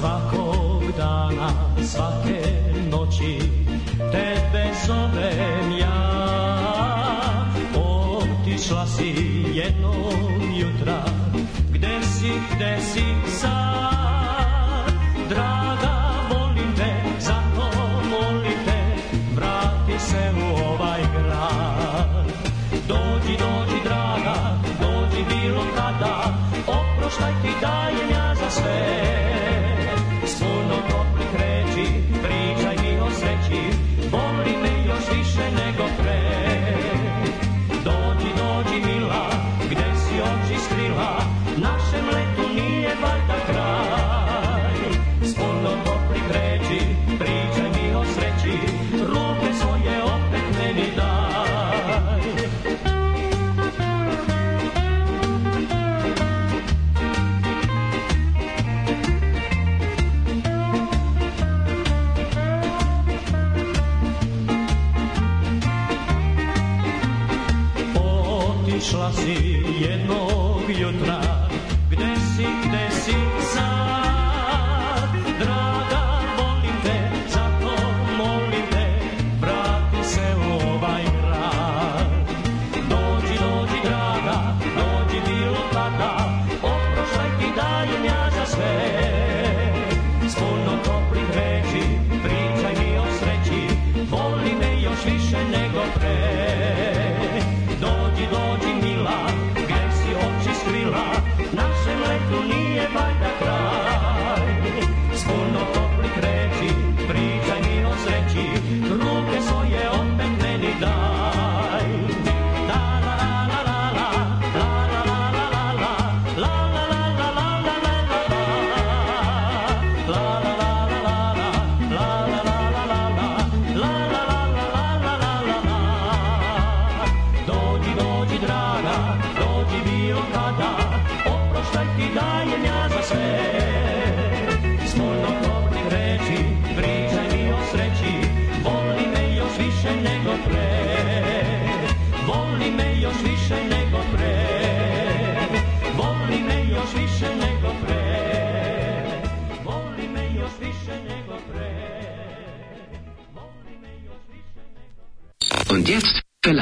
svakog dana, svake noći, tebe zovem ja. Otišla si jednog jutra, gde si, gde si sad?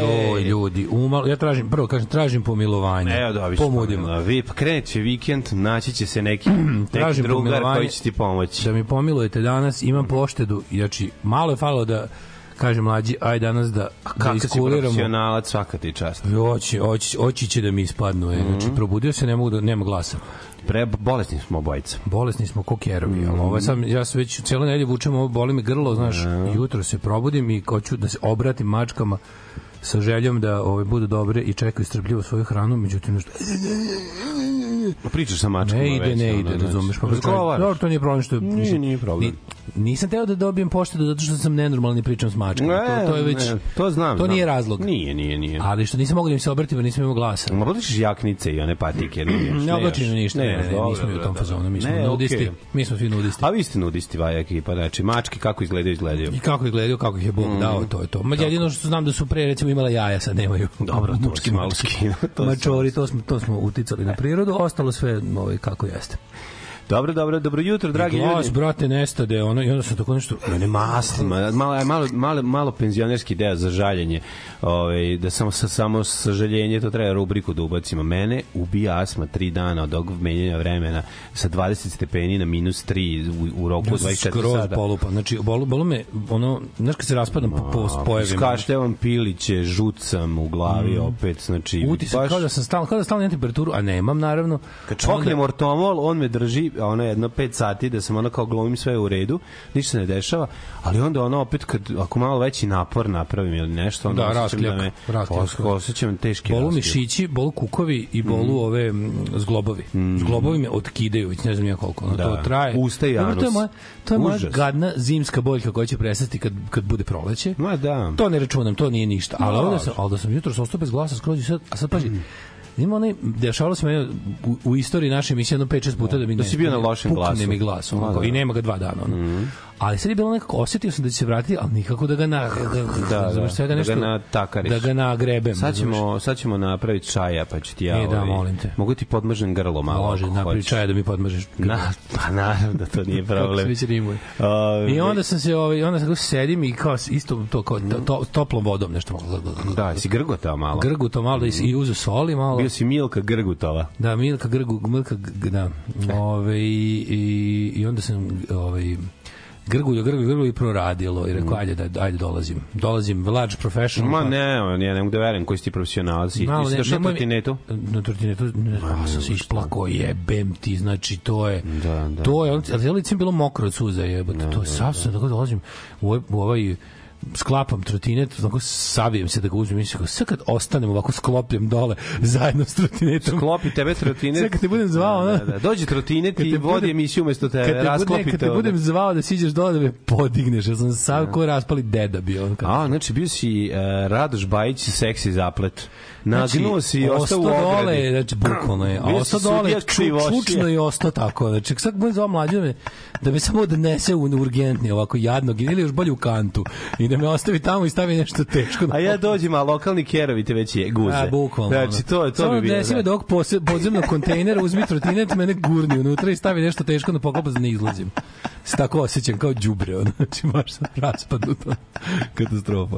Joj, ljudi, umalo, ja tražim, prvo kažem, tražim pomilovanje. Evo da, vi Pomudimo. Vi krenut će vikend, naći će se neki, neki drugar koji će ti pomoći. Da mi pomilujete danas, imam poštedu, znači, malo je falilo da, kažem mlađi, aj danas da, da Kako si iskuliramo. profesionalac, svaka ti čast. Oći, oći, oći će da mi ispadnu. E. Znači, Mhm. probudio se, ne mogu da, nema glasa. Pre, bolesni smo obojica. Bolesni smo ko kerovi, Mhm. ali ovo sam, ja se već cijelo nedelje vučem, ovo boli me grlo, znaš, jutro se probudim i hoću da se obratim mačkama sa željom da ove budu dobre i čekaju strpljivo svoju hranu, međutim nešto Pričaš sa mačkom. ne ide, već, ne ide, razumeš, pa razgovaraš. Dobro, to nije problem što Nije, nije problem. Ni- nisam teo da dobijem poštedu zato što sam nenormalni pričam s mačkom. Ne, to, to je već ne, to znam. To znam. nije razlog. Nije, nije, nije. Ali što nisam mogao da im se obratim, nisam imao glasa. Ma oblačiš jaknice i one patike. Ne, Ne oblačim ništa, ne, ne, ne, dobro, nismo u da, tom da, fazonu, mi smo Ne, nudisti, okej. mi smo svi nudisti. A vi ste nudisti, vaja ekipa, znači mački kako izgledaju, izgledaju. I kako je gledao, kako ih je Bog dao, to je to. Ma jedino što znam da su pre recimo imala jaja, sad nemaju. Dobro, to si malo si Mačori, to smo, to smo uticali na prirodu, ostalo sve ovaj, kako jeste. Dobro, dobro, dobro jutro, dragi Glas, ljudi. brate, nestade, ono, i onda sam tako nešto... Ne maslima, malo, malo, malo, malo penzionerski deo za žaljenje. Ovaj, da samo, sa, samo sažaljenje, to treba rubriku da ubacimo. Mene ubija asma tri dana od ovog menjanja vremena sa 20 stepeni na minus 3 u, u roku Ja od sam 24 skroz sata. polupan. Znači, bolu, bolu me, ono, znaš kad se raspadam po, po pojavima. Skašljavam piliće, žucam u glavi opet, znači... Utisak, kao da sam stalno, kao da stalno imam temperaturu, a nemam, naravno. Kad čoknem ortomol, on me drži ono jedno 5 sati da sam ono kao glumim sve u redu, ništa se ne dešava, ali onda ono opet kad ako malo veći napor napravim ili nešto, onda Da, osjećam raskljak, da me raskljak. osjećam teški Bolu raskljak. mišići, bolu kukovi i bolu ove mm, zglobovi. Zglobovi me otkidaju, već ne znam ja koliko. Ono, Da. To traje. Usta i Dobro, To je anus. moja, to je moja gadna zimska boljka koja će prestati kad, kad bude proleće. Ma da. To ne računam, to nije ništa. Ali, Da. ovde sam, ali da sam jutro ostao bez glasa skroz i sad, a sad paži, Ima onaj, dešavalo se meni u, u istoriji naše emisije jedno 5-6 puta da mi Da ne, si bio na lošem glasu. mi glas, Ma, kao, da. i nema ga dva dana. Ono. Ali sad je bilo nekako, osetio sam da će se vratiti, ali nikako da ga na, da, Da, razumeš, da, sve da ga nešto, natakariš. Da ga nagrebem. Sad razumeš. ćemo, sad ćemo napraviti čaja, pa ću ti ja... E, da, ovaj, molim te. Mogu ti podmažem grlo malo. Može, napravi hoćeš. čaja da mi podmažeš. Na, pa naravno da to nije Kako se problem. već rimuje. Ove, I onda sam se ovaj onda sam sedim i kao isto to kao to, to, toplom vodom nešto malo. Da, si grgotao malo. Grgu to malo da i uzu soli malo. Bio si Milka Grgutova. Da, Milka Grgu, Milka, da. Ove, i, i, I onda sam ovaj, grguljo, grguljo, grguljo i proradilo i rekao, ajde, da, ajde dolazim. Dolazim, large professional. Ma pa- ne, on, ja ne mogu da verujem koji si ti profesionalac. I, Malo i si ne- došao na trotinetu? Na trotinetu, ne ja sam se isplako, jebem ti, znači to je, Da, da. to je, ali je bilo mokro od suza, jebote, to je sav sam, tako dolazim u ovaj, u ovaj sklapam trotinet, onako savijem se da ga uzmem, mislim, sad kad ostanem ovako sklopljem dole zajedno s trotinetom, Klopi tebe trotinet. Sad kad te budem zvao, ono- da, da, dođi trotinet i vodi budem- emisiju umesto tebe. kad te, Rasklopite kad te budem zvao da siđeš dole da me podigneš, ja sam sav ko raspali deda bio. A, znači bio si uh, Radoš Bajić seksi zaplet. Nagnuo si i ostao u dole, ogradi. znači bukvalno je. A ostao dole, ču, čučno i ostao tako. Znači, sad budem zvao mlađe da me, da me samo odnese u urgentni, ovako jadnog, ili još bolje u kantu. I da me ostavi tamo i stavi nešto teško. A ja dođem, a lokalni kerovi te već je guze. A, bukvalno. Znači, to, to Samo bi bilo. odnesi me do ovog podzemnog kontejnera, uzmi trotinet, mene gurni unutra i stavi nešto teško na poklopac da ne izlazim. Se tako osjećam kao đubre, ono. znači baš sam raspadnuto. Katastrofa.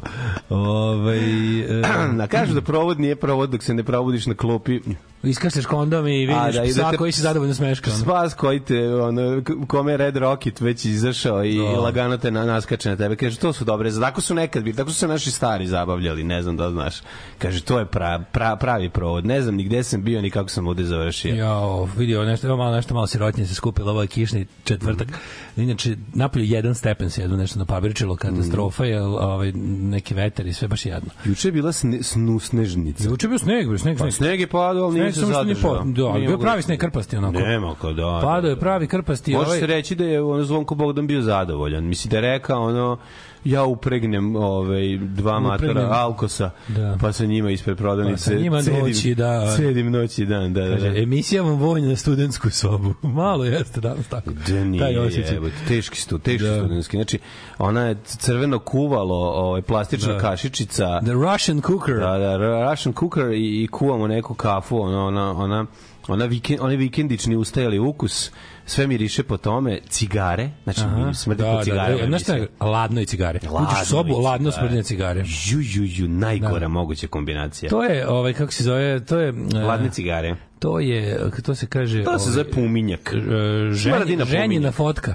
Ovaj e, kažu da provod nije provod dok se ne probudiš na klopi. Iskašleš kondom i A, vidiš da, i da psa te- koji se zadovoljno smeška. Spas koji te, ono, kome je Red Rocket već izašao i Da. lagano te na, naskače na tebe. Kaže, to su dobre, tako su nekad bili, tako su se naši stari zabavljali, ne znam da znaš. Kaže, to je pra, pra, pravi provod, ne znam ni gde sam bio, ni kako sam ovde završio. Jo, vidio nešto, evo malo nešto malo sirotnje se skupilo, ovo je kišni četvrtak. Inače, napolju jedan stepen se jedu nešto na pabirčilo, katastrofa je, ovaj, neki vetar i sve baš jedno. Juče je bila sne, snusnežnica. Juče je bio sneg, bio sneg, Pa sneg. sneg je padao, ali nije Sneg se zadržao. po- da, Nije bio moglo- pravi sneg krpasti onako. Nema kao da. Padao je da. pravi krpasti. Može ovaj, se reći da je ono Zvonko Bogdan bio zadovoljan. Misli da je rekao ono ja upregnem ovaj dva matora alkosa Da. pa sa njima ispred prodavnice Pa sa njima cedim- noći, da. cedim noći dan da da, Kaže, da. emisija vam vojna na studentsku sobu. Malo jeste danas tako. Da nije, Taj osjećaj. jebote, teški stu, teški Da. da. studentski. Znači, ona je crveno kuvalo, ovaj, plastična Da. kašičica, The Russian cooker. da, da, Russian cooker i, i kuvamo neku kafu, ona, ona, ona, ona vikend, onaj vikendični ustajali ukus, sve miriše po tome, cigare, znači Aha. mi smrdi da, po cigarama. Da, da. Znaš šta je? Ladno i cigare. Uđeš u sobu, ladno smrdine cigare. Ju, ju, ju, najgora moguća kombinacija. To je, ovaj, kako se zove, to je... e, Ladne cigare. To je, to se kaže... To se ovaj, zove puminjak. e, ženje, na ženjina fotka.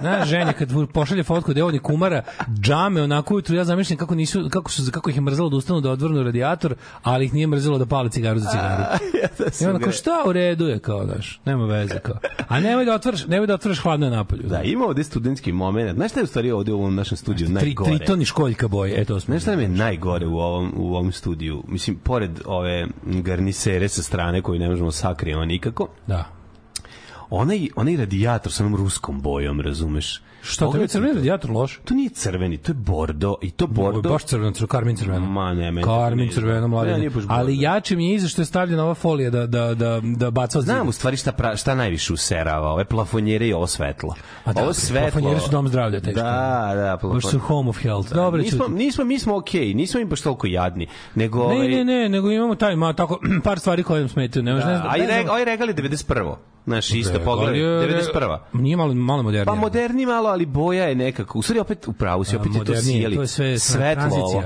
Znaš, ženja kad pošalje fotku devojni kumara, džame onako ujutru, ja zamišljam kako nisu kako su kako ih je mrzelo da ustanu da odvrnu radijator, ali ih nije mrzelo da pale cigaru za cigaru. I onda kao šta u redu je kao daš, nema veze kao. A nemoj da otvoriš, nemoj da otvoriš hladno na napolju. Da, ima ovde studentski moment. Znaš šta je u stvari ovde u ovom našem studiju Tri, najgore? tri toni školjka boje, e to smo. Znaš šta nam je najgore u ovom, u ovom studiju? Mislim, pored ove garnisere sa strane koju ne možemo sakrijemo nikako, Da. Onaj, onaj radijator sa onom ruskom bojom, razumeš? Šta, to je crveni to. radijator loš? To nije crveni, to je bordo i to Bordo. Baš crveno, crveno, karmin crveno. Ma ne, meni Karmin crveno, mladen. Ali jače mi je iza što je stavljena ova folija da, da, da, da baca od Znam u stvari šta, pra, šta najviše userava, ove plafonjere i ovo svetlo. A da, ovo svetlo... plafonjere su dom zdravlja, teško. Da, da, Baš su home of health. Dobro, nismo, nismo, mi smo okej, okay, nismo im baš toliko jadni, nego... Ne, ovaj, ne, ne, nego imamo taj, ma, tako, par stvari koje nam smetaju. Ne, možeš ne, Da, znam- a i ne znam- reg, ovaj regal je 91. Znaš, isto pogledaj, je- 91. Nije malo, malo modernije. Pa moderni malo, ali boja je nekako. U stvari opet u pravu si, A, opet je to sijeli. to je sve svetlo ovo.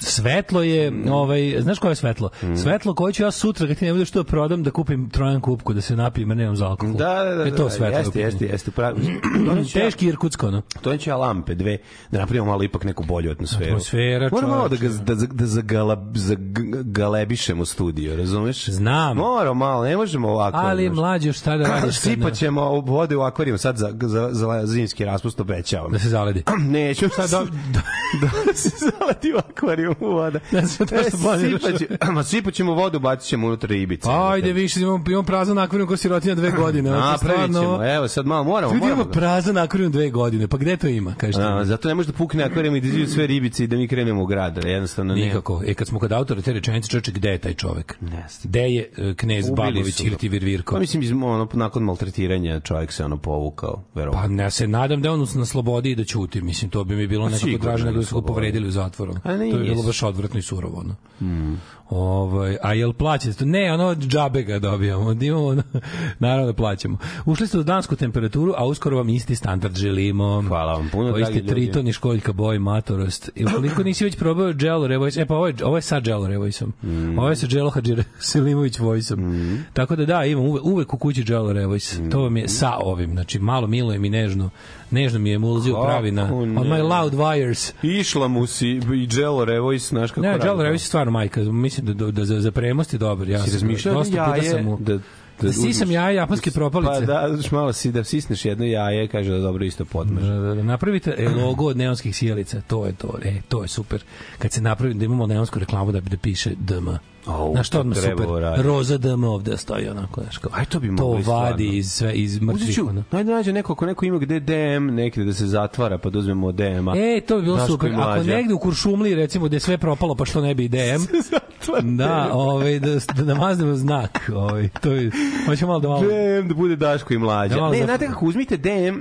Svetlo je, ovaj, znaš koje je svetlo? Svetlo koje ću ja sutra kad ti ne budeš to prodam da kupim trojan kupku da se napijem, jer nemam za alkohol. Da, da, da. E to da, svetlo. Jeste, jeste, jeste. Pravi. Teški Irkutsko, ono. To će ja lampe dve, da napravimo malo ipak neku bolju atmosferu. Atmosfera, Moram malo da, ga, da, da zagala, zagalebišemo studio, razumeš? Znam. Moram malo, ne možemo ovako. Ali mlađe šta da radiš? kad ne- Sipat ćemo vode u akvarijum sad za, za, za zimski raspust obećavam. Da se zaledi. Neću sad da, da, da se zaleti u akvarijum voda. Da se to što planiraš. Ma sipat ćemo vodu, bacit ćemo unutra ribice. Ajde, više, imamo, imamo prazan akvarijum ko sirotinja dve godine. Napravit stvarno- ćemo, evo sad malo moramo. Ljudi imamo prazan akvarijum dve godine, pa gde to ima, kažete? A, zato ne može da pukne akvarijum i da izađu sve ribice i da mi krenemo u grad. Jednostavno ne. Nikako. E, kad smo kod autora te rečenice, čoveče, gde je taj čovek? Gde je e, knez Babović ili ti Virvirko? Pa mislim, ono, nakon maltretiranja čovjek se ono povukao, verovatno. Pa ne se nadam da je on na slobodi i da ćuti. Mislim, to bi mi bilo nekako sigurno draže je nego da su ga povredili u zatvoru. A To je nije. bilo baš odvratno i surovo. No. Ovaj, a jel plaćate? Ne, ono džabe ga dobijamo. Imamo, ono, naravno da plaćamo. Ušli ste u dansku temperaturu, a uskoro vam isti standard želimo. Hvala vam puno, ste ljudi. triton i školjka boj, matorost. I ukoliko nisi već probao Jello Revoice, e pa ovo je, ovo je sa Jello Revoiceom. Mm. Ovo je sa Jello Hadžire Selimović Voiceom. Tako da da, imam uvek, uvek u kući Jello Revoice. Mm. To vam je sa ovim. Znači, malo milujem i nežno. Nežno mi je Kako pravi na on my loud wires. Išla mu si i Jello Revoice, znaš kako Ne, radi. Jello Revoice je stvarno majka. Mislim da, da, da za, za premost je dobar. Ja Si razmišljao da dosta puta jaje, sam mu- da, Da sisam uzmeš- jaje japanske propalice. Pa da, malo si da sisneš jedno jaje, kaže da dobro isto podmaže. Da, da, da, napravite e, logo od neonskih sjelica, to je to, e, to je super. Kad se napravi da imamo neonsku reklamu da da piše DM. Au, Znaš što to odmah super? uraditi. Roza DM ovde stoji onako, znaš kao. Aj, to bi to mogli vadi stvarno. iz sve iz mrtvih. ono. ajde nađe neko, ako neko ima gde DM negde da se zatvara, pa da uzmemo DM-a. E, to bi bilo Daško super. Ako negde u Kuršumliji, recimo, gde sve propalo, pa što ne bi DM, da, ovaj, da, da namaznemo znak. Ovaj, to je, hoćemo malo da malo... DM da bude Daško i mlađa. Da ne, znate kako, uzmite DM,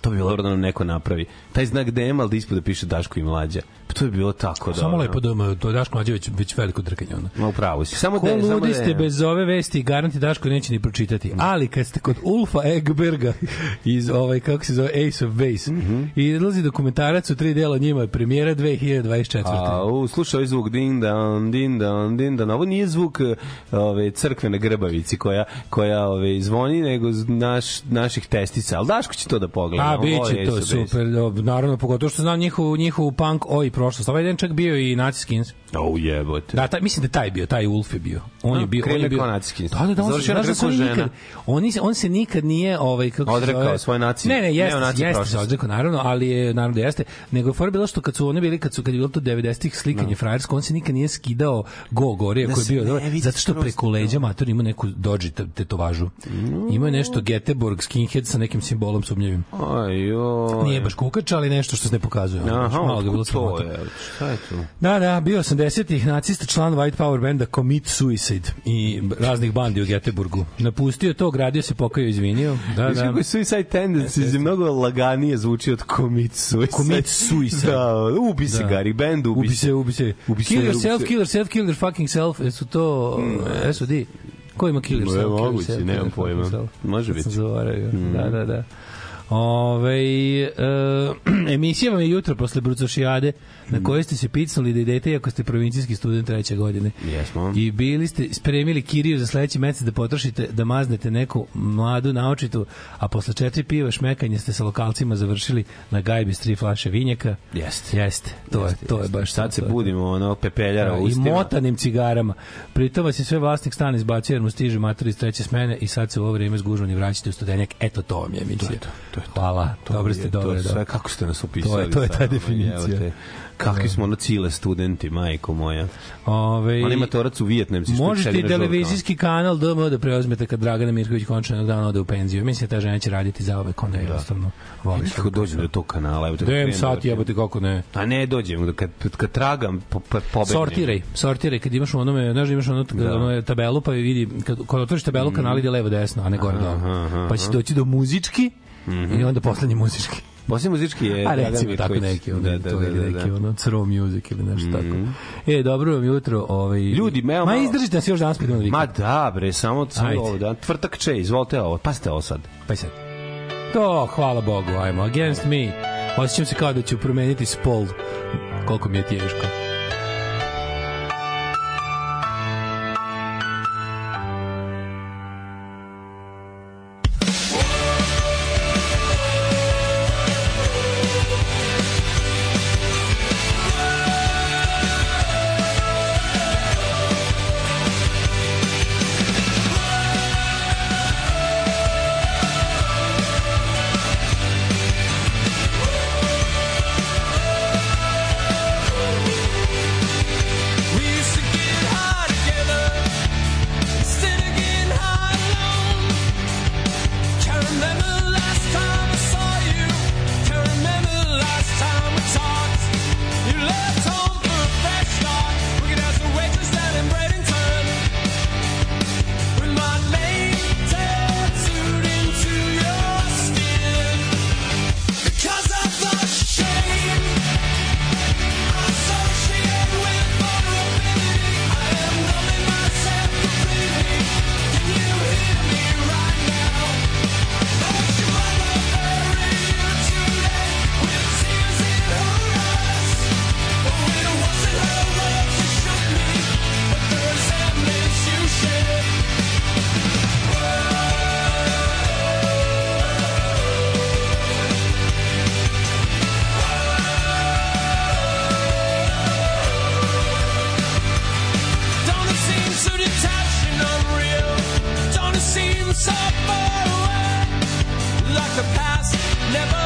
to bi bilo dobro da nam neko napravi. Taj znak DM, ali da ispod da piše Daško i mlađa. Pa to bi bilo tako dobro. Samo lepo DM, to je Daško Mlađe već, veliko drkanje. Ono. Ma upravo si. Samo DM, samo ludi ste bez ove vesti, garanti Daško neće ni pročitati. Ali kad ste kod Ulfa Egberga iz ovaj kako se zove Ace of Base i izlazi dokumentarac u tri dela njima je premijera 2024. A, u, slušaj ovaj zvuk din dan, din dan, din dan. Ovo nije zvuk ove, crkvene grbavici koja, koja ove, zvoni, nego naš, naših testica. Ali Daško će to da pogleda. A, voli biće to super, naravno, pogotovo što znam njihovu, njihovu punk oj prošlost. Ovaj den čak bio i Nazi Skins. Au jebote. Da, taj, mislim da taj bio, taj Ulf je bio. On A, je bio, on je je bio. kao Nazi Skins. Da, da, da, on se, znaš da on nikad, on, se- on se nikad nije ovaj kako se Odrekao zove- svoje naci- Ne, ne, jeste, neonaci jeste se odrekao naravno, ali je naravno da jeste. Nego je fora bila što kad su oni bili kad su kad je bilo to 90-ih slikanje no. frajersko, on se nikad nije skidao go gore Da koji je se bio ne vidi zato što preko leđa mater ima neku dođi tetovažu. Ima je nešto Göteborg skinhead sa nekim simbolom sumnjivim. Aj, joj. Nije baš kukač, ali nešto što se ne pokazuje. Aha, malo ga bilo sramota. Je? Šta je to? Da, da, bio 80-ih nacista član White Power benda Commit Suicide i raznih bandi u Göteborgu. Napustio to, gradio se, pokajao, izvinio. Da, da. kako je Suicide Tendencies je mnogo laganije zvuči od Commit Suicide. Commit Suicide. Da, ubi se Da. Gary, band ubi, Ubi se, ubi se. Ubi se, Kill yourself, se. Mm, kill yourself, kill your fucking self. Jesu to uh, SOD? Ko ima kill yourself? Ne, moguće, nemam pojma. Može sam biti. zaboravio. Da, da, da. Ove, e, emisija vam je jutro posle Brucošijade na kojoj ste se picnuli da idete iako ste provincijski student treće godine. Jesmo. I bili ste spremili kiriju za sledeći mesec da potrošite, da maznete neku mladu naočitu, a posle četiri piva šmekanje ste sa lokalcima završili na gajbi s tri flaše vinjaka. Jeste. Jeste, to je, to je baš Sad se to je. budimo, ono, pepeljara Da, I motanim cigarama. Pritom vas je sve vlasnik stana izbacio jer mu stiže mater iz treće smene i sad se u ovo vrijeme zgužvani vraćate u studenjak. Eto to vam je emisija. to, to je to. Hvala, dobro ste, dobro, to, dobro. sve kako ste nas opisali. To je- to je ta ono, definicija. Kakvi smo ono cile studenti, majko moja. Ove, On ima torac u Vijetnamci. što Možete i televizijski kanal DM da preuzmete kad Dragana Mirković končno jednog dana ode u penziju. Mislim da ta žena će raditi za ove ona jednostavno voli Kako svoj dođem do tog kanala? Evo, Dem sat jebote kako ne. A ne dođem, kad, kad tragam, po, po, pobegnem. Sortiraj, sortiraj kad imaš u onome, znaš da imaš onu da. ono tabelu pa vidi kad kad otvoriš tabelu kanal ide levo desno, a ne gore dole. Pa će doći do muzički i onda poslednji muzički. Poslije muzički je A recimo tako neki, ono, da, da, to da, da, neki, da. ono, throw music ili nešto tako. E, dobro vam jutro. Ovaj, Ljudi, me- Ma izdržite nas još danas vikend. Ma da, bre, samo, samo ovo, da. Tvrtak če, izvolite ovo, pasite ovo sad. Pa sad. To, hvala Bogu, ajmo. Against me. Osjećam se kao da ću promeniti spol. Koliko mi je teško. Never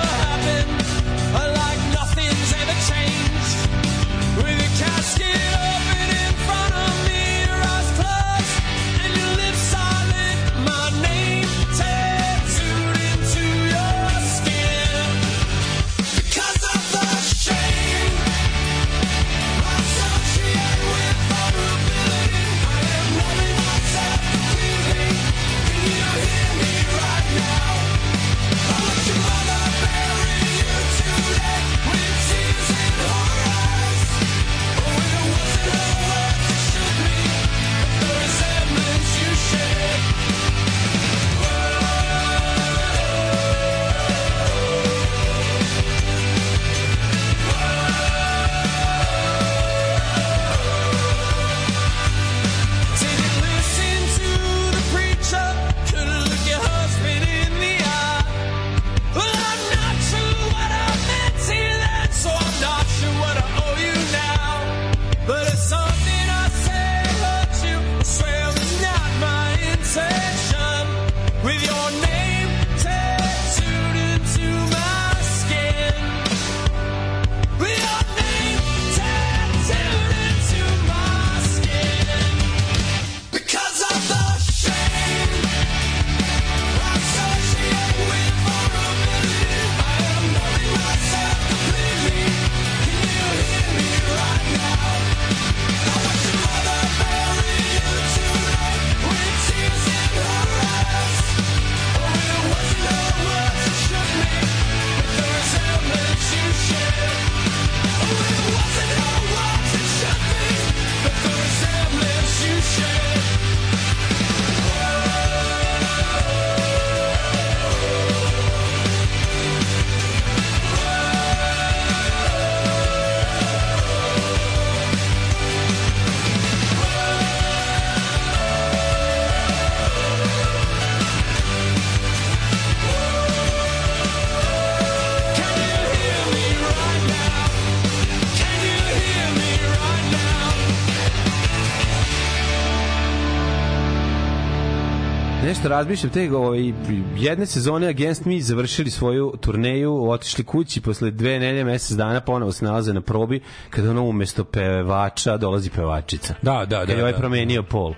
razmišljam te ovaj, jedne sezone Against Me završili svoju turneju, otišli kući posle dve nelje, mesec dana ponovo se nalaze na probi kada ono umesto pevača dolazi pevačica. Da, da, da, Kad je ovaj da. promenio pol.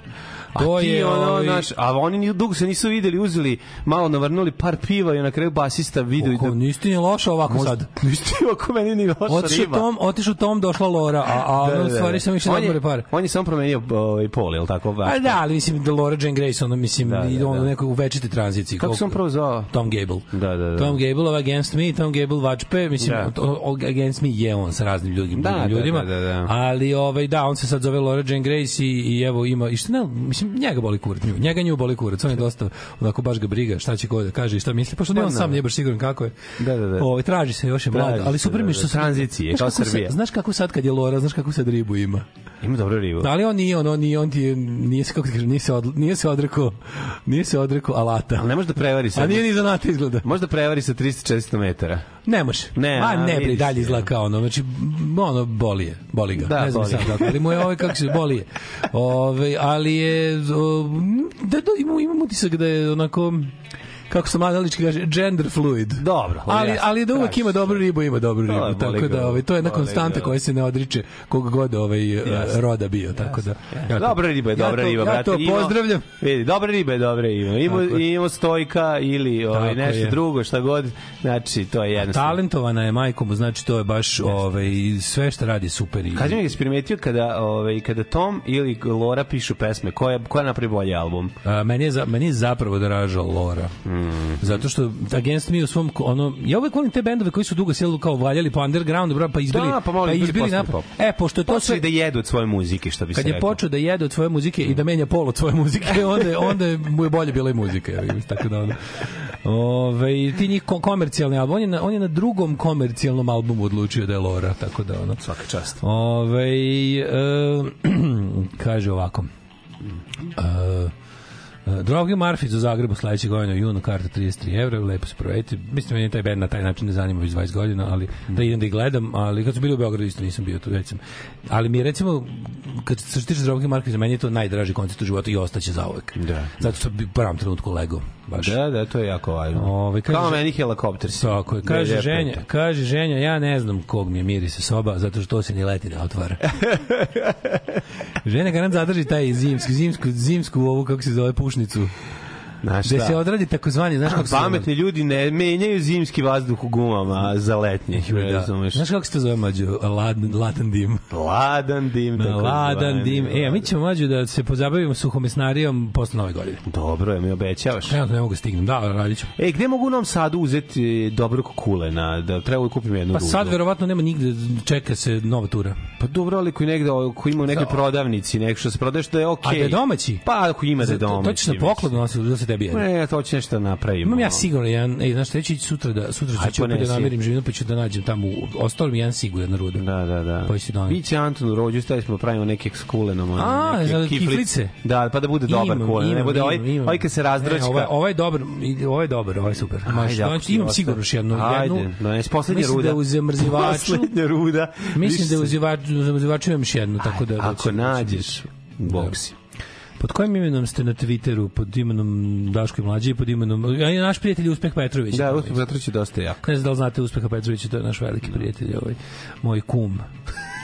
A To ti je, ono, ovaj- naš, a oni ni- dugo se nisu videli, uzeli, malo navrnuli par piva i na kraju basista vidio i Oko, da... niste ni loša ovako sad. Nisi ti oko meni ni loša Otišao riba. Tom, otišao Tom, došla Lora, a, a Da, ono, da, da. stvari sam da je- odmore par. On je samo promenio ovaj, pol, je li tako? A da, ali mislim da Laura Jane Grace, ono mislim, Da, da, da, ide on da. u nekoj u večite tranziciji. Kako se on prvo zvao? Tom Gable. Da, da, da. Tom Gable, ovaj Against Me, Tom Gable Vačpe, mislim, Da. da. Against Me je on sa raznim ljudima, Da, da, ljudima, da, da, da. ali ovaj, da, on se sad zove Laura Jane Grace i, i evo ima, i što ne, mislim, njega boli kurac, nju, njega nju boli kurac, on je dosta, onako baš ga briga, šta će ko da kaže i šta misli, pošto nije on Pa, sam da. nije baš siguran kako je. Da, da, da. Ovaj, traži se, još je mlad, ali super mi da, što da. se... Tranzicije, kao Srbija. Znaš kako sad kad je Lora, znaš kako sad ribu ima? Ima dobro ribu. Da, ali on nije on, on nije, on ti je, nije se, kako ti kažem, nije se, od, nije se odrekao, nije se odrekao alata. Ali ne može da prevari A sad. nije ni zanata izgleda. Možda prevari sa 300-400 metara. Ne može. Ne, a, ne, bre, vidiš, dalje je. izgleda kao ono, znači, ono, boli je, boli ga. Da, ne znam boli. sad ali mu je ovaj, kako se, boli je. Ove, ali je, o, da, da, imam, imam utisak da je onako, kako se mladalički kaže, gender fluid. Dobro, ali, jasno, ali da uvek ima dobru to. ribu, ima dobru To ribu. boli Tako da, ovaj, to je jedna konstanta koja se ne odriče kog god ovaj, Jasno. roda bio. Tako da, ja to- Dobra riba je ja dobra to- riba, ja brate. to Ima- pozdravljam. Vidi, dobra riba je dobra riba. Ima, je. ima stojka ili ovaj, nešto je. drugo, šta god. Znači, to je jednostavno. Talentovana je majkom, znači to je baš ovaj, sve što radi super. Kaži mi, primetio kada, ovaj, kada Tom ili Lora pišu pesme, koja, koja napravi bolji album? A, meni, je za, meni je zapravo draža Lora. Mm. Zato što Against Me u svom, ono, ja uvek volim te bendove koji su dugo sjelu kao valjali po undergroundu, bra, pa izbili, Da, pa malo izbili pop. E, pošto je to sve, da jedu od svoje muzike, što bi se kad je počeo da jede od svoje muzike i da menja pol od svoje muzike, onda, onda je- mu je bolje bila i muzika. Tako da ono. Ove, ti njih ko- komercijalni album, on je, na, on je na drugom komercijalnom albumu odlučio da je Lora, tako da ono. Svaka čast. Ove, e, kaže ovako. E, Drogi Marfic u Zagrebu sledeće godine u junu, karta 33 evra, lepo se provedite. Mislim, meni je taj band na taj način ne zanima već 20 godina, ali da idem da ih gledam, ali kad su bili u Beogradu isto nisam bio tu, već sam. Ali mi je recimo, kad se tiče Drogi Marfic, meni je to najdraži koncert u životu i ostaće zauvek. Da. Zato što bi u pravom trenutku lego. Baš. Da, da, to je jako važno. Ove, kaže, Kao meni helikopter si. Tako je. Kaže Da, da, ženja, kaže ženja, ja ne znam kog mi je mirise soba, zato što to se ni leti ne otvara. Žena garant zadrži taj zimsku, zimsku, zimsku ovu, kako se zove, pušnicu. Znaš Gde šta? se odradi takozvani, znaš kako se? Pametni ljudi ne menjaju zimski vazduh u gumama za letnji. Da. razumeš? Znaš kako se to zove mađo? Ladan, ladan dim. Ladan dim. Na ladan dim. E, a mi ćemo mađo da se pozabavimo suhomesnarijom posle nove godine. Dobro je, mi obećavaš. Trenutno ne mogu da stignem. Da, radit ću. E, gde mogu u Novom Sadu uzeti dobrog kulena? Da treba da kupim jednu Pa rudu. sad verovatno nema nigde, čeka se nova tura. Pa dobro, ali koji negde, ko ima u nekoj prodavnici, nek što se prodaje što je okej. A da je domaći? Pa ako ima da je To- domaći. To ćeš na poklon nositi, da se tebi jede. Ne, to će nešto da napravimo. Imam ja sigurno jedan, ej, znaš, ja ići sutra da, sutra Aj, ću opet da namirim živinu, pa ću da nađem tamo, u- ostalo mi jedan siguran ruda. Da, da, da. Pa ću doneti. Biće Antonu rođu, stavili smo da pravimo neke s kulenom. ono, A, za kiflice? Da, pa da bude dobar kulen. Ne bude ovaj, ovaj kad se razdročka. Ne, ovaj, ovaj je dobar, ovaj je dobar, ovaj je super. Doneti- ti imam sigurno još jednu. Ajde, jednu, donesi poslednja mislim ruda. da u zamrzivaču, Poslednja ruda. mislim da u zamrzivaču, u imam još jednu, tako da... da Ako nađeš, boksi. Pod kojim imenom ste na Twitteru? Pod imenom Daško i Mlađe pod imenom... A i naš prijatelj Uspeh Petrović. Da, Uspeh Petrović je dosta jak. Ne znam da li znate Uspeha Petrovića, to je naš veliki prijatelj, ovaj, moj kum.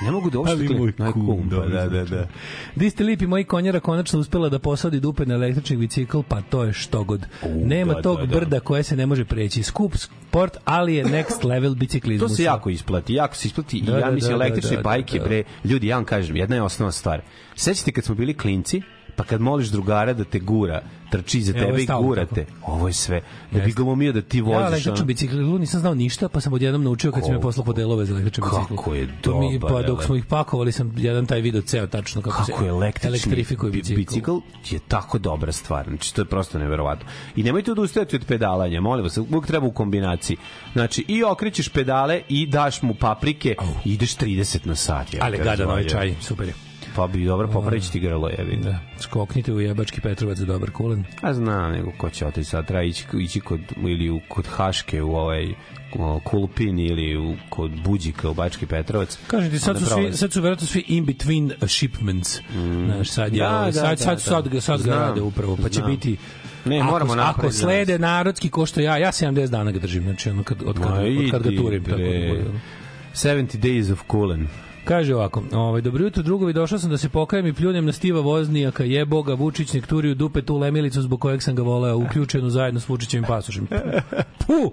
Ne mogu da uopšte moj kum, kum, pa da, da, da. Di ste lipi, moji konjara konačno uspela da posadi dupe na električni bicikl, pa to je što god. Nema da, tog da, da. brda koje se ne može preći. Skup sport, ali je next level biciklizmu. To se jako isplati, jako se isplati Da, i ja da, mislim da, električne da, da, bajke, da. bre, ljudi, ja vam kažem, jedna je osnovna stvar. Sećate kad smo bili klinci, pa kad moliš drugara da te gura, trči za E, tebe i stalno gurate. Ovo je sve. Da bi glumio da ti Ja voziš. električnom ono. biciklu nisam znao ništa, pa sam odjednom naučio kad si me poslao po delove za električni bicikl. Kako je mi, dobar Pa dok smo ih pakovali sam jedan taj video ceo tačno kako, kako se elektrifikuje bi- bicikl. bicikl je tako dobra stvar. Znači, to je prosto neverovatno. I nemojte odustajati od pedalanja, molim vas, uvijek treba u kombinaciji. Znači, i okrećeš pedale i daš mu paprike i ideš 30 na sat. ja Ali gadan ovaj razvaljujem. čaj, super je. Pa bi dobro popravići ti grlo, jebi. Da. Skoknite u jebački Petrovac za dobar kulen. A znam, nego ko će otići sad, treba ići, ići kod, ili u, kod Haške u ovaj Kulpin ili u, kod Buđika u Bački Petrovac. Kažem ti, sad su, svi, sad su verovatno svi in between shipments. Mm. Znaš, sad, je, Da, ovaj, da, sad, da, sad, da. sad, ga, sad ga rade upravo, pa će znam. biti Ne, ako, moramo ako napraviti za slede narodski ko što ja, ja 70 dana ga držim, znači ono kad, od, kad, Ma, od kad ga turim. Tako, da bre. bude, ono. 70 Days of Kulen. Kaže ovako, ovaj, dobro jutro drugovi, došao sam da se pokajem i pljunem na Stiva Voznijaka, jeboga, Vučić nek turi u dupe tu lemilicu zbog kojeg sam ga voleo, uključenu zajedno s Vučićevim pasošem. Puh!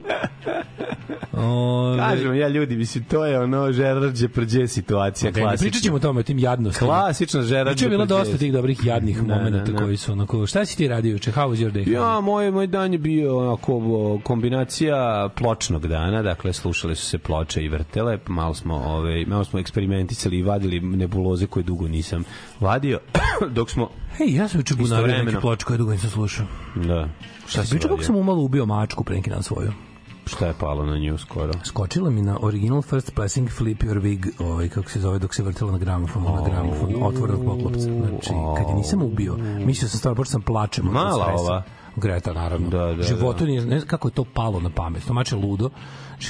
Ove, Kažem, ja ljudi, mislim, to je ono žerarđe prđe situacija, ne klasična. pričat ćemo o tome, o tim jadnostima. Klasična žerarđe Juče je bilo prđe. dosta tih dobrih jadnih Da, momenata da, da. koji su onako, šta si ti radio juče? How was your day? Ja, moj, moj dan je bio onako kombinacija pločnog dana, dakle slušale su se ploče i vrtele, malo smo, ove, malo smo eksperimentisali i vadili nebuloze koje dugo nisam vadio, dok smo, Hej, ja sam juče bunario neki ploč koje dugo nisam slušao. da, šta si Pričao kako vadio? sam umalo ubio mačku pre neki dan svoju. Šta je palo na nju skoro? Skočila mi na original first pressing flip your wig, ovaj, kako se zove, dok se vrtela na gramofonu, na gramofonu, otvorenog poklopca. Znači, kad je nisam ubio, mislio sam stvarno, počeo sam plačem. Mala ova. Greta, naravno. Da, da, Životu nije, ne znam kako je to palo na pamet. To mač je ludo.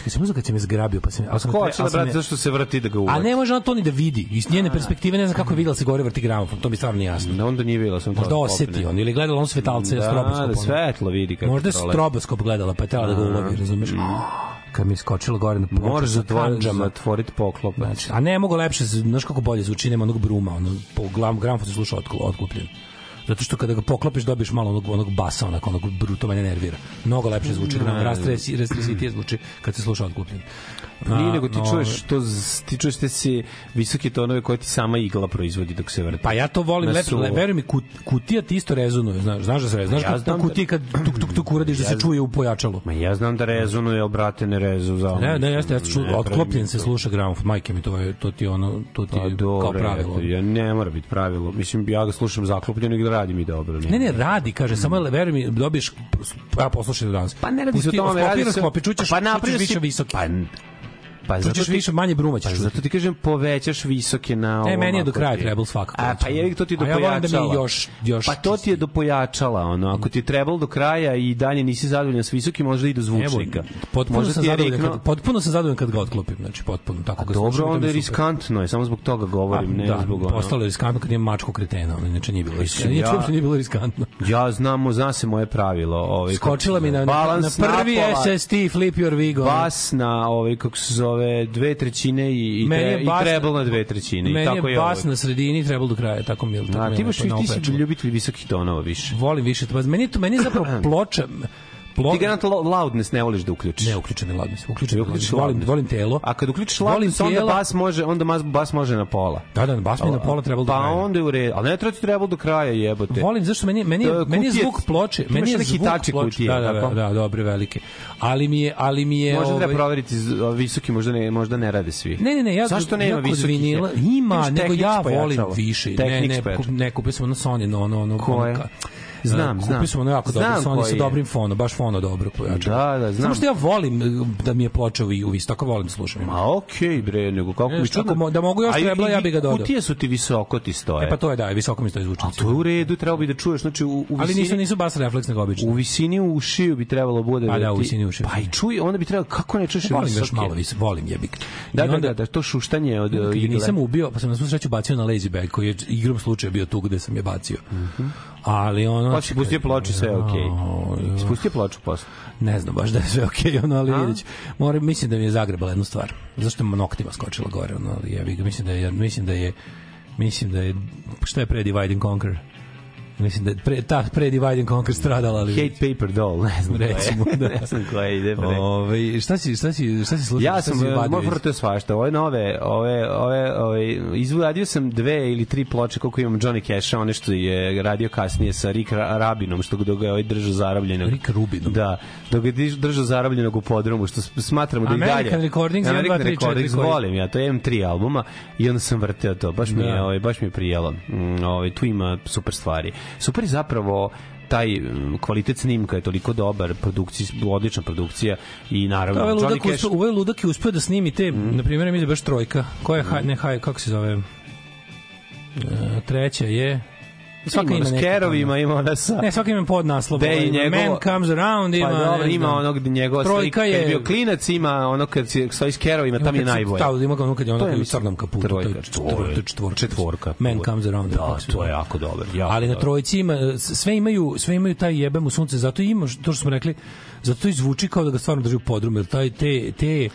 Kad sam uzeo kad se me zgrabio, pa sam... A Skočila, brate, zašto se vrti da ga uvači? A ne može on to ni da vidi. Iz njene perspektive ne znam kako je videla da se gore vrti gramofon. To mi stvarno nije jasno. Da, onda nije bilo, sam Možda oseti on ili gledala on svetalce Da, stroboskop. da, svetlo vidi kako Možda je stroboskop gledala, pa je tela da ga ulovi, razumeš? Kad mi je skočila gore na Moraš sa zatvoriti, poklopac. Znači, a ne mogu lepše, znaš kako bolje zvuči, nema onog bruma, ono, po glavom gramofon se sluša otkl, otklupljen. Zato što kada ga poklopiš dobiješ malo onog, onog basa, onako, onog bruto mene nervira. Mnogo lepše zvuči, gram, rastresi, rastresitije zvuči kad se sluša otklupljen. Nije nego ti no, čuješ to ti čuješ te si visoke tonove koje ti sama igla proizvodi dok se vrti. Pa ja to volim, lepo, le, veruj mi, kut, kutija ti isto rezonuje, znaš, znaš da se rezonuje, znaš Ja znam da- kutiji kad tuk tuk tuk uradiš da se čuje u pojačalu. Ma ja znam da rezonuje, ali brate ne rezu za Ne, ne, jeste, jeste, Ne, otklopljen se sluša gramofon, majke mi, to je, to ti ono, to ti Pa je kao dobro, pravilo. ja ne mora biti pravilo. Mislim, ja ga slušam zaklopljeno i da radi mi dobro. Ne, ne, radi, kaže, samo veruj mi, dobiješ, ja poslušaj danas. Pa ne radi se o tome, sklopi, radi se... rasklopi, čućeš, pa napravio više visoki. Pa, Pa tu ćeš ti- više, manje bruma ćeš Pa zato ti kažem povećaš visoke na ovom. E, meni je do kraja ti- trebalo svakako. A pa je to ti do A ja da mi pojačala. još- još Pa to ti je do pojačala, ono. Ako ti trebalo do kraja i dalje nisi zadovoljan s visokim, možda i do zvučnika. Evo, potpuno možda sam zadovoljan riknuo- kad, potpuno sam zadovoljan kad ga otklopim, znači potpuno tako ga Dobro, slušam mi onda je riskantno je, samo zbog toga govorim, ne da, zbog ono. postalo je riskantno kad imam mačku kretena, ono, inače nije bilo Inače ja- uopšte nije bilo riskantno. Ja znam, zna se moje pravilo. Ovaj, Skočila mi na, na, prvi SST Flip Your Vigo. Bas na, ovaj, kako se zove, dve trećine i, i, Meni tre, i trebalo na dve trećine. I Meni tako je je bas na sredini trebalo do kraja, tako mi je. Tako A, ti, baš, ti si ljubitelj visokih tonova više. Volim više. Pa meni to meni je zapravo ploča plo, Ti garant lo- loudness ne voliš da uključiš. ne uključeni loudness, uključeni Uključiš. Volim, volim telo. A kad uključiš loudness, onda tijelo. bas može, onda mas- bas može na pola. Da, da, bas mi na pola trebalo do Pa kraja. onda je u redu. Ali ne treba ti trebalo do kraja, jebote. Volim zašto meni meni je, E, meni je zvuk ploče, meni je zvuk ploče. Da, da, da, da, dobre velike. Ali mi je ali mi je Možda ovaj, treba proveriti z- ovi visoki, možda ne, možda ne rade svi. Ne, ne, ne, ja Zašto nema visokih? vinila ima, nego ja volim više. Ne, ne, ne, kupio sam ono Sony, no, ono, ono, Koje? Znam, e, znam. Kupio sam ono jako dobro Sony sa dobrim fonom, baš fono dobro pojačalo. Da, da, znam. Samo što ja volim e, da mi je ploča u, u vis, tako volim slušam. Ma okej bre, nego kako mi ako mo- da mogu još i- trebla, i- ja bi ga dodao. Kutije su ti visoko ti stoje. E pa to je da, visoko mi to izvuče. A to je u redu, trebalo bi da čuješ, znači u, u Ali visini, nisu nisu bas refleks nego obično. u visini ušiju bi trebalo bude Pa da, u visini ušiju. Pa i čuj, onda bi trebalo kako ne čuješ volim još malo vis, volim jebik. Da, I da, da, da, to šuštanje od nisam ubio, pa sam na svu sreću bacio na lazy bag, koji je igrom slučaja bio tu gde sam je bacio. Ali ono... Pa si pustio ploču, sve je okej. Jao, Spustio ploču posle. Ne znam baš da je sve okej, ono, ali A? vidjet ću. Moram, mislim da mi je zagrebala jednu stvar. Zašto je noktima skočila gore, ono, ali ga, mislim da je, mislim da je, mislim da je, šta je pre Divide and Conquer? Mislim da pre, ta pre Divide and Conquer stradala, ali... Hate paper doll, ne znam Recimo, da. ne znam koje ide pre. Ove, šta si, šta si, šta si slušao? Ja sam, moj je svašta, ove nove, ove, ove, ove, izvadio sam dve ili tri ploče koliko imam Johnny Cash-a, one što je radio kasnije sa Rick Ra- Rabinom, što dok ga je ovaj držao zarobljenog. Rick Rubinom. Da, dok ga je držao zarobljenog u podrumu, što smatramo da i dalje. American Recordings, American dva, tri, Recordings, četiri, koji- volim ja, to je M3 albuma i onda sam vrteo to, baš mi je, Da. ovaj, baš mi je prijelo. Mm, ovaj, tu ima super stvari. Super je zapravo taj mm, kvalitet snimka je toliko dobar, produkcija, odlična produkcija i naravno Ovaj Johnny ludak, Cash uspeo, ovaj ludak je uspeo da snimi te, Mhm. na primjer, mi je baš trojka. Koja je, haj, ne, haj, kako se zove? E, treća je... Svaka ima ima kerovima, ima ona sa... Ne, svaka ima podnaslov. Da i ovaj, njegovo- Man comes around, ima... pa dobro, ima onog njegova Trojka kad je... je bio klinac, ima ono kad si stoji s kerovima, tam je Kad se- najbolje. Da, ima ono kad je ono kad u crnom kaputu. To je četvorka. četvorka. četvorka. Man comes around. Da, se to je jako dobro. Ali na trojici ima sve imaju sve imaju taj jebem u sunce zato i ima to što smo rekli zato i zvuči kao da ga stvarno drži u podrumu jer taj te te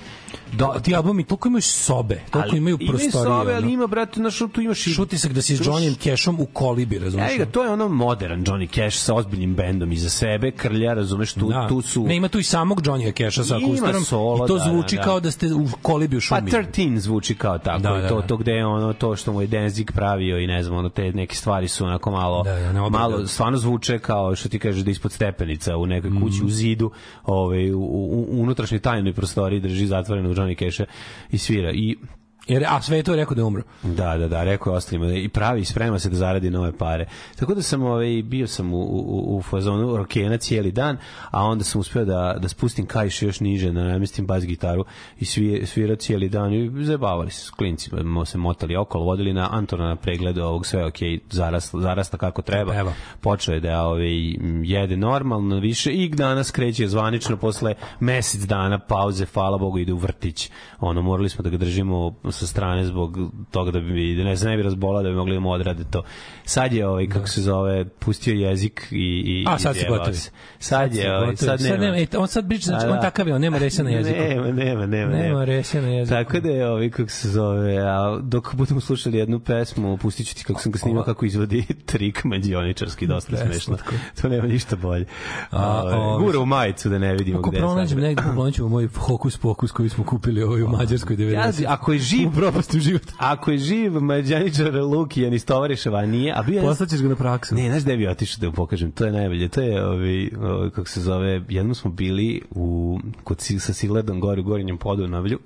da, ti albumi toliko imaju sobe toliko imaju prostorije sobe, ali ima, brate, na tu imaš i... šutisak da si s Johnnyem Cashom u kolibi razumiješ Evo ga, to je ono modern Johnny Cash sa ozbiljnim bendom iza sebe, krlja, razumeš, tu, Da. tu su... Ne, ima tu i samog Johnnyja Casha sa akustarom i to da, zvuči da, da. kao da ste u kolibi u Pa šumi. 13 zvuči kao tako, Da, da, da, to, da. to gde je ono, to što mu je Denzik pravio i ne znam, ono, te neke stvari su onako malo, Da, da, ne malo, stvarno zvuče kao što ti kažeš da ispod stepenica u nekoj kući Mhm. u zidu, ovaj, u, u, unutrašnjoj tajnoj prostoriji drži zatvoreno u Johnny Cash i svira. I Jer, a sve je to rekao da je umro. Da, da, da, rekao je ostalima da i pravi sprema se da zaradi nove pare. Tako da sam ovaj bio sam u u u fazonu rokena cijeli dan, a onda sam uspeo da da spustim kaiš još niže, da namestim bas gitaru i svi svira cijeli dan i zabavali se s klincima, mo se motali okolo, vodili na Antona na pregled ovog sve okej, zarasla, zarasla kako treba. Evo. Počeo je da ovaj jede normalno više i danas kreće zvanično posle mesec dana pauze, hvala Bogu ide u vrtić. Ono morali smo da ga držimo sa strane zbog toga da bi da ne znam ne bi razbolao da bi mogli da mu odrade to. Sad je ovaj kako se zove pustio jezik i i A, sad si izjebao gotovi. se. Sad je ovaj sad nema. Sad nema, e, on sad priča, znači, on da. takav je, on nema resa na jeziku. Nema, nema, nema. Nema resa na jeziku. Tako da je ovaj kako se zove, a dok budemo slušali jednu pesmu, pustit ću ti kako sam ga snimao kako izvodi trik mađioničarski, dosta smešno. To nema ništa bolje. A, Ovaj, ovaj, Gura u majicu da ne vidimo Ako gde je pronađem sad. negde, pronaći ćemo moj hokus pokus koji smo kupili ovaj u Mađarskoj 90. Ja, ako je živ, U propasti život. ako je živ mađaničar Lukijan iz Tovariševa, nije, a bio. Poslaćeš ga na praksu. Ne, znaš gde bi otišao da mu pokažem, to je najbolje. To je, ovi, ovi, kako se zove, jednom smo bili u, kod, sa Siledom gore u Gorinjem Podunavlju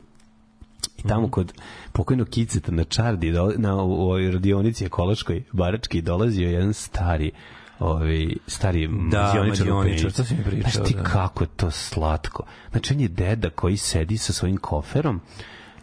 i tamo kod pokojnog Kiceta na Čardi, na u, u ovoj radionici ekološkoj, barački, dolazio jedan stari ovaj stari Da, mađioničar u mađioničar, to si mi pričao, Znaš ti da. kako je to slatko. Znači, on je deda koji sedi sa svojim koferom,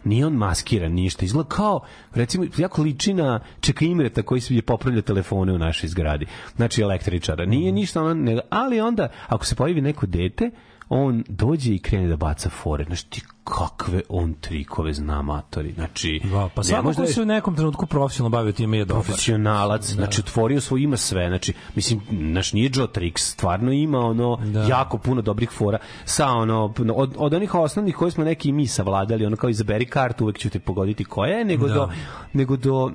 nije on maskiran, ništa. Izgleda kao, recimo, jako liči na Čeka Imreta koji se je popravljao telefone u našoj zgradi. Znači, električara. Nije ništa, ono, ali onda, ako se pojavi neko dete, on dođe i krene da baca fore. Znači, ti kakve on trikove zna matori. Znači, Da, pa svako može ko da se u nekom trenutku profesionalno bavio time je dobar. profesionalac, znači otvorio svoj ima sve, znači mislim naš nije Joe Trix, stvarno ima ono Da. jako puno dobrih fora sa ono od, od onih osnovnih koje smo neki i mi savladali, ono kao izaberi kartu, uvek ću te pogoditi koja je, nego Da. do nego do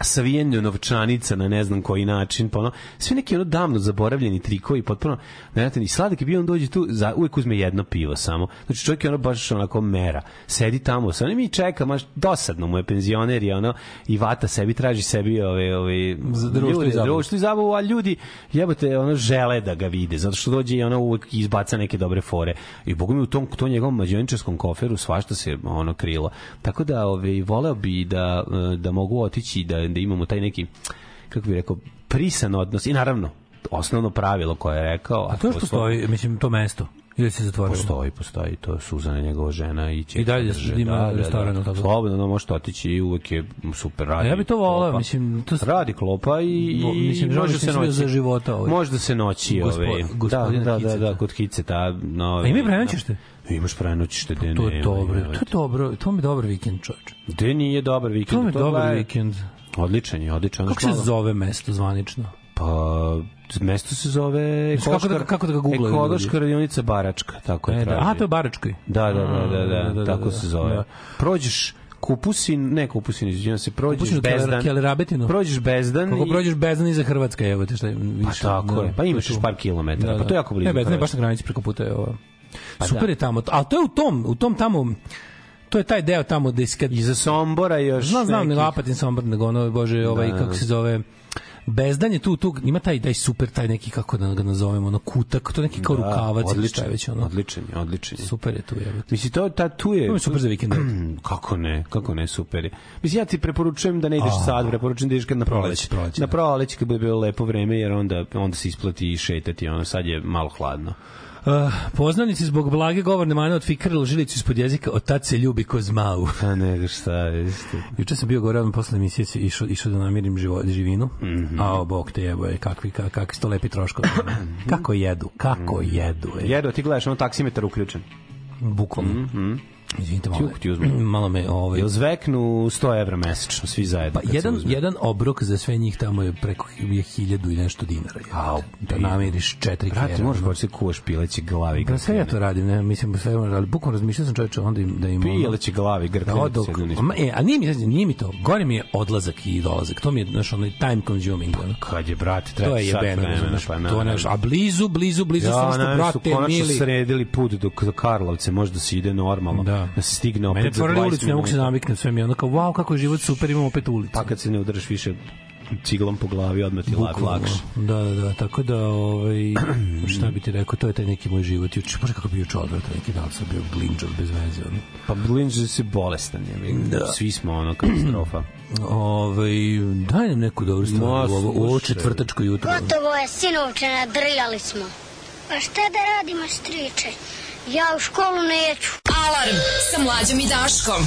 savijenju novčanica na ne znam koji način, pa ono, sve neki ono davno zaboravljeni trikovi, potpuno, ne znate, i sladak je bio, on dođe tu, za, uvek uzme jedno pivo samo. Znači, čovjek je ono baš onako mera. Sedi tamo, sa mi čeka, maš, dosadno mu je penzioner, je ono, i vata sebi, traži sebi ove, ove, Za društvo i zabavu. društvo i zabavu, a ljudi, jebote, ono, žele da ga vide, zato što dođe i ono uvek izbaca neke dobre fore. I bogu mi u tom, tom njegovom mađioničarskom koferu svašta se ono krilo. Tako da, ove, voleo bi da, e, da mogu otići da, da imamo taj neki, kako bih rekao, prisan odnos i naravno, osnovno pravilo koje je rekao. A to što stoji, mislim, to mesto. Ili se zatvorilo? Postoji, postoji, to je Suzana njegova žena i će I dalje ima restoran, ili tako? Slobodno, no, možete otići i uvek je super A radi. ja bi to klopa. mislim, to s- radi klopa i, Bo- mislim, može što se noći. za života ovaj. Može da se noći, Gospo- ovaj. Da, gospodina da, da, Kiceta. da, kod Kiceta. No, A ima i prenoćište? Imaš prenoćište, gde To je dobro, to je dobro, to mi je dobar vikend, čovječe. Gde nije dobar vikend? To mi je dobar vikend. Odličan je, odličan. Kako se zove mesto zvanično? Pa, mesto se zove Znaš, kako da- ekološka, kako da ga googlaju ekološka radionica Baračka, tako je E, da. A, to je Baračkoj. Da, da, da, da, da, da, da, tako da, se zove. da. Prođeš Kupusin, ne Kupusin, izvinjam se, prođeš Kupusin u Keler- Bezdan. Kelerabetinu? Prođeš Bezdan Kako i... prođeš Bezdan iza Hrvatske, evo te šta je Pa više. tako je, pa imaš još par kilometara, pa to je jako blizu Ne, Bezdan je baš na granici preko puta je ovo. Pa Super da. je tamo, ali to je u tom, u tom tamo, to je taj deo tamo gde kad... Iza Sombora još Znam, znam, ne nekih- Apatin Sombor, nego ono, bože, ovaj, Da. kako se zove, Bezdan je tu, tu ima taj, taj super, taj neki, kako da ga nazovemo, ono kutak, to neki kao Da, rukavac, odličan, je već ono. odličan je, odličan je. Super je tu, evo. Mislim, to, ta, tu je... To je super za vikend. kako ne, kako ne, super je. Mislim, ja ti preporučujem da ne ideš A. sad, preporučujem da ideš kad na Proleće, proleće. proleće, na da. proleće kad bude bilo lepo vreme, jer onda, onda se isplati i šetati, ono, sad je malo hladno. Uh, poznanici zbog blage govorne mane otfikrali žilicu ispod jezika, od tad se ljubi ko zmau. Pa nego šta isto. Juče sam bio gore, posle emisije se išao, išao da namirim živo, živinu. Mm Mhm. -hmm. A, bog te jebo, je, kakvi, kak, kakvi su to lepi troškovi. kako jedu, kako Mhm. jedu. Je. Jedo, ti gledaš, ono taksimetar uključen. Bukvalno. Mm -hmm. Izvinite malo. Ti uzme. Malo me, ovaj, Jel zveknu 100 evra mesečno, svi zajedno? Pa jedan, jedan obrok za sve njih tamo je preko je hiljadu i nešto dinara. je. Au, da namiriš četiri Brate, kera. možeš baš se kuvaš pileće glavi. Da sve ja to radim, ne, mislim sve, ali bukvalno razmišljao sam čoveče onda im, da im Pileće glavi, da jedno ništa. ma, e, a nije mi, znači, nije mi to, gore mi je odlazak i dolazak, to mi je, znaš, onaj time consuming, ono. Kad je, brate, treba To je jebeno, vremena, pa to naravno. ne, a blizu, blizu, blizu, ja, samo što, brate, konačno mili, sredili put do, do Karlovce, može da se ide normalno, Da. Da se stigne opet mene za 20 otvorili ulicu, ne mogu se minuta. naviknem, sve mi ono kao, wow, kako je život super, imamo opet ulicu. Pa kad se ne udaraš više ciglom po glavi, odmah ti lak, lakše. Da, da, da, tako da, ovaj, šta bi ti rekao, to je taj neki moj život. Juče, bože kako bi juče odvrata neki dan sam bio glinđav bez veze. Ono. Pa blinđe si bolestan, je. Da. Svi smo ono katastrofa. Ovaj, daj nam neku dobru stvar Ma, u ovo, u ovo četvrtačko jutro. Gotovo je, sinovče, nadrijali smo. Pa šta da radimo, striče? Ja u školu neću. Alarm sa mlađom i Daškom.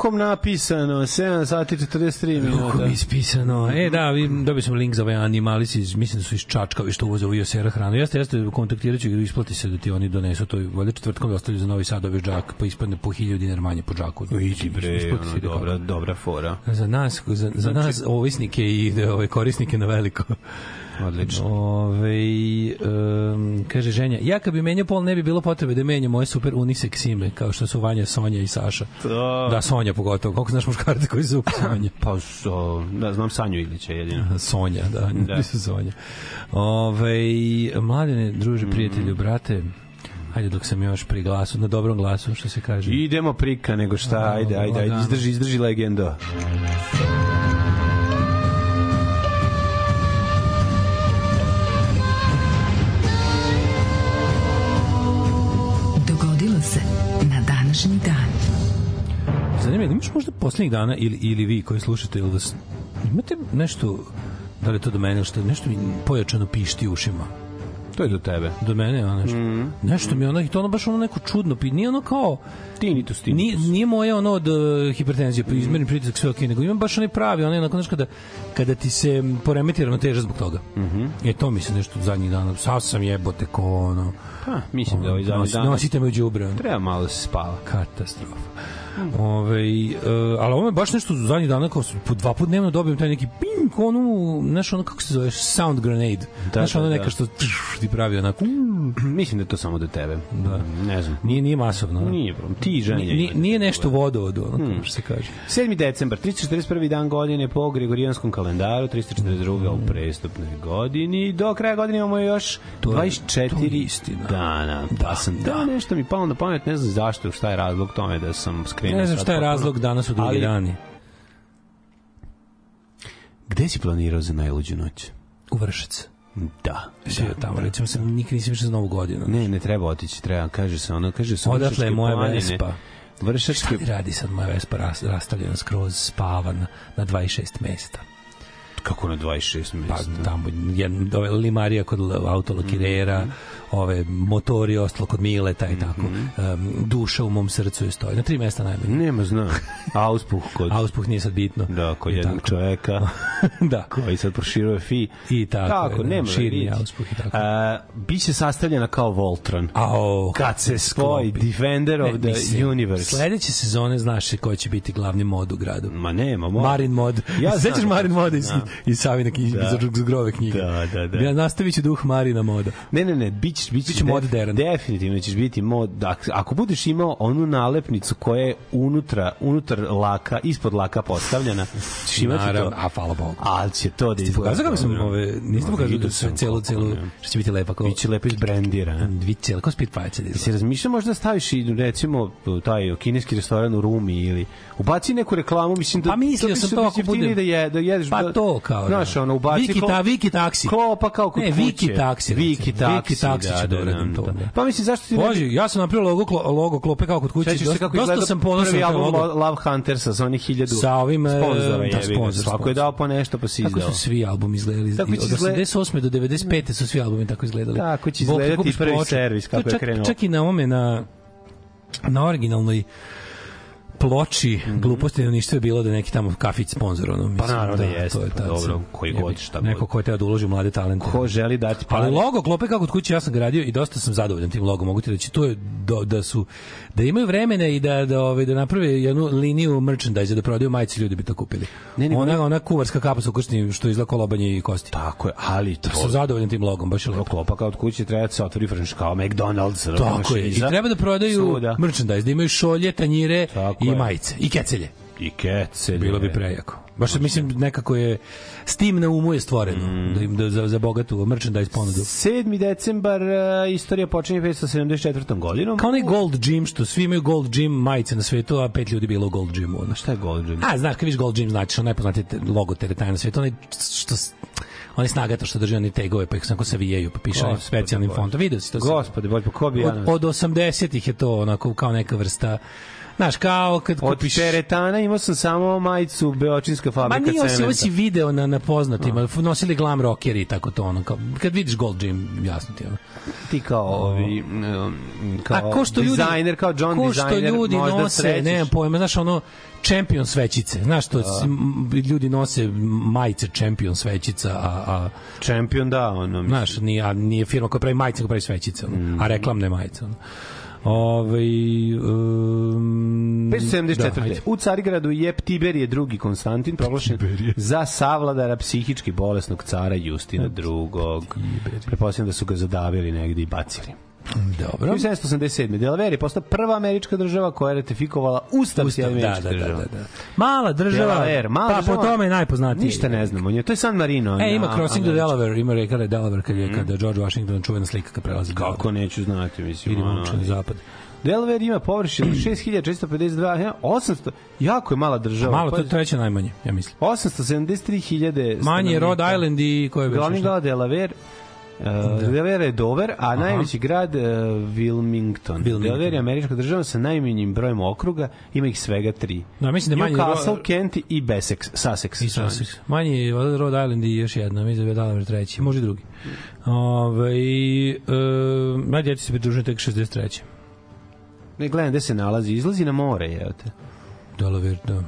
Rukom napisano, 7 sati 43 minuta. Rukom ispisano. E, da, vi dobili smo link za ovaj animalis iz, mislim da su iz Čačka, što uvoze u Josera hranu. Jeste, jeste, kontaktirat ću ih, isplati se da ti oni donesu to. Valjda četvrtkom da ostavljaju za Novi Sad ovaj džak, pa ispadne po 1000 dinar manje po džaku. Ići bre, ono, dobra, dobra fora. Za nas, za, za nas ovisnike i ove korisnike na veliko. Odlično. Ove, um, kaže ženja, ja kad bi menjao pol ne bi bilo potrebe da menjam moje super unisex ime, kao što su Vanja, Sonja i Saša. To. Da, Sonja pogotovo. Koliko znaš muškarce koji su Sonja? Pa, so, da, znam Sanju Ilića jedino. Sonja, da, Da. Sonja. Ove, mladene, druže, Mhm. prijatelju, brate, Hajde dok sam još pri glasu, na dobrom glasu, što se kaže. Idemo prika nego šta, ajde, ajde, ajde, izdrži, izdrži legendo. Zanima imaš možda poslednjih dana ili, ili vi koji slušate, ili vas, imate nešto, da li to do mene, ili što nešto mi pojačano pišti u ušima? To je do tebe. Do mene, ono nešto. Mm. Nešto mi ono, i to ono baš ono neko čudno, pi- nije ono kao, Tinnitus, nije, tinnitus. nije moje ono od uh, hipertenzije, pa izmerim pritisak sve ok, nego imam baš onaj pravi, onaj onako, znaš, kada, kada ti se poremeti ravnoteža zbog toga. Mm. -hmm. E, to mi se nešto zadnjih dana, sav sam jebote ko ono, Pa, mislim da ovaj zadnji nosi, dan nosite me u đubre. ono. treba malo da se spava. Katastrofa. Ove, uh, ali ovo je baš nešto za zadnjih dana kao po dva put dnevno dobijem taj neki ping, onu, znaš ono kako se zove, sound grenade. Da, znaš ono da, neka da. što tš, ti pravi onako, mm, Mislim da je to samo do tebe. Da. Ne znam. nije, nije masovno. ono. Nije problem. Ti i ženja. Nije, nije, nešto vodovodu, ono, hmm. što se kaže. 7. decembar, 341. dan godine po Gregorijanskom kalendaru, 342. u prestupnoj godini. Do kraja godine imamo još To je- 24 to je istina. dana. Da, Pa sam da. da. nešto mi palo na pamet, ne znam zašto, šta je razlog tome da sam skrenuo. Ne znam šta je razlog danas u drugi Ali- dani. Gde si planirao za najluđu noć? U Vršac. Da. Svi da, tamo, da. recimo sam nikad nisam išao za novu godinu. Ne, ne treba otići, treba, kaže se ono, kaže se Odatle je moja planine. Vespa. Vršačke Šta radi sad moja Vespa ras, rastavljena skroz spava na, na 26 mesta? kako na 26 Pa mesta. tamo jedan, ove limarija kod autolokirera, ove motori ostalo kod Mileta i tako. Um, duša u mom srcu je stoji. Na tri mesta najmanje. Nema zna. Auspuh kod Auspuh nije sad bitno. da, kod jednog tako. čoveka da. koji sad proširuje fi. I tako, Tako, da, nema širi auspuh i tako. A, biće sastavljena kao Voltron. Ao, Kad se spoji. Defender of Ne, the mislim, Universe. Sledeće sezone znaš se ko će biti glavni mod u gradu. Ma nema, mo. Marin mod. Ja Sećaš Marin moda iz, da. iz Savina knjige, Da. da. iz grove knjige. Da, da, da. Ja nastavit ću duh Marina moda. Ne, ne, ne, bićeš, bićeš Biće mod Deran. Definitivno ćeš biti mod. Ak- Ako budeš imao onu nalepnicu koja je unutra, unutar laka, ispod laka postavljena, ćeš imati Naravno, to. a hvala Bogu. Ali će to da Ti pokazao kako sam ove, niste Ma, pokazao da sam celu, celu, ne. što će biti lepa kao, Biće lepo izbrendirana. Biće cijela, kao Spitfire će da Si izgleda. razmišljao možda staviš i recimo taj kineski restoran u Rumi ili ubaci neku reklamu, mislim da Pa mislio sam se- to ako se bude- da je da jedeš Pa da- to kao, Znaš, da. ono ubaci Viki, ta, Viki taksi. klopa kao kod Ne, kuće. Viki taksi, Viki taksi, Viki taksi će da uradim to, da. Pa mislim zašto ti ne Bože, ja sam napravio logo, logo klope kao kod kuće. Se Dosta, kako dosta sam ponosan na album logo. Lo- Love Huntersa sa onih hiljadu Sa ovim, e, sponzora da, sponzor, Svako je dao po nešto pa si Tako izdao. su svi albumi izgledali. Tako Od će izgled- 88. do 95. su svi albumi tako izgledali. Tako će izgledati prvi servis, kako je krenuo. Čak i na ovome, na, na originalnoj ploči gluposti na ništa je bilo da neki tamo kafić sponsor ono mislim Mhm. naravno da da, jeste, to je pa tad dobro, koji god, šta neko ko je teo da uloži mlade talente Ko želi dati pare? Ali logo klope kako kod kuće ja sam ga radio i dosta sam zadovoljan tim logom. Mogu ti reći to je do, da su da imaju vremena i da da ovaj da naprave jednu liniju merchandise da prodaju majice ljudi bi to kupili. Ne, ne, ona ne. ona kuvarska kapa sa ukrštenim što izgleda kao lobanje i kosti. Tako je, ali to sam zadovoljan tim logom, baš je lepo. klopa kao od kuće treba da se otvori franš kao McDonald's. Tako je. I treba da prodaju merchandise, da imaju šolje, tanjire Tako i majice i kecelje. I kece. Bilo bi prejako. Baš mislim nekako je s tim na umu je stvoreno Mm. da im da za, za bogatu merchandise ponudu. 7. decembar, uh, istorija počinje 574. godinom. Kao onaj Gold Gym, što svi imaju Gold Gym majice na svetu, a pet ljudi bilo u Gold Gymu. Ono. Šta je Gold Gym? A, znaš, kad viš Gold Gym, znači, ono najpoznatiji logo teretana na svetu, onaj što s- onaj snagato što drži oni tegove, pa ih samo savijaju, pa piše onim specijalnim fontom. Vidio si to? Gospode, bolj, pa ko bi ja... Od, od 80-ih je to onako kao neka vrsta Znaš, kao kad Od kupiš... teretana imao sam samo majicu Beočinska Ma fabrika nije ovo si, ovo cementa. si video na, na poznatima, nosili glam rockeri i tako to, ono, kao, kad vidiš Gold Gym, jasno ti ono. Ti kao ovi, kao A ko što ljudi, dizajner, kao John ko što dizajner, ljudi možda nose, srećeš. nemam pojma, znaš, ono, Champion svećice, znaš to, s- m, ljudi nose majice Champion svećica, a, a Champion, da, ono. mislim. znaš, nije, a nije firma koja pravi majice, koja pravi svećice, ono, Mm. a reklamne majice, ono. Ove, um, 574. Da, ajde. u Carigradu je Tiberije drugi Konstantin proglašen za savladara psihički bolesnog cara Justina drugog. Pretpostavljam da su ga zadavili negde i bacili. Dobro. 1787. Delaware je postala prva američka država koja je ratifikovala Ustav, Ustav, Ustav da, da, da, da, da, da. Mala država, Delaware, mala pa država. po tome je najpoznatiji. Ništa ne znamo njoj. To je San Marino. E, ima Crossing američki. Delaware, ima reka da je Delaware kad je kada George Washington čuvena slika kad prelazi. Kako neću znati, mislim. Vidimo učeni zapad. Delaware ima površinu 6452, ja, 800, jako je mala država. Malo, to Pa- je treće najmanje, ja mislim. 873.000 Manje je Rhode. Island i koje je već Glavni grad Delaware Uh, Delaware je Dover, a najveći grad uh, Wilmington. Wilmington. Delaware je američka država sa najmanjim brojem okruga, ima ih svega tri. Da, mislim da je manji Newcastle, ro- Kent i Bessex, Sussex. I Sussex. Manji je Rhode Island i još jedna, mislim da je Delaware treći, može i drugi. Ove, e, moj djeti se pridružuje tek 63. Ne gledam gde se nalazi, izlazi na more, je te. Delaware, da.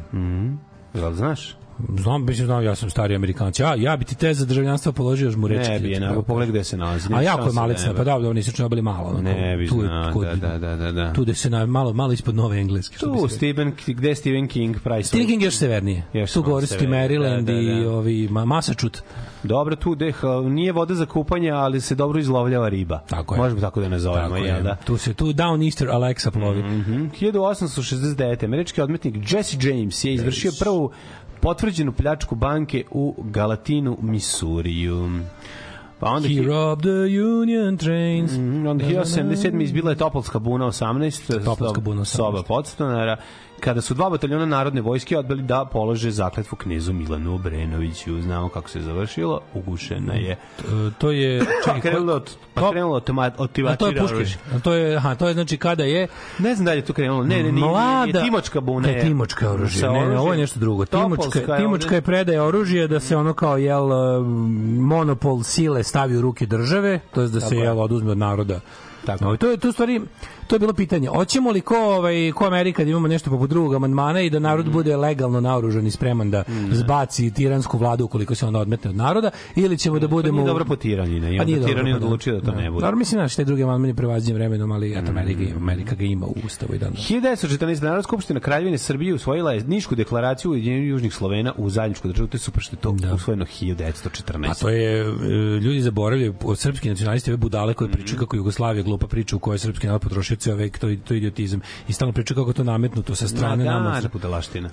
Jel znaš? Znam, mislim, znam, ja sam stari Amerikanac. Ja, ja bi ti te za državljanstvo položio žmurečki. Ne bi je, nego pogled gde se nalazi. A jako je da pa da, da, nisu čobali malo. onako. Ne bi Tu znao, kod- da, da, da, da, da. Tu da se na, malo, malo ispod nove engleske. bi Tu se. Stephen, gde je Stephen King pravi svoj- Stephen King je još severnije. Još tu ti severnije, Maryland da, da, i da. ovi ma, Massachusetts. Dobro, tu gde ha, nije voda za kupanje, ali se dobro izlovljava riba. Tako je. Možemo tako da nazovemo, Tako je. da? Tu se tu Down Easter Alexa plovi. Mhm. 1869. Američki odmetnik Jesse James je izvršio prvu potvrđenu pljačku banke u Galatinu, Misuriju. Pa onda He robbed the Union trains. Mhm, onda 1977. izbila je Topolska buna 18, Topolska buna 18. soba podstanara, kada su dva bataljona narodne vojske odbili da polože zakletvu knezu Milanu Obrenoviću. Znamo kako se završilo, ugušena je. E, to je... Pa Čekaj, krenulo ko- od, pa to- krenulo od od A to je tivačira Puškin. to je, aha, to je znači kada je Ne znam da je to krenulo. Ne, ne, nije, nije, Timočka buna Ne, je. Timočka oružje. Ne, ne, ovo je nešto drugo. Timočka, Timočka je predaje oružje da se ono kao jel uh, monopol sile stavi u ruke države, to je da se jel oduzme od naroda. Tako No, je. to je to stvari to je bilo pitanje. Hoćemo li ko ovaj ko Amerika da imamo nešto poput drugog amandmana i da narod Mm. bude legalno naoružan i spreman da zbaci tiransku vladu ukoliko se onda odmetne od naroda ili ćemo da To budemo nije dobro po tiranina. I Pa onda dobro, tiranin pa da. odlučio da to ne bude. Naravno, mislim da taj drugi amandman je prevaziđen vremenom, ali eto, Amerika, ima- Amerika ga ima u ustavu i dan. 1914. Narodna skupština Kraljevine Srbije usvojila je Nišku deklaraciju Ujedinjenja Južnih Slovena u zajedničku državu, to je super što je to Da. usvojeno 1914. A to je, e, ljudi zaboravljaju, srpski nacionalisti ove budale koje Mhm. pričaju kako je Jugoslavija glupa priča u kojoj srpski narod potrošio ceo vek, to, to idiotizam. I stalno pričaju kako to nametnuto sa strane Ma da, nama. da, budalaština.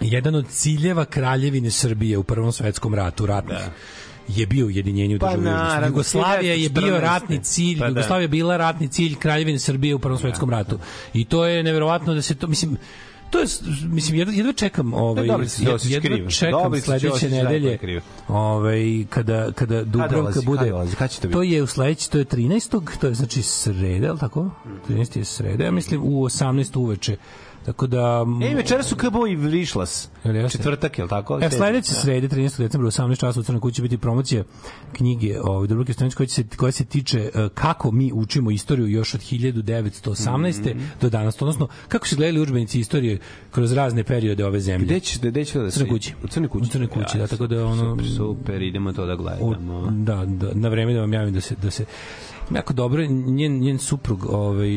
Jedan od ciljeva kraljevine Srbije u Prvom svetskom ratu, ratnih, je bio ujedinjenje u Pa naravno, Jugoslavija je bio 1914. ratni cilj, Pa da. Jugoslavija je bila ratni cilj kraljevine Srbije u Prvom svetskom ratu. I to je neverovatno da se to, mislim, to je, mislim, jedva, jedva čekam, ovaj, Dobrica Ćosić jedva čekam Dobrica sledeće je nedelje, ovaj, kada, kada Dubravka dolazi, bude, kad dolazi, kad će to biti? to je u sledeći, to je 13. to je znači sreda, li tako? 13. je sreda, ja mislim u 18 uveče. Tako da... E, večera su KBO i Vrišlas. Jel jeste? Četvrtak, je li tako? E, sledeće srede, 13. decembra u 18 časova u Crnoj kući će biti promocija knjige ovaj Dubravke Stojanić koja se koja se tiče e, kako mi učimo istoriju još od 1918. Mhm. do danas, odnosno kako se gledali udžbenici istorije kroz razne periode ove zemlje. Gde će, gde će da se... Crnoj kući. U Crnoj kući. U Crnoj kući, da, tako da ono- Super, super, idemo to da O, gledamo. da, da, na vreme da vam javim da se da se jako dobro njen njen suprug ovaj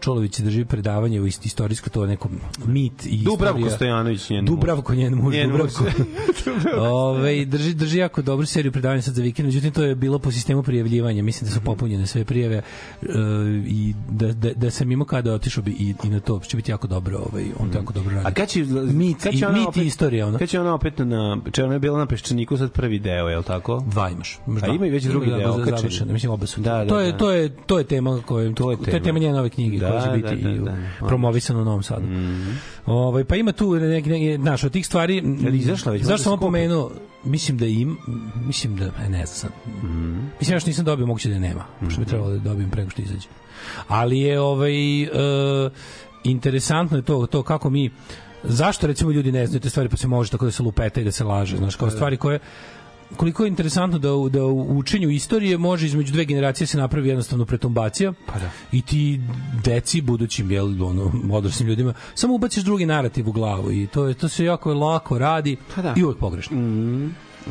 Čolović drži predavanje u ist- istorijsko to neko mit i Dubravko istorija. Stojanović, njen. Dubravko njen muž Njen. Dubravko Ove, drži, drži jako dobru seriju predavanja sad za vikend, međutim to je bilo po sistemu prijavljivanja, mislim da su popunjene sve prijave e, i da, da, da sam imao kada otišao bi i, i na to, će biti jako dobro, ovaj, on to jako dobro radi. A kad će, mit, kad će ona mit opet, i istorija, ono. Kad će ona opet na... Če ona je bila na Peščaniku, sad prvi deo, je li tako? Dva imaš. imaš A dva. ima i već drugi da, deo, okačen. mislim oba su. Da, da, to je da. to je to je tema koja To je to je tema. tema njene nove knjige Da, koja će da, biti da, i da. promovisana u Novom Sadu. Ovaj pa ima tu neki neki naš od tih stvari. Je li izašla već? Zašto sam pomenuo? Mislim da im mislim da e, ne znam. sad. Mislim još nisam dobio moguće da je nema. Što bi trebalo da dobijem preko što izađe. Ali je ovaj e, interesantno je to to kako mi zašto recimo ljudi ne znaju te stvari pa se može tako da se lupeta i da se laže, znaš, kao stvari koje koliko je interesantno da u, da u učenju istorije može između dve generacije se napravi jednostavno pretumbacija Pa da. i ti deci budućim jel ono odraslim ljudima samo ubaciš drugi narativ u glavu i to je to se jako lako radi Pa da. i uvek pogrešno.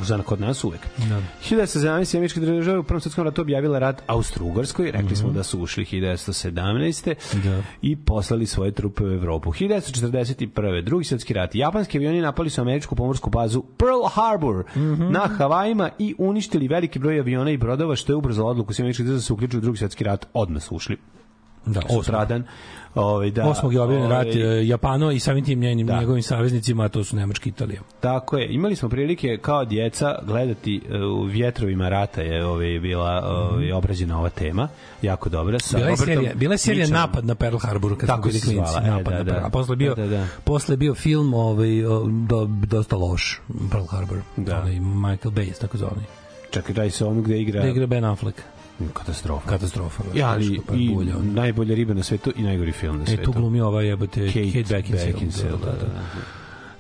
Za kod nas uvek. Da. 1917. američke države u Prvom svetskom ratu objavila rat Austro-Ugarskoj, rekli smo da su ušli 1917. Da. i poslali svoje trupe u Evropu. 1941. drugi svjetski rat. Japanski avioni napali su američku pomorsku bazu Pearl Harbor na Havajima i uništili veliki broj aviona i brodova, što je ubrzalo odluku svih američkih država da se uključuju u drugi svjetski rat. Odmah su ušli. Da. Sutradan. Ovaj da. Osmog je objavljen rat ovaj, e, Japano i samim tim njenim, Da. njegovim saveznicima, a to su Nemačka i Italija. Tako je. Imali smo prilike kao djeca gledati e, u vjetrovima rata je ovaj bila ovaj obrađena ova tema. Jako dobra sa Bila je serija, bila je serija Mitchumom. napad na Pearl Harbor kad Tako smo bili klinci, zvala, e, napad da, na da. Pearl. A posle bio Da, da, da. posle bio film ovaj do, dosta loš Pearl Harbor. Da. Onaj Michael Bay tako zvani. Čekaj, daj se ono gde igra Da igra Ben Affleck. Katastrofa. Katastrofa. baš Ja, ali pa i bulja, ono. najbolja riba na svetu i najgori film na E, svetu. tu glumi ova jebote Kate, Kate, Beckinsale. Beckinsale, da, da, da.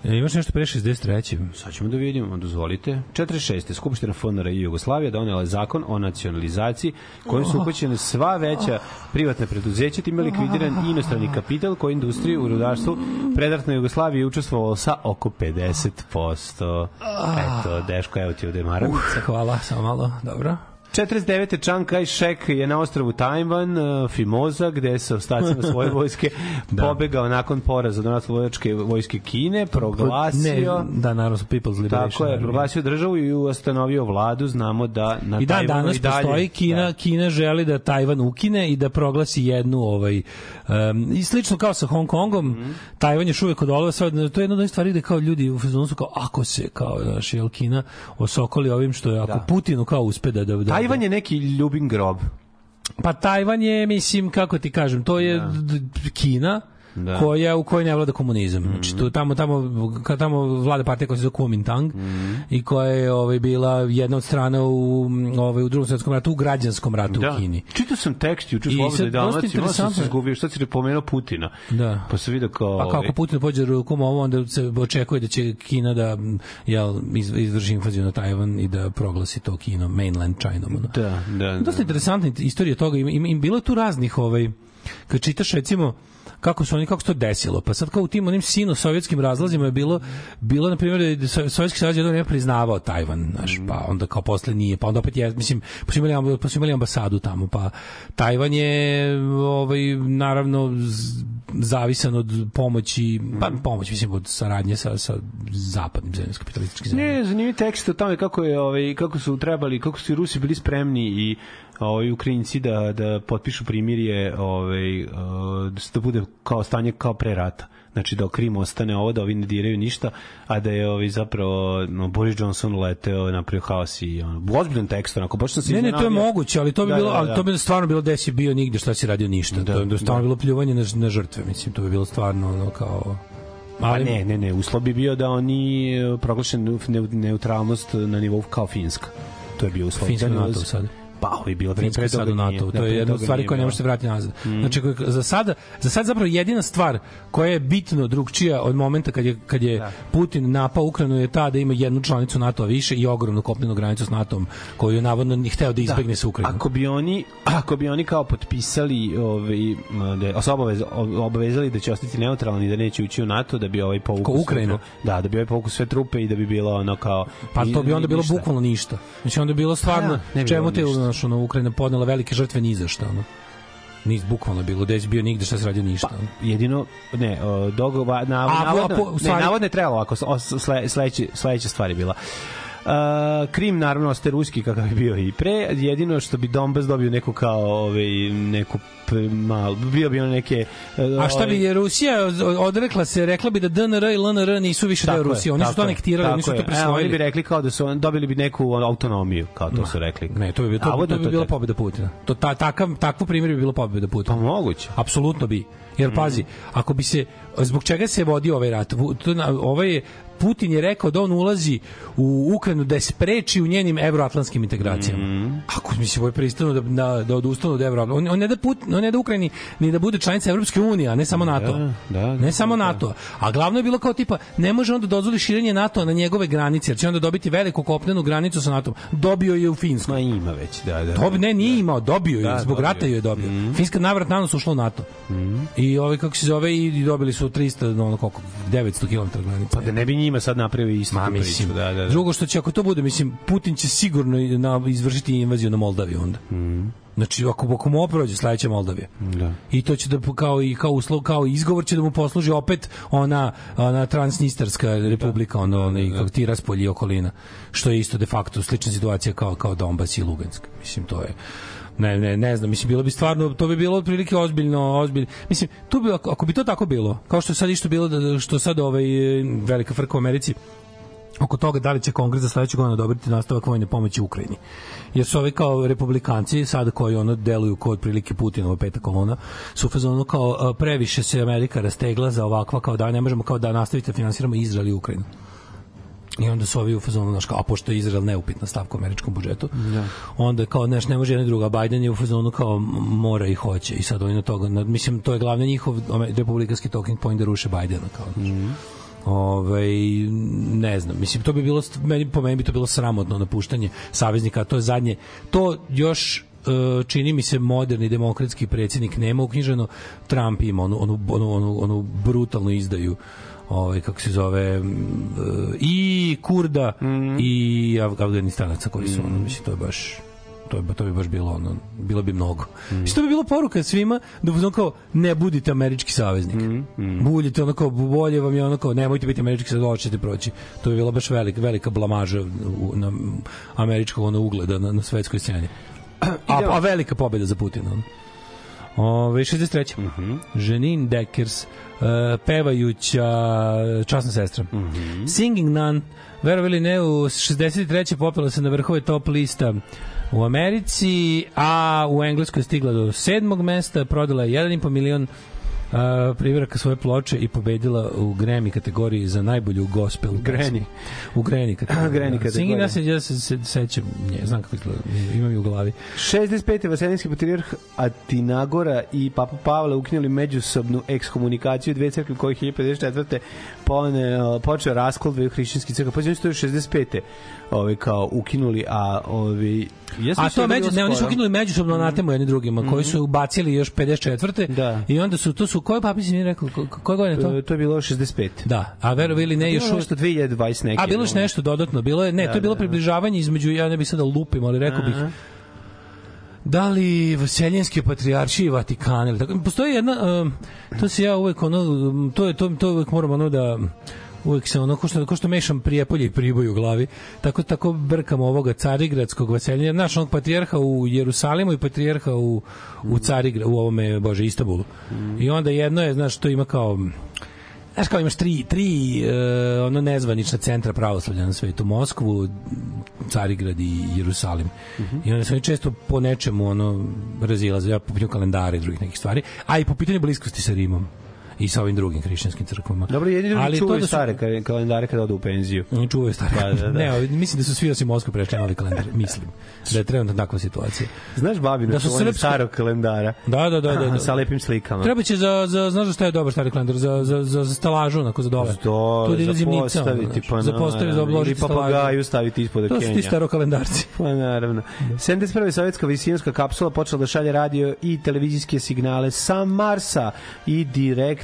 E, imaš nešto pre 63. Sad ćemo da vidimo, dozvolite. 46. Skupština FNR i Jugoslavija donela je zakon o nacionalizaciji kojim su upućene sva veća privatna preduzeća, time likvidiran inostrani kapital koji industriju u rudarstvu predratna Jugoslavija je učestvovalo sa oko 50%. Eto, Deško, evo ti ovde Maravica. Hvala, samo malo, dobro. 49. Chiang Kai-shek je na ostrvu Tajvan, uh, Fimoza, gde se ostacima svoje vojske pobegao nakon poraza do naslovojačke vojske Kine, proglasio... Ne, da, naravno, People's Liberation. Tako je, proglasio državu i ustanovio vladu, znamo da na I dan Tajvanu danas i dalje, postoji Kina, Da. Kina želi da Tajvan ukine i da proglasi jednu ovaj um, i slično kao sa Hong Kongom, Mhm. Tajvan je još uvek od olova, sad, to je jedna od stvari gde kao ljudi u fazonu su kao ako se kao naš jel Kina osokoli ovim što je ako Putinu kao uspe da da, da Tajvan je neki ljubim grob. Pa Tajvan je, mislim, kako ti kažem, to je d- d- Kina, Da. Koja u kojoj ne vlada komunizam. Znači tu tamo tamo kad tamo vlada partija koja se zove Kuomintang Mhm. i koja je ovaj bila jedna od strana u ovaj u drugom svetskom ratu, u građanskom ratu u Kini. Čitao sam tekst juče u Slobodnoj Dalmaciji, malo sam se izgubio, šta si pomenuo Putina. Da. Pa se vidio kao... Pa ovaj, kako Putin pođe rukom ovo, onda se očekuje da će Kina da jel, iz- izvrši invaziju na Tajvan i da proglasi to Kino, mainland China. Ono. Da, da, Dosta da. interesantna istorija toga. Im, im, im bilo tu raznih, ovaj, kad čitaš recimo kako su oni kako se to desilo. Pa sad kao u tim onim sino sovjetskim razlazima je bilo bilo na primjer da je so- sovjetski savez jedno vreme priznavao Tajvan, znaš, pa onda kao posle nije, pa onda opet je, mislim, pa su imali, pa su imali ambasadu tamo, pa Tajvan je ovaj naravno zavisan od pomoći, pa pomoć mislim od saradnje sa sa zapadnim zemljama, kapitalističkim zemljama. Ne, zanimljiv tekst o tome kako je ovaj kako su trebali, kako su i Rusi bili spremni i ovaj Ukrajinci da da potpišu primirje, ovaj eh, da se to bude kao stanje kao pre rata. Znači da Krim ostane ovo, da ovi ne diraju ništa, a da je ovaj zapravo no, Boris Johnson leteo, napravio haos i ono, ozbiljan tekst, onako, baš sam se Ne, ne, to je moguće, ali to bi Da, bilo, da, ali da. to bi stvarno bilo da si bio nigde, šta si radio ništa. Da, to je stvarno da. bilo pljuvanje na, na žrtve, mislim, to bi bilo stvarno ono kao Pa ne, ne, ne, uslov bi bio da oni eh, proglašen ne- neutralnost na nivou kao Finska. To je bio uslov. Finska Da, NATO sad. Pa, ovo je bilo pre, Finska sad u. NATO. Da, To je pre jedna od stvari koja ne može se vratiti nazad. Znači, koja- za sada, za sad zapravo jedina stvar koja je bitno drugčija od momenta kad je, kad je Putin napao Ukrajinu je ta da ima jednu članicu NATO-a više i ogromnu kopnenu granicu s NATO-om koju je navodno ni hteo da izbegne sa Ukrajinom. Ako bi oni ako bi oni kao potpisali ovaj da se obavez, obavezali da će ostati neutralni da neće ući u NATO da bi ovaj povukao tru- Da, da bi ovaj povukao sve trupe i da bi bilo ono kao Pa to bi onda bilo ništa. bukvalno ništa. Znači onda bi bilo stvarno, da, ne bi čemu te znaš, ono, Ukrajina podnela velike žrtve ni za šta, ono. Niz bukvalno bilo, gde si bio nigde šta se radio ništa. ono. jedino ne dogova nav, A, navodno, po- u stvari- ne, navodno je trebalo ako sle, sledeće sledeća stvar je bila Uh, Krim naravno ostaje ruski kakav je bio i pre jedino što bi Donbas dobio neku kao ovaj neku p- mal bio bi ono neke A šta bi je Rusija odrekla se, rekla bi da DNR i LNR nisu više deo Rusije. Oni su to anektirali, oni su to E, oni bi prisvojili. rekli kao da su dobili bi neku autonomiju, kao to su rekli. Ne, to bi, bilo- to, Navodno to bi bila pobeda Putina. To, ta, takav, takvo primjer bi bilo pobeda Pa Putina. moguće. Apsolutno bi. Jer Mm. pazi, ako bi se zbog čega se vodi ovaj rat? To, ovaj je Putin je rekao da on ulazi u Ukrajinu da je spreči u njenim evroatlantskim integracijama. Mm. Ako mi se ovaj pristanu da, da, da odustanu od evro, on, on ne da Put, on ne da Ukrajini ni da bude članica Evropske unije, a ne samo NATO. da, da, ne samo NATO. A glavno je bilo kao tipa ne može onda da dozvoli širenje NATO na njegove granice, jer će onda dobiti veliku kopnenu granicu sa NATO. Dobio je u Finsku. Ma ima već, da, da. Dobi, ne, nije imao, dobio je, Da, zbog dobio. rata ju je dobio. Finska navrat nanos ušla u NATO. I ovaj kako se zove i, dobili su 300, no, ono koliko, 900 km granice. Pa da ne bi njima sad napravio isto Ma, mislim, priču. Da, da, da. Drugo što će, ako to bude, mislim, Putin će sigurno na, izvršiti invaziju na Moldaviju onda. Znači, ako, ako mu oprođe, sledeća Moldavija. Da. I to će da, kao i kao uslov, kao izgovor će da mu posluži opet ona, ona transnistarska republika, ono, ono, i kako ti raspolji okolina. Što je isto de facto slična situacija kao, kao Donbas i Lugansk. Mislim, to je ne, ne, ne znam, mislim, bilo bi stvarno, to bi bilo otprilike ozbiljno, ozbiljno. Mislim, tu bi, ako, ako bi to tako bilo, kao što sad isto bilo, da, što sad ovaj, velika frka u Americi, oko toga da li će kongres za sledeću godinu odobriti nastavak vojne pomoći Ukrajini. Jer su ovi kao republikanci, sada koji ono deluju kod prilike Putinova peta kolona, su u fazonu kao previše se Amerika rastegla za ovakva kao da ne možemo kao da nastavite da finansiramo Izrael i Ukrajinu. I onda su ovi u fazonu, znaš, kao, a pošto je Izrael neupitna stavka u američkom budžetu, da. onda kao, znaš, ne može jedna druga, Biden je u fazonu kao mora i hoće i sad oni na toga, na, mislim, to je glavni njihov republikanski talking point da ruše Bidena, kao, znaš. Ovaj ne znam, mislim to bi bilo meni po meni bi to bilo sramotno napuštanje saveznika, to je zadnje. To još e, čini mi se moderni demokratski predsjednik nema uknjiženo Trump ima onu onu onu onu, onu brutalnu izdaju ovaj kako se zove i Kurda i Af- Afganistanaca koji su ono mislim to je baš to bi, to bi baš bilo ono, bilo bi mnogo. Mm. Što bi bilo poruka svima da ono kao ne budite američki saveznik. Mm. Budite ono kao bolje vam je ono kao nemojte biti američki saveznik, hoćete proći. To bi bila baš velika velika blamaža u, na američkog ono ugleda na, na svetskoj sceni. A, a velika pobeda za Putina. ono. Ove, 63. Mm -hmm. Janine Deckers, uh, pevajuća časna sestra. Mm -hmm. Singing Nun, verovali ne, u 63. popela se na vrhove top lista u Americi, a u Engleskoj je stigla do sedmog mesta, prodala je 1,5 milion uh, primjeraka svoje ploče i pobedila u Grammy kategoriji za najbolju gospel Grammy. u Grammy kategoriji. Grammy da. kategorija. Singing Nun se, ja se, se sećam, nje, znam kako izgleda, imam je u glavi. 65. Vaseljenski patrijarh Atinagora i Papa Pavle ukinuli međusobnu ekskomunikaciju dve crkve kojih je 54. Pone, počeo raskol dve hrišćanskih crkva. Pa znači to je 65. Ove, kao ukinuli, a ovi... Ja sam A to da među, ne, oni su ukinuli međusobno anatemu jedni drugima, koji su ubacili još 54. Da. I onda su, to su, koje papi si mi rekao, ko- ko- koje godine to? E, To je bilo 65. Da, a verovi ili ne, još Bilo nešto 2020 neke. A bilo je još nešto dodatno, bilo je, ne, to je bilo približavanje između, ja ne bih sada lupim, ali rekao bih, da li Vaseljenske patrijaršije i Vatikana ili tako. Postoji jedna, to se ja uvek ono, to je, to, to uvek moram ono da uvek se ono, ko što, ko što mešam prijepolje i priboj u glavi, tako, tako brkam ovoga carigradskog vaseljenja, znaš, onog patrijarha u Jerusalimu i patrijarha u, u Carigradu, u ovome, bože, Istanbulu. I onda jedno je, znaš, to ima kao, Znaš kao imaš tri, tri e, ono nezvanična centra pravoslavlja na svetu, Moskvu, Carigrad i Jerusalim. I onda se oni često po nečemu ono razilaze, ja po pitanju kalendara i drugih nekih stvari, a i po pitanju bliskosti sa Rimom i sa ovim drugim hrišćanskim crkvama. Dobro, jedni drugi Ali to čuvaju da su- stare ka- kalendare kada odu u penziju. Oni čuvaju stare. Da, da, da. Ne, mislim da su svi osim Moskve prešli novi kalendar, mislim. Da je trenutno takva situacija. Znaš babino Da su srpske- starog kalendara? Da, da, da, da. da. Sa lepim slikama. Treba će za, za, znaš šta je dobar stari kalendar? Za, za, za, za stalažu, onako za dole. To, Tu da za postaviti, pa za postaviti, za obložiti Ili papagaju staviti ispod To su ti starokalendarci. Pa naravno. 71. sovjetska visijonska kapsula počela da šalje radio i televizijske signale sa Marsa i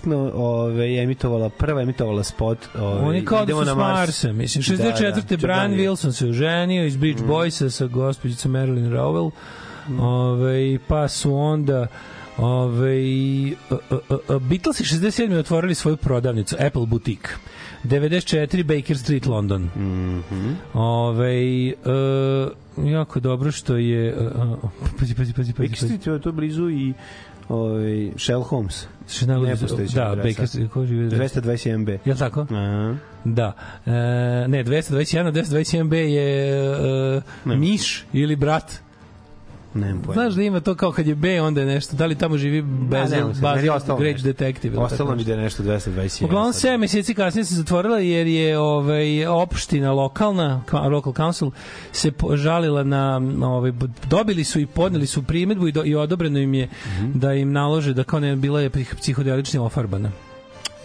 direktno ove, emitovala, prva emitovala spot ove, Oni kao da idemo su na Mars. Marsa, mislim. Da, 64. da, Brian Jordanije. Wilson se oženio iz Beach Boysa sa gospođicom Marilyn Rowell. Ove, pa su onda Ove, uh, uh, uh, Beatlesi 67. otvorili svoju prodavnicu Apple Boutique 94 Baker Street London mm -hmm. Ove, uh, jako dobro što je pazi, pazi, pazi, pazi. Baker to je blizu i ovaj, Shell Holmes. Što je najbolje- Nepostojeća Da, adresa. Baker ko živi? 221B. Je li tako? Aha. Da. E, ne, 221, 221B je e, Miš ili brat. Nemam pojma. Znaš da ima to kao kad je B, onda je nešto. Da li tamo živi meni je ostalo Great nešto. Detective? ili Ostalo mi da je nešto 221. Uglavnom sad. 7 meseci kasnije se zatvorila jer je ovaj opština lokalna ka- local council se žalila na ovaj dobili su i podneli su primedbu i, do, i odobreno im je Mhm. da im nalože da kao ne bila je psih- psihodelično ofarbana.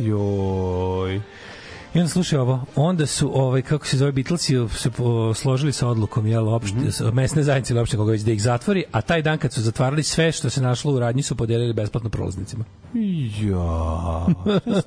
Joj. I onda slušaj ovo, onda su ovaj kako se zove Beatlesi se po, složili sa odlukom jel opšte mm mesne zajednice ili opšte koga već da ih zatvori, a taj dan kad su zatvarali sve što se našlo u radnji su podelili besplatno prolaznicima. Ja,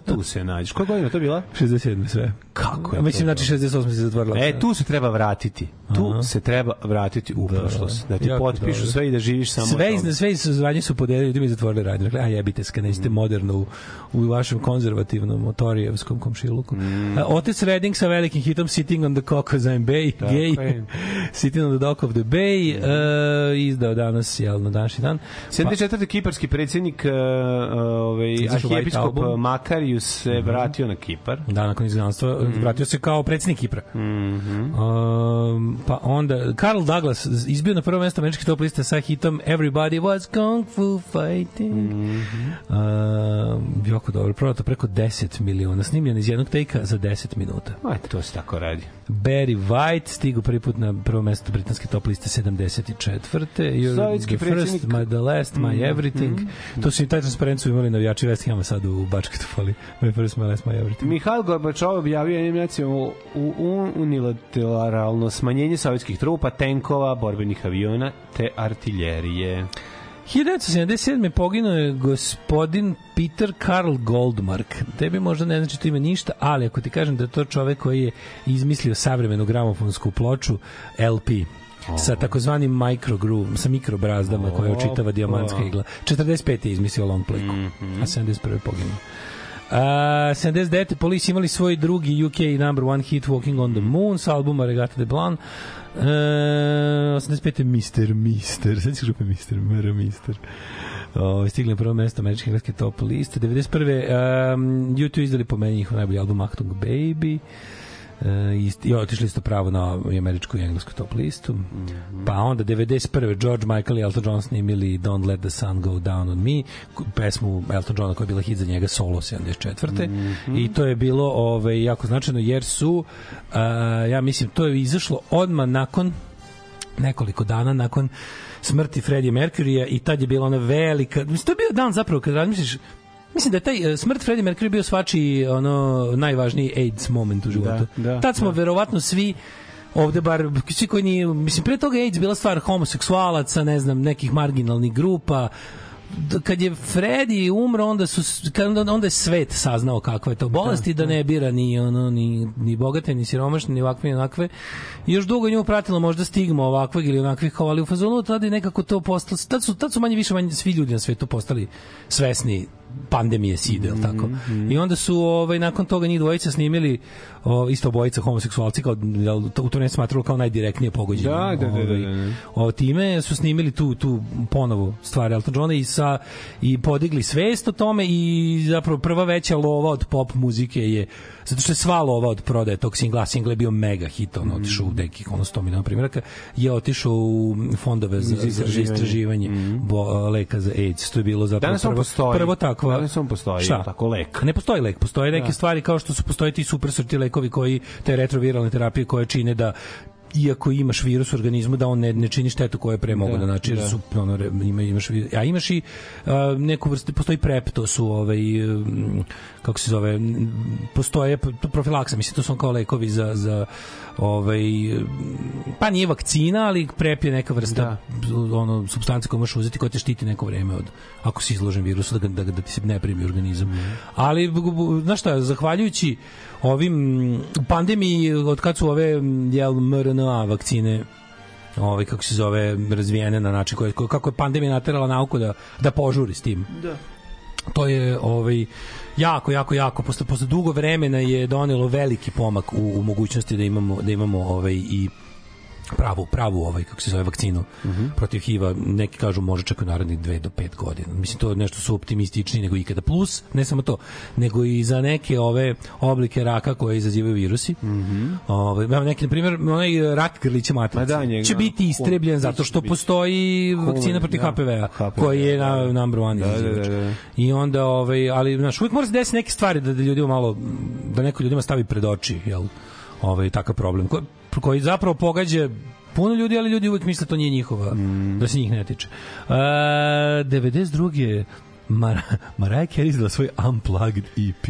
tu se nađeš. Koja godina to bila? 67 sve. Kako je mislim to znači 68 se zatvorila. E, tu se treba vratiti. Tu se treba vratiti u prošlost. Da ti potpišu dobro. sve i da živiš samo sve iz sve iz zvanje su podelili ljudima zatvorili radnju. Rekli, a jebite se, kad nećete moderno u, u vašem konzervativnom motorijevskom komšiluku. A, Otis Redding sa velikim hitom Sitting on the Caucasus Bay, gay, je. Sitting on the Dock of the Bay, uh, izdao danas, jel, na današnji dan. 74. kiparski predsjednik uh, ovaj, arhijepiskop. Makarius se vratio na Kipar. Da, nakon izgnanstva, Mhm. vratio se kao predsjednik Kipra. um, pa onda Carl Douglas izbio na prvo mesto američke top liste sa hitom Everybody was kung fu fighting. Mm -hmm. uh, jako dobro, prodato preko 10 miliona, snimljen iz jednog tejka za 10 minuta. Aj, to se tako radi. Barry White stigu prvi put na prvo mesto britanske top liste 74. You're Sovjetski the first, predsjednik. my, the last, my everything. To su i taj transparent su imali navijači West Hama sad u Bačkoj Topoli. My first, my last, my everything. Mihail Gorbačov objavio jednim nacijama u, u unilateralno smanjenje sovjetskih trupa, tenkova, borbenih aviona te artiljerije. 1977. poginuo je gospodin Peter Karl Goldmark. Tebi možda ne znači to ime ništa, ali ako ti kažem da je to čovek koji je izmislio savremenu gramofonsku ploču LP sa takozvanim micro groove, sa mikro brazdama koje očitava dijamantska igla. 45. je izmislio long playku, a 71. poginuo. Uh, 79. Police imali svoj drugi UK number one hit Walking on the Moon sa albuma Regata de Blanc. Uh, 85. Mr. Mister. Sad ćeš grupe Mr. Mr. Mister. O, stigli na prvo mesto američke engleske top liste. 91. Um, YouTube izdali po meni njihov najbolji album Achtung Baby. Uh, i otišli isto pravo na američku i englesku top listu. Mm -hmm. Pa onda 91. George Michael i Elton John snimili Don't Let the Sun Go Down on Me, pesmu Elton Johna koja je bila hit za njega solo 74. Mm -hmm. I to je bilo ovaj, jako značajno jer su, uh, ja mislim, to je izašlo odmah nakon nekoliko dana nakon smrti Freddie Mercuryja i tad je bila ona velika, mislim, to je bio dan zapravo kad razmisliš Mislim da je taj e, smrt Freddie Mercury bio svačiji ono najvažniji AIDS moment u životu. Da, da, Tad smo da. verovatno svi ovde bar svi koji nije mislim pre toga AIDS bila stvar homoseksualaca, ne znam, nekih marginalnih grupa kad je Freddy umro onda su onda, je svet saznao kakva je to bolest i da ne bira ni ono ni ni bogate ni siromašne ni ovakve ni onakve I još dugo nju pratilo možda stigma ovakvog ili onakvih kao ali u fazonu tada je nekako to postalo tad su tad su manje više manje svi ljudi na svetu postali svesni pandemije side, mm tako? Mhm. I onda su ovaj nakon toga njih dvojica snimili o, isto obojica homoseksualci kao jel, to, u to ne smatralo kao najdirektnije pogođenje. Da, da, da, da, ovaj, da, da. o time su snimili tu tu ponovo stvar Elton Johna i sa i podigli svest o tome i zapravo prva veća lova od pop muzike je zato što je sva lova od prodaje tog singla, single je bio mega hit, on otišao u nekih ono 100 miliona primjeraka, je otišao u fondove za, za istraživanje, istraživanje. bo, leka za AIDS. To je bilo zapravo Danas prvo, postoji. prvo takva... Danas on postoji, Šta? tako lek. Ne postoji lek, postoje neke stvari kao što su postoje ti super sorti lekovi koji te retroviralne terapije koje čine da iako imaš virus u organizmu da on ne, ne čini štetu koje je pre mogu da, znači jer su ono ima imaš a imaš i a, neku vrstu postoji prep to su ovaj um, kako se zove postoje profilaksa mislim to su kao lekovi za za ovaj pa nije vakcina ali prep je neka vrsta ono supstanca koju možeš uzeti koja te štiti neko vreme od ako si izložen virusu da da, da ti se ne primi organizam. Ali b- b- znaš šta zahvaljujući ovim m, pandemiji od kad su ove m, jel mRNA vakcine ovaj kako se zove razvijene na način koji kako je pandemija naterala nauku da da požuri s tim. Da. To je ovaj jako jako jako posle posle dugo vremena je donelo veliki pomak u, u mogućnosti da imamo da imamo ovaj i pravu pravu ovaj kako se zove vakcinu protiv HIV-a neki kažu može čak u narednih 2 do 5 godina mislim to je nešto su optimističniji nego ikada plus ne samo to nego i za neke ove oblike raka koje izazivaju virusi ovaj evo neki na primjer onaj rak grlića maternice Ma da, njega- će biti istrebljen zato što postoji vakcina protiv da. HPV-a HPV, koji je da, na da. number one Da, da, izazivač. da, da. I onda ovaj ali znaš uvijek mora se desiti neke stvari da, da ljudima malo da neko ljudima stavi pred oči jel ovaj takav problem koji, koji zapravo pogađa puno ljudi, ali ljudi uvek misle da to nije njihova, Mm. da se njih ne tiče. Uh, 92. Mar Mariah Carey izdala svoj Unplugged EP.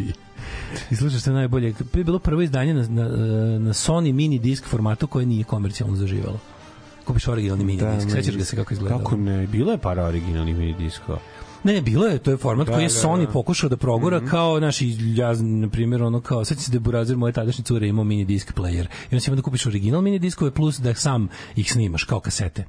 I slušaš se najbolje. Je bilo prvo izdanje na, na, na Sony mini disk formatu koje nije komercijalno zaživalo. Kupiš originalni mini Da, disk. Sećaš ga se kako izgleda? Kako ne, bilo je par originalnih mini diskova. Ne, ne, bilo je, to je format Da, koji je da, Sony da. Pokušao da progura kao naši ja na primjer ono kao sećam se da Burazer moje tadašnje cure imao mini disk player. I onda si imao da kupiš original mini diskove plus da sam ih snimaš kao kasete.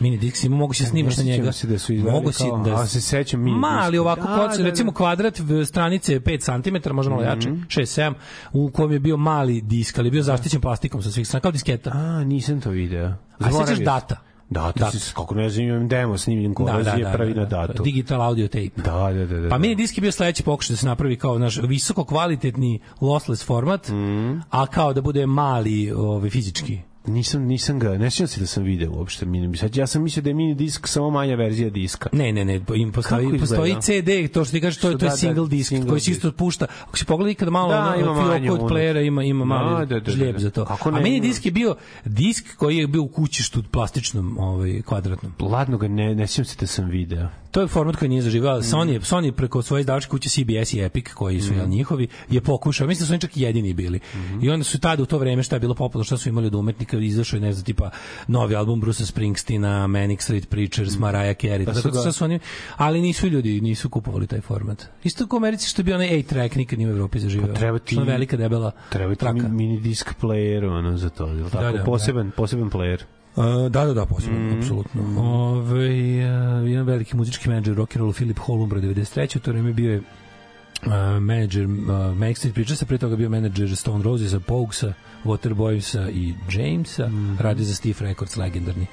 Mini disk si imao, mogu si snimaš na njega. se da su mogu kao- da a, se sećam mini Mali ovako Da, kod, da, da. recimo kvadrat v- stranice 5 cm, možda malo jače, 6 7, u kojem je bio mali disk, ali je bio zaštićen plastikom sa svih strana kao disketa. A, nisam to video. A Zaboravio sećaš data? Data, Data. si, kako ne znam, imam demo snimljen ko da, je pravi na datu. Digital audio tape. Da, da, da. da Pa da. mini disk je bio sledeći pokušaj da se napravi kao naš visoko kvalitetni lossless format, Mhm. a kao da bude mali ovaj fizički Nisam, nisam ga, ne sjećam se da sam video uopšte mini Sad ja sam mislio da je mini disk samo manja verzija diska. Ne, ne, ne, im postoji, Kako postoji? CD, to što ti kažeš, to, je- to je da, da, single disk, single koji se isto pušta. Ako se pogleda ikada malo, Da, da, ima fioku od playera, ima, ima mali Da, da, da, žljeb da. za to. Kako A ne, meni ima. disk je bio disk koji je bio u kućištu plastičnom, ovaj, kvadratnom. Ladno ga ne, ne sjećam se da sam video. To je format koji nije zaživao. Mm. Sony, Sony preko svoje izdavačke kuće CBS i Epic, koji su mm. njihovi, je pokušao. Mislim da su oni čak jedini bili. Mhm. I onda su tada u to vreme šta je bilo popularno, šta su imali od umetnika, izašao je ne znam, tipa novi album Bruce Springsteena, Manic Street Preachers, Mariah Carey. Pa Pa su ga- su, su oni, ali nisu ljudi, nisu kupovali taj format. Isto kao u Americi što je bio onaj A-track, nikad nije u Evropi zaživao. Pa treba ti- Što velika debela Treba ti traka. mi- mini disk player ono za to, li tako? Da, da, poseban, poseban player. Uh, da, da, da, posebno, mm. apsolutno. Ove, uh, jedan veliki muzički menadžer rock'n'rollu Philip Hall umro 93. U to vreme bio je uh, menadžer uh, Manic Street Preachersa, pre toga bio menadžer Stone Rosesa, Pogsa, Waterboysa i Jamesa, mm. radio za Steve Records, legendarni,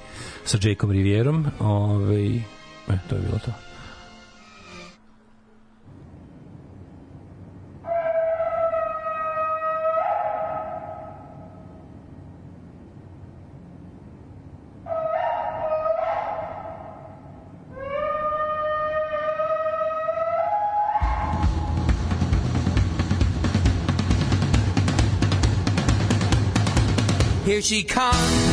sa Jakeom Rivierom. Ove, e, to je bilo to. She comes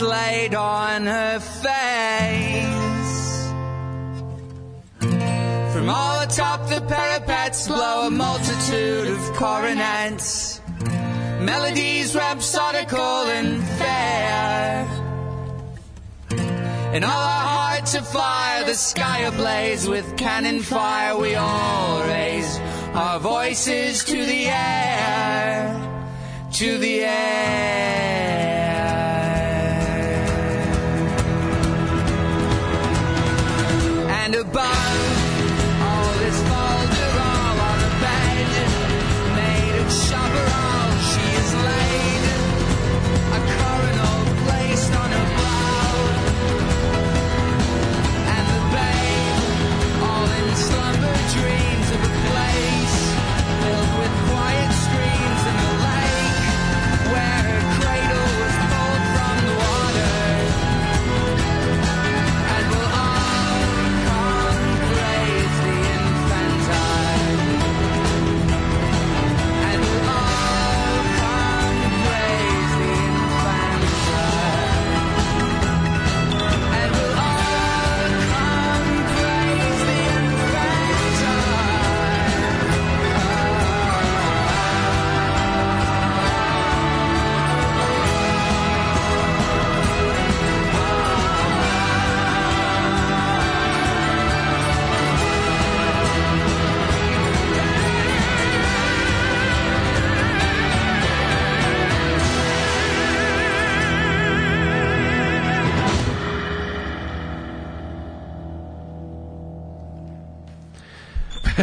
laid on her face. From all atop the parapets blow a multitude of coronets, melodies rhapsodical and fair. And all our hearts afire, the sky ablaze with cannon fire. We all raise our voices to the air, to the air.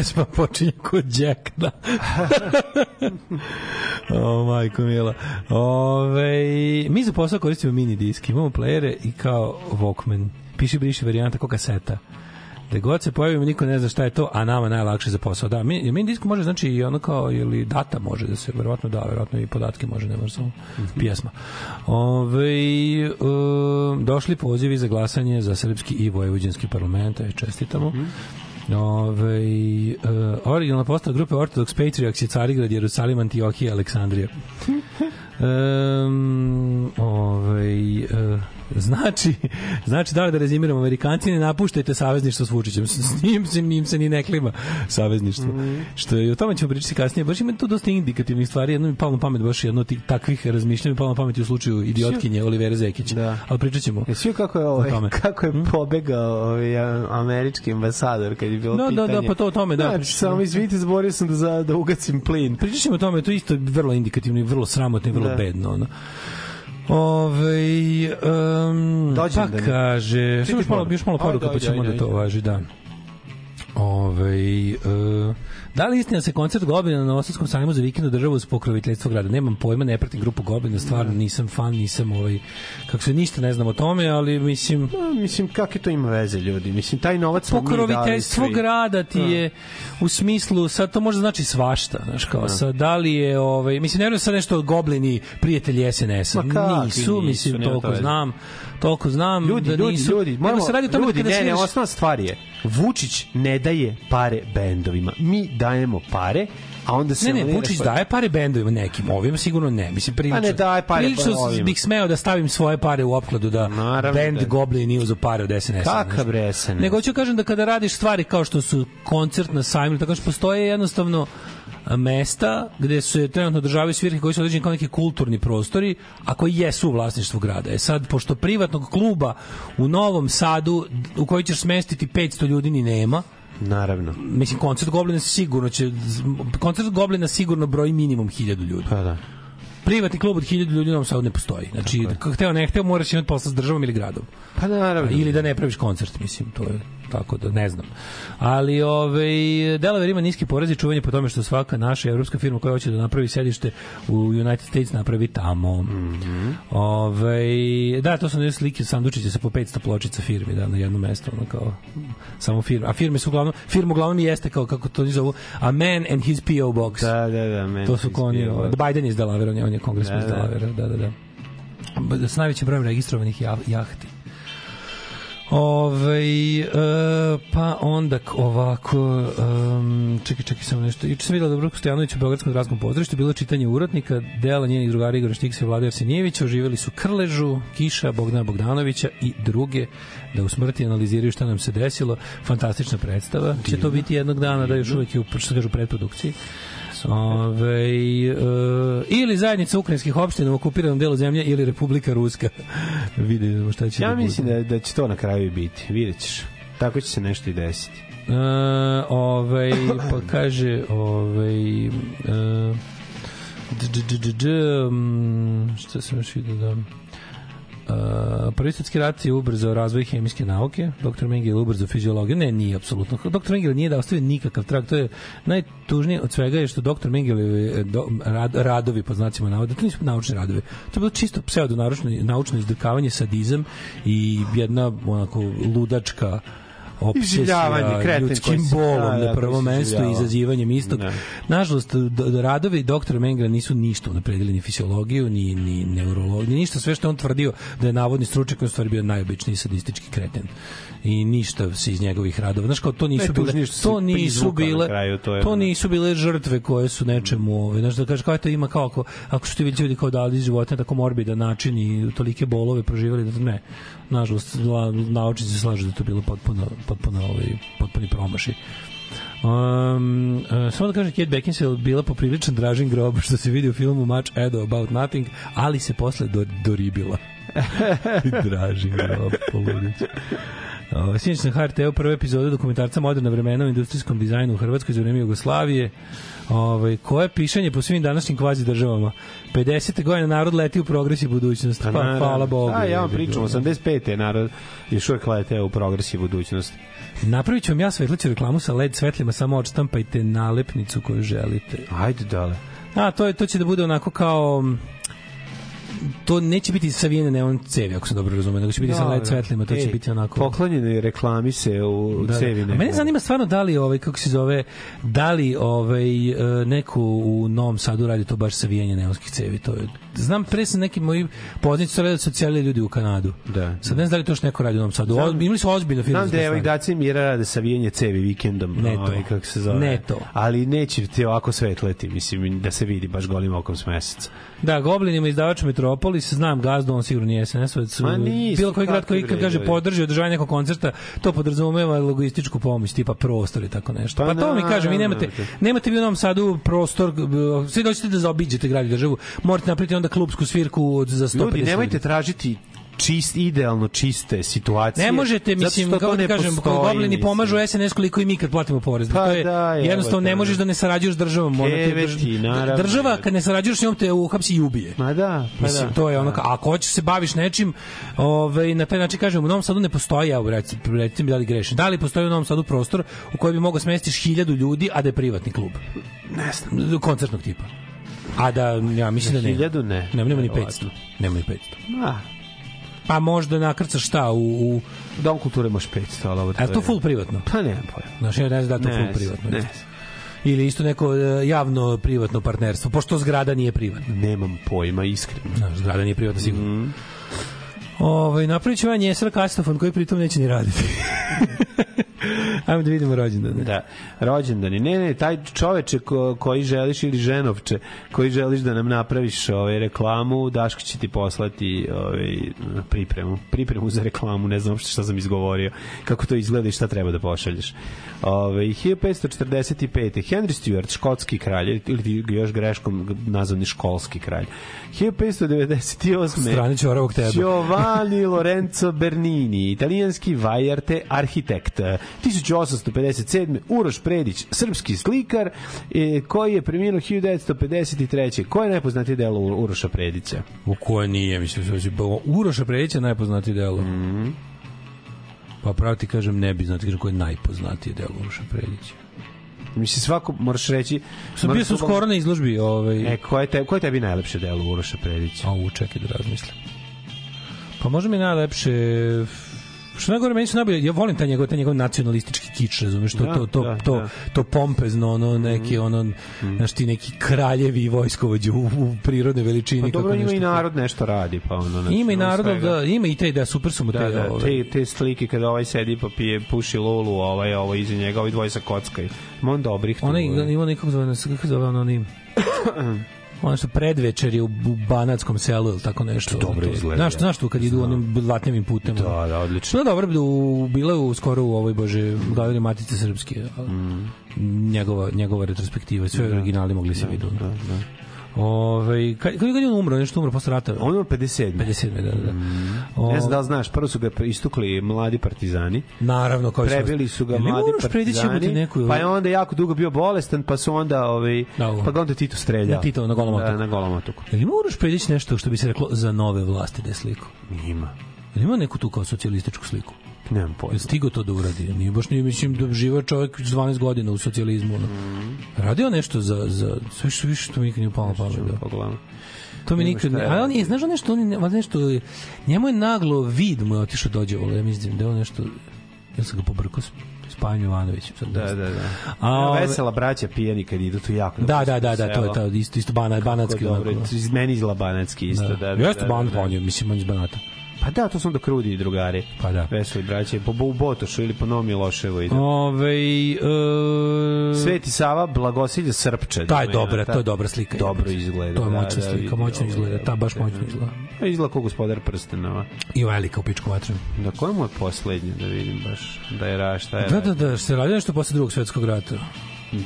Pesma počinje kod Jackna. o, majko mila. Ove, mi za posao koristimo mini disk, imamo playere i kao Walkman. Piši briši varijanta kao kaseta. Da god se pojavimo, niko ne zna šta je to, a nama najlakše za posao. Da, mi, mini disk može znači i ono kao, ili data može da se, verovatno da, verovatno i podatke može, ne može samo pjesma. Ove, um, došli pozivi za glasanje za srpski i vojvođanski parlament, aj čestitamo. Ove, uh, originalna postava grupe Orthodox Patriarchs je Carigrad, Jerusalim, Antiohija, Aleksandrija. Um, ovaj, uh, znači, znači da li da rezimiramo, Amerikanci ne napuštajte savezništvo s Vučićem, s, njim se, njim se ni ne klima savezništvo. Što je, o tome ćemo pričati kasnije, baš ima tu dosta indikativnih stvari, jedno mi palo na pamet baš jedno tih takvih razmišljanja mi palo na pamet u slučaju idiotkinje Olivera Zekić. Da. Ali pričat ćemo. Jesi kako je ovaj, tome. kako je pobegao ovaj američki ambasador kad je bilo Da, da, pitanje. da, pa to o tome, da. Znači, samo izvinite, zborio sam da za da ugacim plin. Pričat ćemo o tome, to je isto vrlo indikativno i vrlo sramotno i vrlo Da. Bedno. Ono. Ove, um, Dođem pa da kaže, još malo, još malo poruka, pa ćemo da to važi, da. Ove, uh, da li istina da se koncert Goblina na Osadskom sajmu za vikend održava uz pokroviteljstvo grada? Nemam pojma, ne pratim grupu Goblina, stvarno nisam fan, nisam ovaj, kako se ništa ne znam o tome, ali mislim, Pa, mislim, kakve to ima veze, ljudi? Mislim, taj novac pokroviteljstvo grada ti je u smislu sad to može znači svašta znaš kao sad da li je ovaj mislim ne vjerujem sad nešto goblini prijatelji SNS-a nisu, nisu, mislim toliko to veze. Toliko znam Ljudi, da ljudi, nisu, ljudi, nego moramo, se radi o tome ljudi, ne, ne, osnovna stvar je, Vučić ne daje pare bendovima. Mi dajemo pare, a onda se... Ne, ne, Vučić raspod- daje pare bendovima nekim, ovim sigurno ne. Mislim, prilično, Pa ne daje pare prilično pa bih smeo da stavim svoje pare u opkladu da Naravno bend da. Goblin nije uzeo pare od SNS. Kakav bre SNS? Nego hoću kažem da kada radiš stvari kao što su koncert na sajmu, tako što postoje jednostavno a, mesta gde se trenutno održavaju svirke koji su određeni kao neki kulturni prostori, a koji jesu u vlasništvu grada. E sad, pošto privatnog kluba u Novom Sadu u koji ćeš smestiti 500 ljudi ni nema, Naravno. mislim koncert Goblina sigurno će koncert Goblina sigurno broji minimum 1000 ljudi. Pa da. Privatni klub od 1000 ljudi u Novom Sadu ne postoji. Znači, hteo ne hteo, moraš imati posla s državom ili gradom. Pa naravno. Ili da ne praviš koncert, mislim, to je tako da ne znam. Ali ovaj Delaware ima niski porez i čuvanje po tome što svaka naša evropska firma koja hoće da napravi sedište u United States napravi tamo. Mm Mhm. Ovaj da, to su neke slike sandučića sa po 500 pločica firmi da na jedno mesto, ono kao samo firma. A firme su uglavnom firma uglavnom jeste kao kako to zovu a man and his PO box. Da, da, da. meni To su ispio. ovaj, Biden iz Delaware, on je, on je kongresman Da, iz da. Delaware, da, da, da. Da, s najvećim brojem registrovanih jah- jahti. Ove, e, pa onda ovako um, čekaj, čekaj samo nešto. Juče sam videla da Broko Stojanović u Beogradskom gradskom pozorištu bilo čitanje urotnika dela njenih drugara Igora Štiksa i Vlade Arsenijevića oživjeli su Krležu, Kiša, Bogdana Bogdanovića i druge da u smrti analiziraju šta nam se desilo. Fantastična predstava. Će to biti jednog dana da još uvek je u, što se kaže, u predprodukciji Ove, e, ili zajednica ukrajinskih opština u okupiranom delu zemlje ili Republika Ruska. Vidimo šta će Ja da mislim da, da će to na kraju biti. Vidjet ćeš. Tako će se nešto i desiti. E, ovaj, pa kaže, ovaj, e, d, d, d, d, d, mm, šta sam još vidio da... Uh, prvi svetski rat je ubrzao razvoj hemijske nauke, dr. Mengele ubrzao fiziologiju, ne, nije apsolutno. Dr. Mengele nije da ostavi nikakav trag, to je najtužnije od svega je što dr. Mengele do, rad, radovi, po znacima navoda, to nisu naučni radovi, to je bilo čisto pseudo naučno, izdrkavanje, sadizam i jedna onako ludačka obsesija kreten koji ljudskim se- bolom da, da, na prvo mesto i izazivanjem istog. Da. Nažalost, radovi doktora Mengela nisu ništa unapredili ni fisiologiju, ni, ni neurologiju, ni ništa. Sve što on tvrdio da je navodni stručnjak, on u stvari bio najobičniji sadistički kreten. I ništa se iz njegovih radova. Znaš, kao to nisu bile, što se to nisu bile, kraju, to je to nisu bile žrtve koje su nečemu, ove, znaš, da kažeš, kao to ima kao, ako, ako su ti ljudi kao dali na tako morbidan način i tolike bolove proživali, da to ne. Nažalost, naučnici se slažu da to bilo potpuno, potpuno, ovaj, potpuni promaši. Um, uh, samo da kažem, Kate Beckinsale bila popriličan dražin grob, što se vidi u filmu Much Ado About Nothing, ali se posle do, doribila. dražin grob, poludić. Sinoć na HRT-u prva epizoda dokumentarca Moderna vremena u industrijskom dizajnu u Hrvatskoj za vreme Jugoslavije. Ovaj koje pišanje po svim današnjim kvazi državama. 50. godina narod leti u progres i budućnost. Pa, naravno. hvala Bogu. A ja vam pričam, 85. je narod još uvek lete u progres i budućnost. Napravit ću vam ja svetliću reklamu sa LED svetlima, samo odštampajte nalepnicu koju želite. Ajde dale. A, to, je, to će da bude onako kao to neće biti savijene neon cevi, ako sam dobro razumeo, nego će biti sa LED svetlima, to će Ej, biti onako... Poklonjene reklami se u, Da, da. cevine. A mene zanima stvarno da li ovaj kako se zove da li ovaj e, neko u Novom Sadu radi to baš savijanje neonskih cevi to je znam pre sam neki moji poznanici su radili socijali ljudi u Kanadu Da. sad ne znam da li to još neko radi u Novom Sadu Od, imali su ozbiljno firme Znam da je ovih daci Mira rade savijanje cevi vikendom. Ne to. ovaj, kako se zove. Ne to. Ali neće ti ovako svetleti, mislim, da se vidi baš golim okom s meseca. Da, Goblinima izdavač Metropolis, znam gazdu, on sigurno nije SNS-ovac. Bilo koji grad koji kad kaže podrži održavanje nekog koncerta, to podrazumeva logističku pomoć, tipa prostor i tako nešto. Pa Pa, to mi kaže, vi naravno. nemate, nemate vi u Novom Sadu prostor, svi doćete da zaobiđete grad i državu, morate napraviti onda klubsku svirku od- za 150 Ljudi, nemojte tražiti čist, idealno čiste situacije. Ne možete, mislim, kako ne ti kažem, goblini pomažu SNS koliko i mi kad platimo porez. Pa to je, da, evo jednostavno ne da. možeš da ne sarađuješ državom. Ona te drž- naravno. država kad ne sarađuješ s njom te uhapsi i ubije. Ma da, pa Mislim, da. to je ono, ka- ako hoćeš se baviš nečim, ovaj, na taj način kažem, u Novom Sadu ne postoji, evo, recite, mi da li grešim, da li postoji u Novom Sadu prostor u kojem bi mogao smestiš hiljadu ljudi, a da je privatni klub? Ne znam. Koncertnog tipa. A da, ja mislim da ne. Hiljadu ne. Ne, nema ni Verovatno. 500. Nema ni 500. Ma, Pa možda nakrcaš šta u... u Dom kulture može 500, ali ovo je to full privatno? Pa nemam pojma. Znaš, ja ne znam da to Ne full privatno. ne Ili isto neko e, javno privatno partnerstvo, pošto zgrada nije privatna. Nemam pojma, iskreno. Znaš, zgrada nije privatna sigurno. Mm. Ovaj napravit ću ja njesar kastofon koji pritom neće ni raditi. Ajmo da vidimo rođendane. Da, rođendani. Ne, ne, taj čoveče ko, koji želiš ili ženovče koji želiš da nam napraviš ovaj reklamu, Daško će ti poslati ovaj pripremu. Pripremu za reklamu, ne znam šta sam izgovorio, kako to izgleda i šta treba da pošalješ. Ovaj 1545. Henry Stuart, škotski kralj, ili još greškom nazvani školski kralj. 1598. Strani ćoravog teba. Giovanni Lorenzo Bernini, italijanski vajarte arhitekt. 1857. Uroš Predić, srpski slikar, e, koji je preminuo 1953. Koje je najpoznatije delo Uroša Predića? U koje nije, mislim, će... Uroša Predića najpoznatiji delo. Mm Mhm. Pa pravo ti kažem, ne bi znati koje je najpoznatije delo Uroša Predića. Mislim, svako moraš reći... Sam bio sam skoro na izložbi, ovaj... E, koje, te, koje je tebi najlepše delo Uroša Predića? A u, čekaj da razmislim. Pa možda mi je najlepše što najgore meni su najbolje ja volim taj njegov taj njegov nacionalistički kič razumeš to Da, to to da, to da. to pompezno ono neki ono znaš ti neki kraljevi i vojskovođe u, u prirodnoj veličini Pa dobro, ima nešto i narod nešto radi, pa ono... znači, ima i narod da ima i te da super su mu te Da, da, ove, te, te slike kada ovaj sedi pa pije, puši lulu, ovaj, ovaj iza njega, ovaj dvoje sa kockaj. Ima on dobrih tu. onaj ovaj. ima nekog zove kako zove ono oni ono što predvečer je u, Banatskom selu ili tako nešto. dobro izgleda, Znaš, znaš tu kad idu onim blatnjavim putem. Da, da, odlično. Je dobro, u, bila u, skoro u ovoj, bože, gledali Matice Srpske. Mm. Njegova, njegova retrospektiva, sve da, originali mogli se vidjeti. Da, da. Ove, kad, kad je on umro, nešto umro posle rata? On ima 57. 57. da, da. da. Ne znam da li znaš, prvo su ga istukli mladi partizani, Naravno, kao prebili su ga mladi partizani, neku, pa je onda jako dugo bio bolestan, pa su onda, ovaj, Da, ovo. pa ga onda Tito streljao. Na Tito, na Golom Da, otoku. na golom otoku. Jel ima Uroš Predić nešto što bi se reklo za nove vlasti da je sliku? Ima. Jel ima neku tu kao socijalističku sliku? Nemam pojma. Stigo to da uradi? Nije baš nije, mislim, da živa čovjek s 12 godina u socijalizmu. Mhm. Radio nešto za, za sve što više to mi nikad nije upalo pamet. Da. To mi nikad ne... Ali on je, znaš nešto, on je, nešto, njemu je naglo vid mu je otišao dođe ovo, ja mislim da je on nešto, ja sam ga pobrkao Pajem Jovanovićem. Sad Da, da, da. A, A, ove- vesela braća pijani kad idu tu jako. Da, da, da, su da, to je to, isto, isto bana, banatski. Dobro, onako. iz meni izla banatski isto, da. da, da, Jeste da, banat, da. on je, mislim, on je iz banata. Pa da, to su onda krudi drugari. Pa da. Veseli braće, po Bo- Botošu ili po Novom Miloševu ide. Ove, e, Sveti Sava, Blagosilja Srpče. Ta je da, dobra, ta- to je dobra slika. Dobro izgleda. To je da, moćna da, slika, vidi, moćno izgleda, ta baš moćno izgleda. Pa izgleda kao gospodar prstenova. I velika u pičku vatru. Da, koje mu je poslednje, da vidim baš, da je ra, šta je Da, da, da, se radi nešto posle drugog svetskog rata.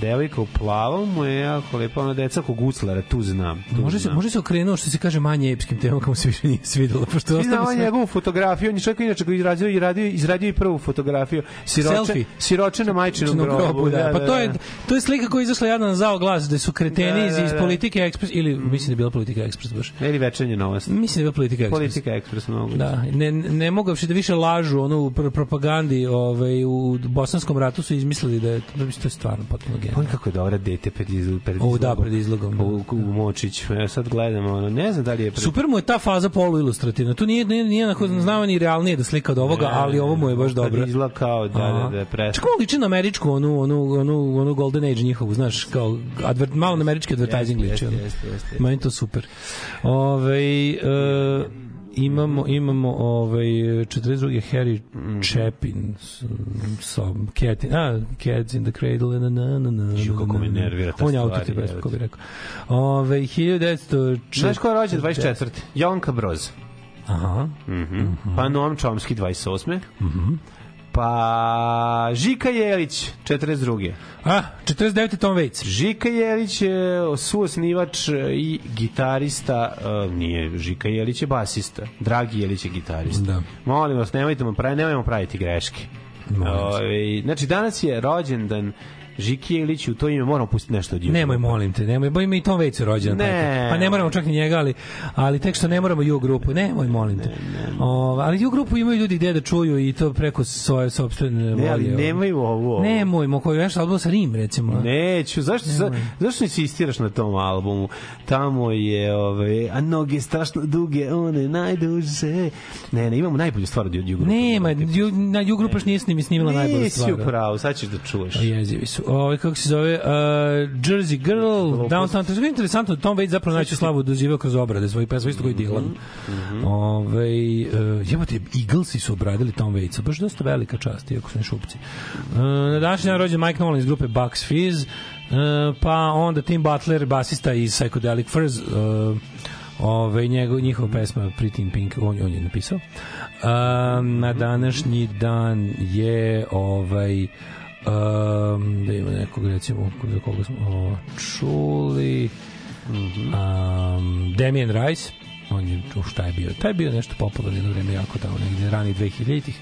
Devojka u plavom mu je jako lepa, ona deca kog guclara, tu znam. Tu Može se, znam. može se okrenuo što se kaže manje epskim temama kako se više nije svidelo. Pošto ostalo znao sve... njegovu fotografiju, on je čovjek inače koji izradio, i radio, izradio i prvu fotografiju. Siroče, Selfie. siroče na majčinom Majčinom grobu. da. Pa to je to je slika koja je izašla jedna na zao glas da su kreteni Da, iz, da, iz da. Politike Ekspres ili mislim da je bila Politika Ekspres baš. Ili večernje novosti. Mislim da je bila Politika Ekspres. Politika ekspres mogu. Da, ne, ne mogavši da više lažu ono u pr propagandi ovaj, u Bosanskom ratu su izmislili da je, da je stvarno potpuno On genijalno. kako je dobra dete pred, izlogom, pred O, da, pred izlogom, da. U, u Močić. Ja sad gledam, ono, ne znam da li je pred... Super mu je ta faza polu ilustrativna. Tu nije, nije, nije onako znamo ni realnije da slika od ovoga, ali ovo mu je baš dobro. izgleda kao da, da, da je pres... Čak liči na američku, onu, onu, onu, onu Golden Age njihovu, znaš, kao advert, malo na američki advertising liči. jeste, jeste, jeste. Meni to super. Ove, e, imamo imamo ovaj 42. Harry Mhm. Chapin s, sa Cat in, a Cats in the Cradle na na na na Ju, kako me nervira ta on je stvar, autor kako bi rekao Ove 1900 Znaš ko je rođen 24. Jovanka Broz. aha Mhm. Pa Noam Čomski 28. Pa Žika Jelić 42. a 49. Tom Waits Žika Jelić je suosnivač i gitarista, uh, nije Žika Jelić je basista, Dragi Jelić je gitarista. Da. Molim vas, nemojte mu pravi, nemojmo praviti greške. Ove, znači, danas je rođendan Žiki Jelić, u to ime moramo pustiti nešto od YouTube. Nemoj, molim te, nemoj, bo ima i Tom Waits je rođen. Ne. Pa ne moramo čak ni njega, ali, ali tek što ne moramo U grupu, nemoj, molim te. O, ali U grupu imaju ljudi gde da čuju i to preko svoje sopstvene Ne, ali volje. nemaju ovo. Nemoj, mo koji nešto album sa Rim, recimo. Neću, zašto, za, zašto insistiraš na tom albumu? Tamo je, ove, a noge strašno duge, one najduže. Ne, ne, imamo najbolju stvar od Jugo. Nema, ju, na U grupa još nije snim, snimila najbolju Nisi stvar. u pravu, sad ćeš da čuješ. A jezivi su. Ovo, kako se zove, uh, Jersey Girl, Downtown, to je interesantno, Tom Waits zapravo najveću slavu doživao kroz obrade svojih pesma, isto koji Dylan. Ove, uh, jebote, Eaglesi su obradili Tom Waitsa, baš dosta velika čast, iako su ne šupci. Uh, na današnji dan rođen Mike Nolan iz grupe Bucks Fizz, uh, pa onda Tim Butler, basista iz Psychedelic Furs, uh, Ove, njegov, njihova pesma Pretty in Pink, on, on je napisao. Um, na današnji dan je ovaj um, da ima nekog recimo za koga smo ovo, čuli um, Damien Rice on je, u šta je bio taj je bio nešto popularno jedno vreme jako tamo negde rani 2000-ih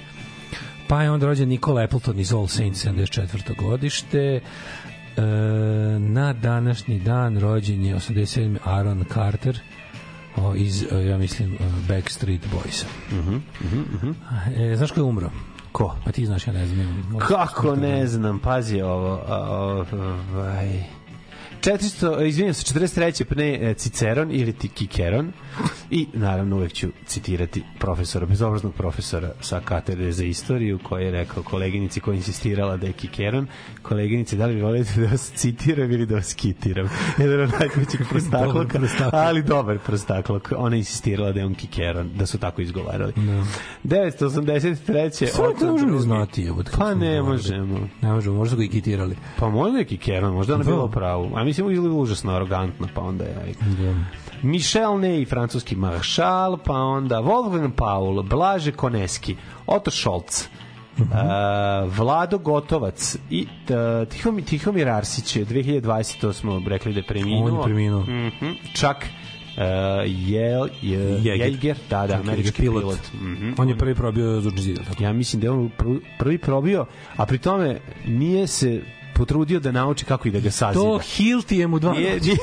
pa je onda rođen Nikola Appleton iz All Saints 74. godište e, na današnji dan rođen je 87. Aaron Carter o, iz, ja mislim, Backstreet Boysa. E, znaš ko je umro? Ko? Pa ti znaš, ja ne znam. Kako ne znam, pazi ovo. Ovaj... 400, izvinjam se, 43. pre e, Ciceron ili ti Kikeron i naravno uvek ću citirati profesora, bezobraznog profesora sa katedre za istoriju koji je rekao koleginici koja je insistirala da je Kikeron koleginici da li volite da vas citiram ili da vas kitiram jedan od najvećih prostakloka ali dobar prostaklok ona je insistirala da je on Kikeron da su tako izgovarali 983. Samo to možemo znati. jebote, kako Pa ne možemo. Ne možemo, možda ga i kitirali. Pa možda neki Keron, možda ona Da. bila u pravu. A mislim ili užasno arogantno, pa onda je... Da. Michel Ney, francuski maršal, pa onda Wolfgang Paul, Blaže Koneski, Otto Scholz, Mhm. uh, Vlado Gotovac i uh, Tihomir, Tihomir Arsić, 2020. to smo rekli da je preminuo. On je preminuo. Mhm. Čak uh, Jel, je, Jäger. Jäger, da, da, američki pilot. pilot. Mhm. On je prvi probio zvučni zid. tako? Ja mislim da je on prvi probio, a pri tome nije se potrudio da nauči kako i da ga sazida. To Hilti je mu dva. Nije, nije,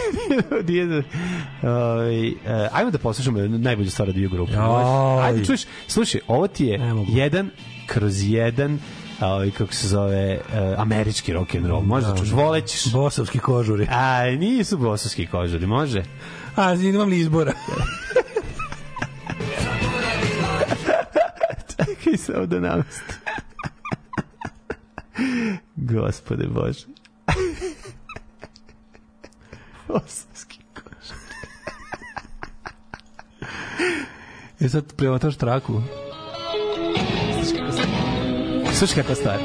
nije, nije, eh, ajmo da poslušamo najbolju stvar od grupe. Ajde, čuješ, slušaj, ovo ti je jedan kroz jedan ovaj, kako se zove, eh, američki rock and roll. Možda čuš, volećeš. Bosovski kožuri. A, nisu bosovski kožari, može? A, imam li izbora? Čekaj samo da namestim. Gospode Bože. Bosovski kožar. E sad preotaš traku. Slušaj kakva stvar.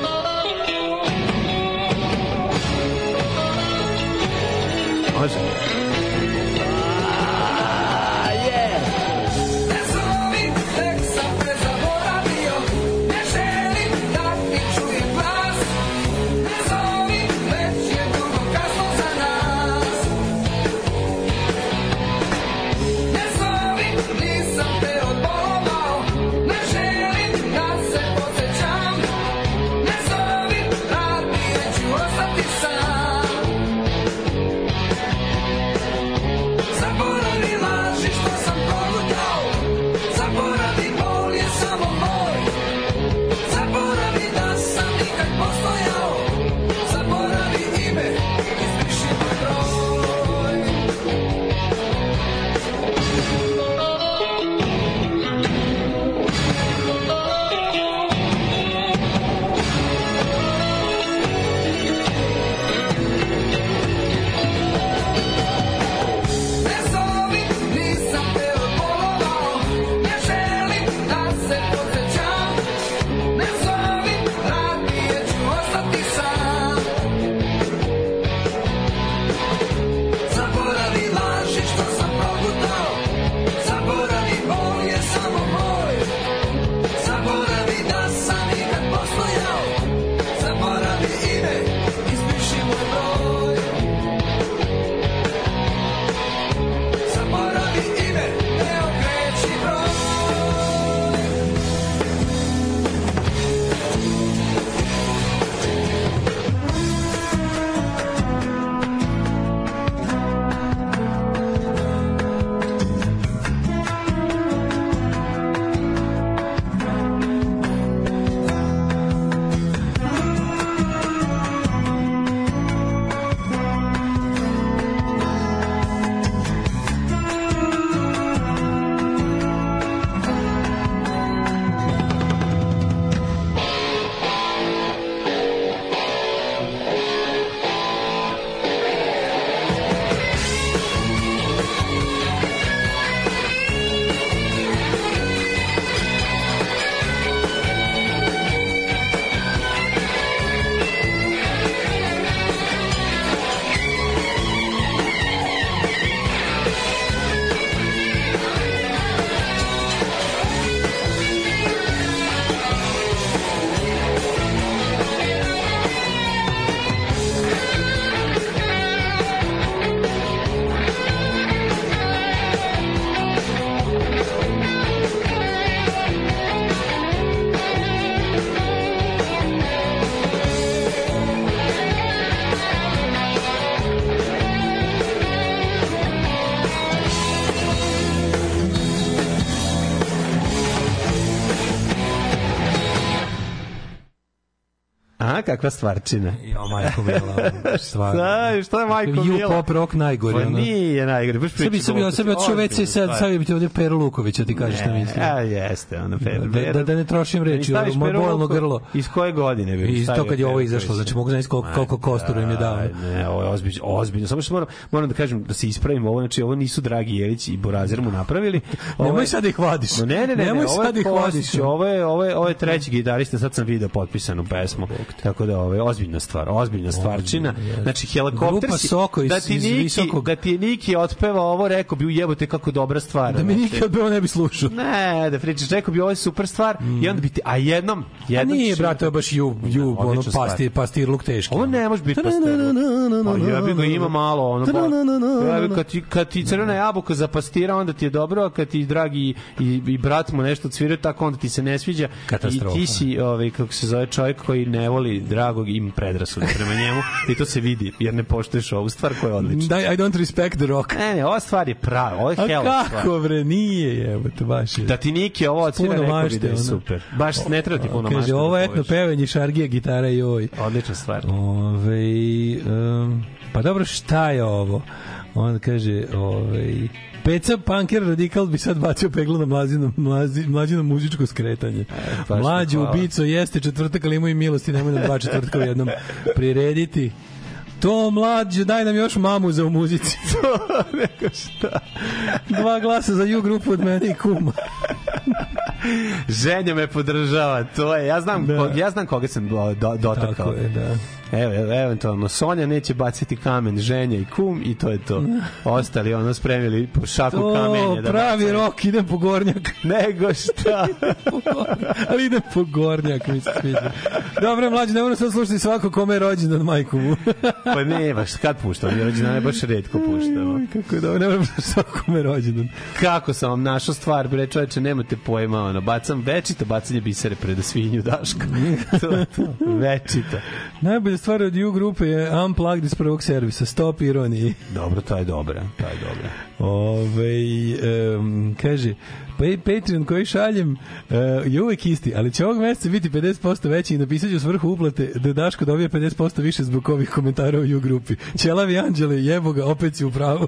Može. Kakva stvarčina. Jo, majko Mila, stvarno. Da, šta je majko Ju Mila? pop rock najgori. Pa ono. nije najgore, baš Sad bi, priča sad bi, gluposti. sad bi otišao WC, sad, sad bi ti ovde Pero Luković, ti kažeš šta misliš. A, jeste, ono, Pero. Da, da, da ne trošim Da reči, moje Pero bolno grlo. Iz koje godine? bi mi I to kad je ovo izašlo, znači mogu znači koliko, koliko kostura im je dao. Aj, Ne, ovo je ozbiljno, ozbiljno. Samo što moram, moram da kažem da se ispravimo ovo, znači ovo nisu Dragi Jelić i Borazer mu napravili. Ovo Nemoj sad da ih vadiš. No, ne, ne, ne, da ovo je, ovo je, ovo je treći gitarista, sad sam video potpisanu pesmu. Tako da ovo je ozbiljna stvar, ozbiljna stvarčina. Znači helikopter si, Soko iz- da ti Niki, visokog- da ti Niki otpeva ovo, rekao bi ujebote kako dobra stvar. Da mi Znači, nikad bilo ne bi slušao. Ne, da pričaš, rekao bi ovo je super stvar i onda bi ti, a jednom, A jednom nije, ćeš- brate, baš ju, ju, ono, stvar. pastir, pastirluk teški. Ovo ne može biti pastirluk. Pa jebi ga ima malo ono. ba- Jebi kad ti kad ti crvena jabuka za pastira onda ti je dobro, a kad ti dragi i, i brat mu nešto odsviraju tako onda ti se ne sviđa. Katastrofa. I ti si ovaj kako se zove čovjek koji ne voli dragog i ima predrasude prema njemu i to se vidi jer ne poštuješ ovu stvar koja je odlična. Da, I don't respect the rock. Ne, ne, ova stvar je prava, ovo je A hell stvar. kako bre, nije jebote, baš je. Da ti Niki ovo odsvira, rekao bi da je super. Baš ne treba ti puno mašte. Kaže, da ovo je etno pevanje, šargija, gitara i oj. Odlična stvar. Ove, um, pa dobro, šta je ovo? On kaže, ovaj Peca Punker Radikal bi sad bacio peglu na mlađino, mlazi, mlađino muzičko skretanje. baš Mlađi ubico jeste četvrtak, ali imaju milosti, nemoj nam dva četvrtka u jednom prirediti. To mlađe, daj nam još mamu za u muzici. Rekao šta? Dva glasa za ju grupu od mene i kuma. Ženja me podržava, to je, ja znam, Da. ja znam koga sam do, do, dotakao. Tako je, da. Evo, evo, eventualno, Sonja neće baciti kamen, ženja i kum i to je to. Ostali ono spremili po šaku To, kamenja. Da pravi bacaju. rok, idem po gornjak. Nego šta? ali idem po gornjak, mi se sviđa. Dobro, mlađi, ne moram sad slušati svako kome je rođendan majku mu. pa ne, baš kad puštamo, mi rođendan baš redko puštamo. Oj, kako je dobro, ne moram slušati svako kome je rođendan. Kako sam vam našao stvar, bre čoveče, nemate pojma, ono, bacam večito bacanje bisere pred svinju Daška. to, to, večito. Najbolja stvar od U grupe je Unplugged iz prvog servisa, stop ironiji. Dobro, to je dobra, to je dobra. Ove, um, kaže, pa Patreon koji šaljem uh, je uvek isti, ali će ovog meseca biti 50% veći i napisat ću svrhu uplate da Daško dobije 50% više zbog ovih komentara u U grupi. Ćelavi anđele, jebo ga, opet si u pravu.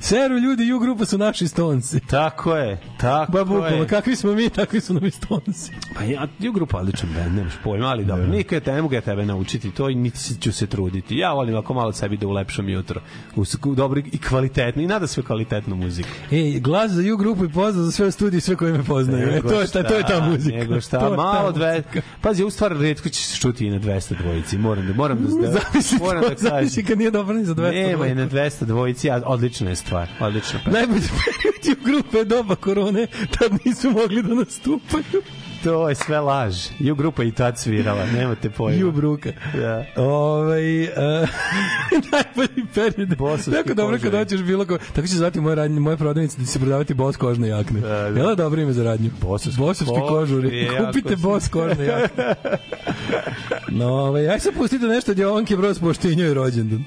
Seru ljudi, U grupa su naši stonci. Tako je, tako Ba bukvalno, je. kakvi smo mi, takvi su nam i stonci. Pa ja, ju grupa odličan band, nemaš pojma, ali dobro. Nikad ja te ne mogu ja tebe naučiti to i niti ću se truditi. Ja volim ako malo sebi da ulepšam jutro. U, u dobro i kvalitetno i nada sve kvalitetnu muziku. Ej, glas za U grupu i pozdrav za sve u studiju sve koji me poznaju. E, to, je ta, to je ta muzika. Nego šta, To malo dve... Pazi, u stvar redko će se čuti i na 200 dvojici. Moram da, moram da, da, Zamisli moram da zamisli kad nije dobro ni za 200 Nema i dvojka. na 200 dvojici, a odlična je stvar. Odlična pesma. Najbolji period u grupe doba korone, tad nisu mogli da nastupaju. To je sve laž. Ju grupa i tad svirala, nemate pojma. Ju bruka. Da. Ovaj uh, najbolji period. Bosovski Tako dobro kad hoćeš bilo ko. Tako će zvati moje radnje, moje prodavnice da će se prodavati bos kožne jakne. Da, da. Jel da dobro ime za radnju? Bosovski kožari, kožuri. Kupite bos kožne jakne. No, ovaj, aj se pustite nešto Jovanke Broz poštinjoj je rođendan.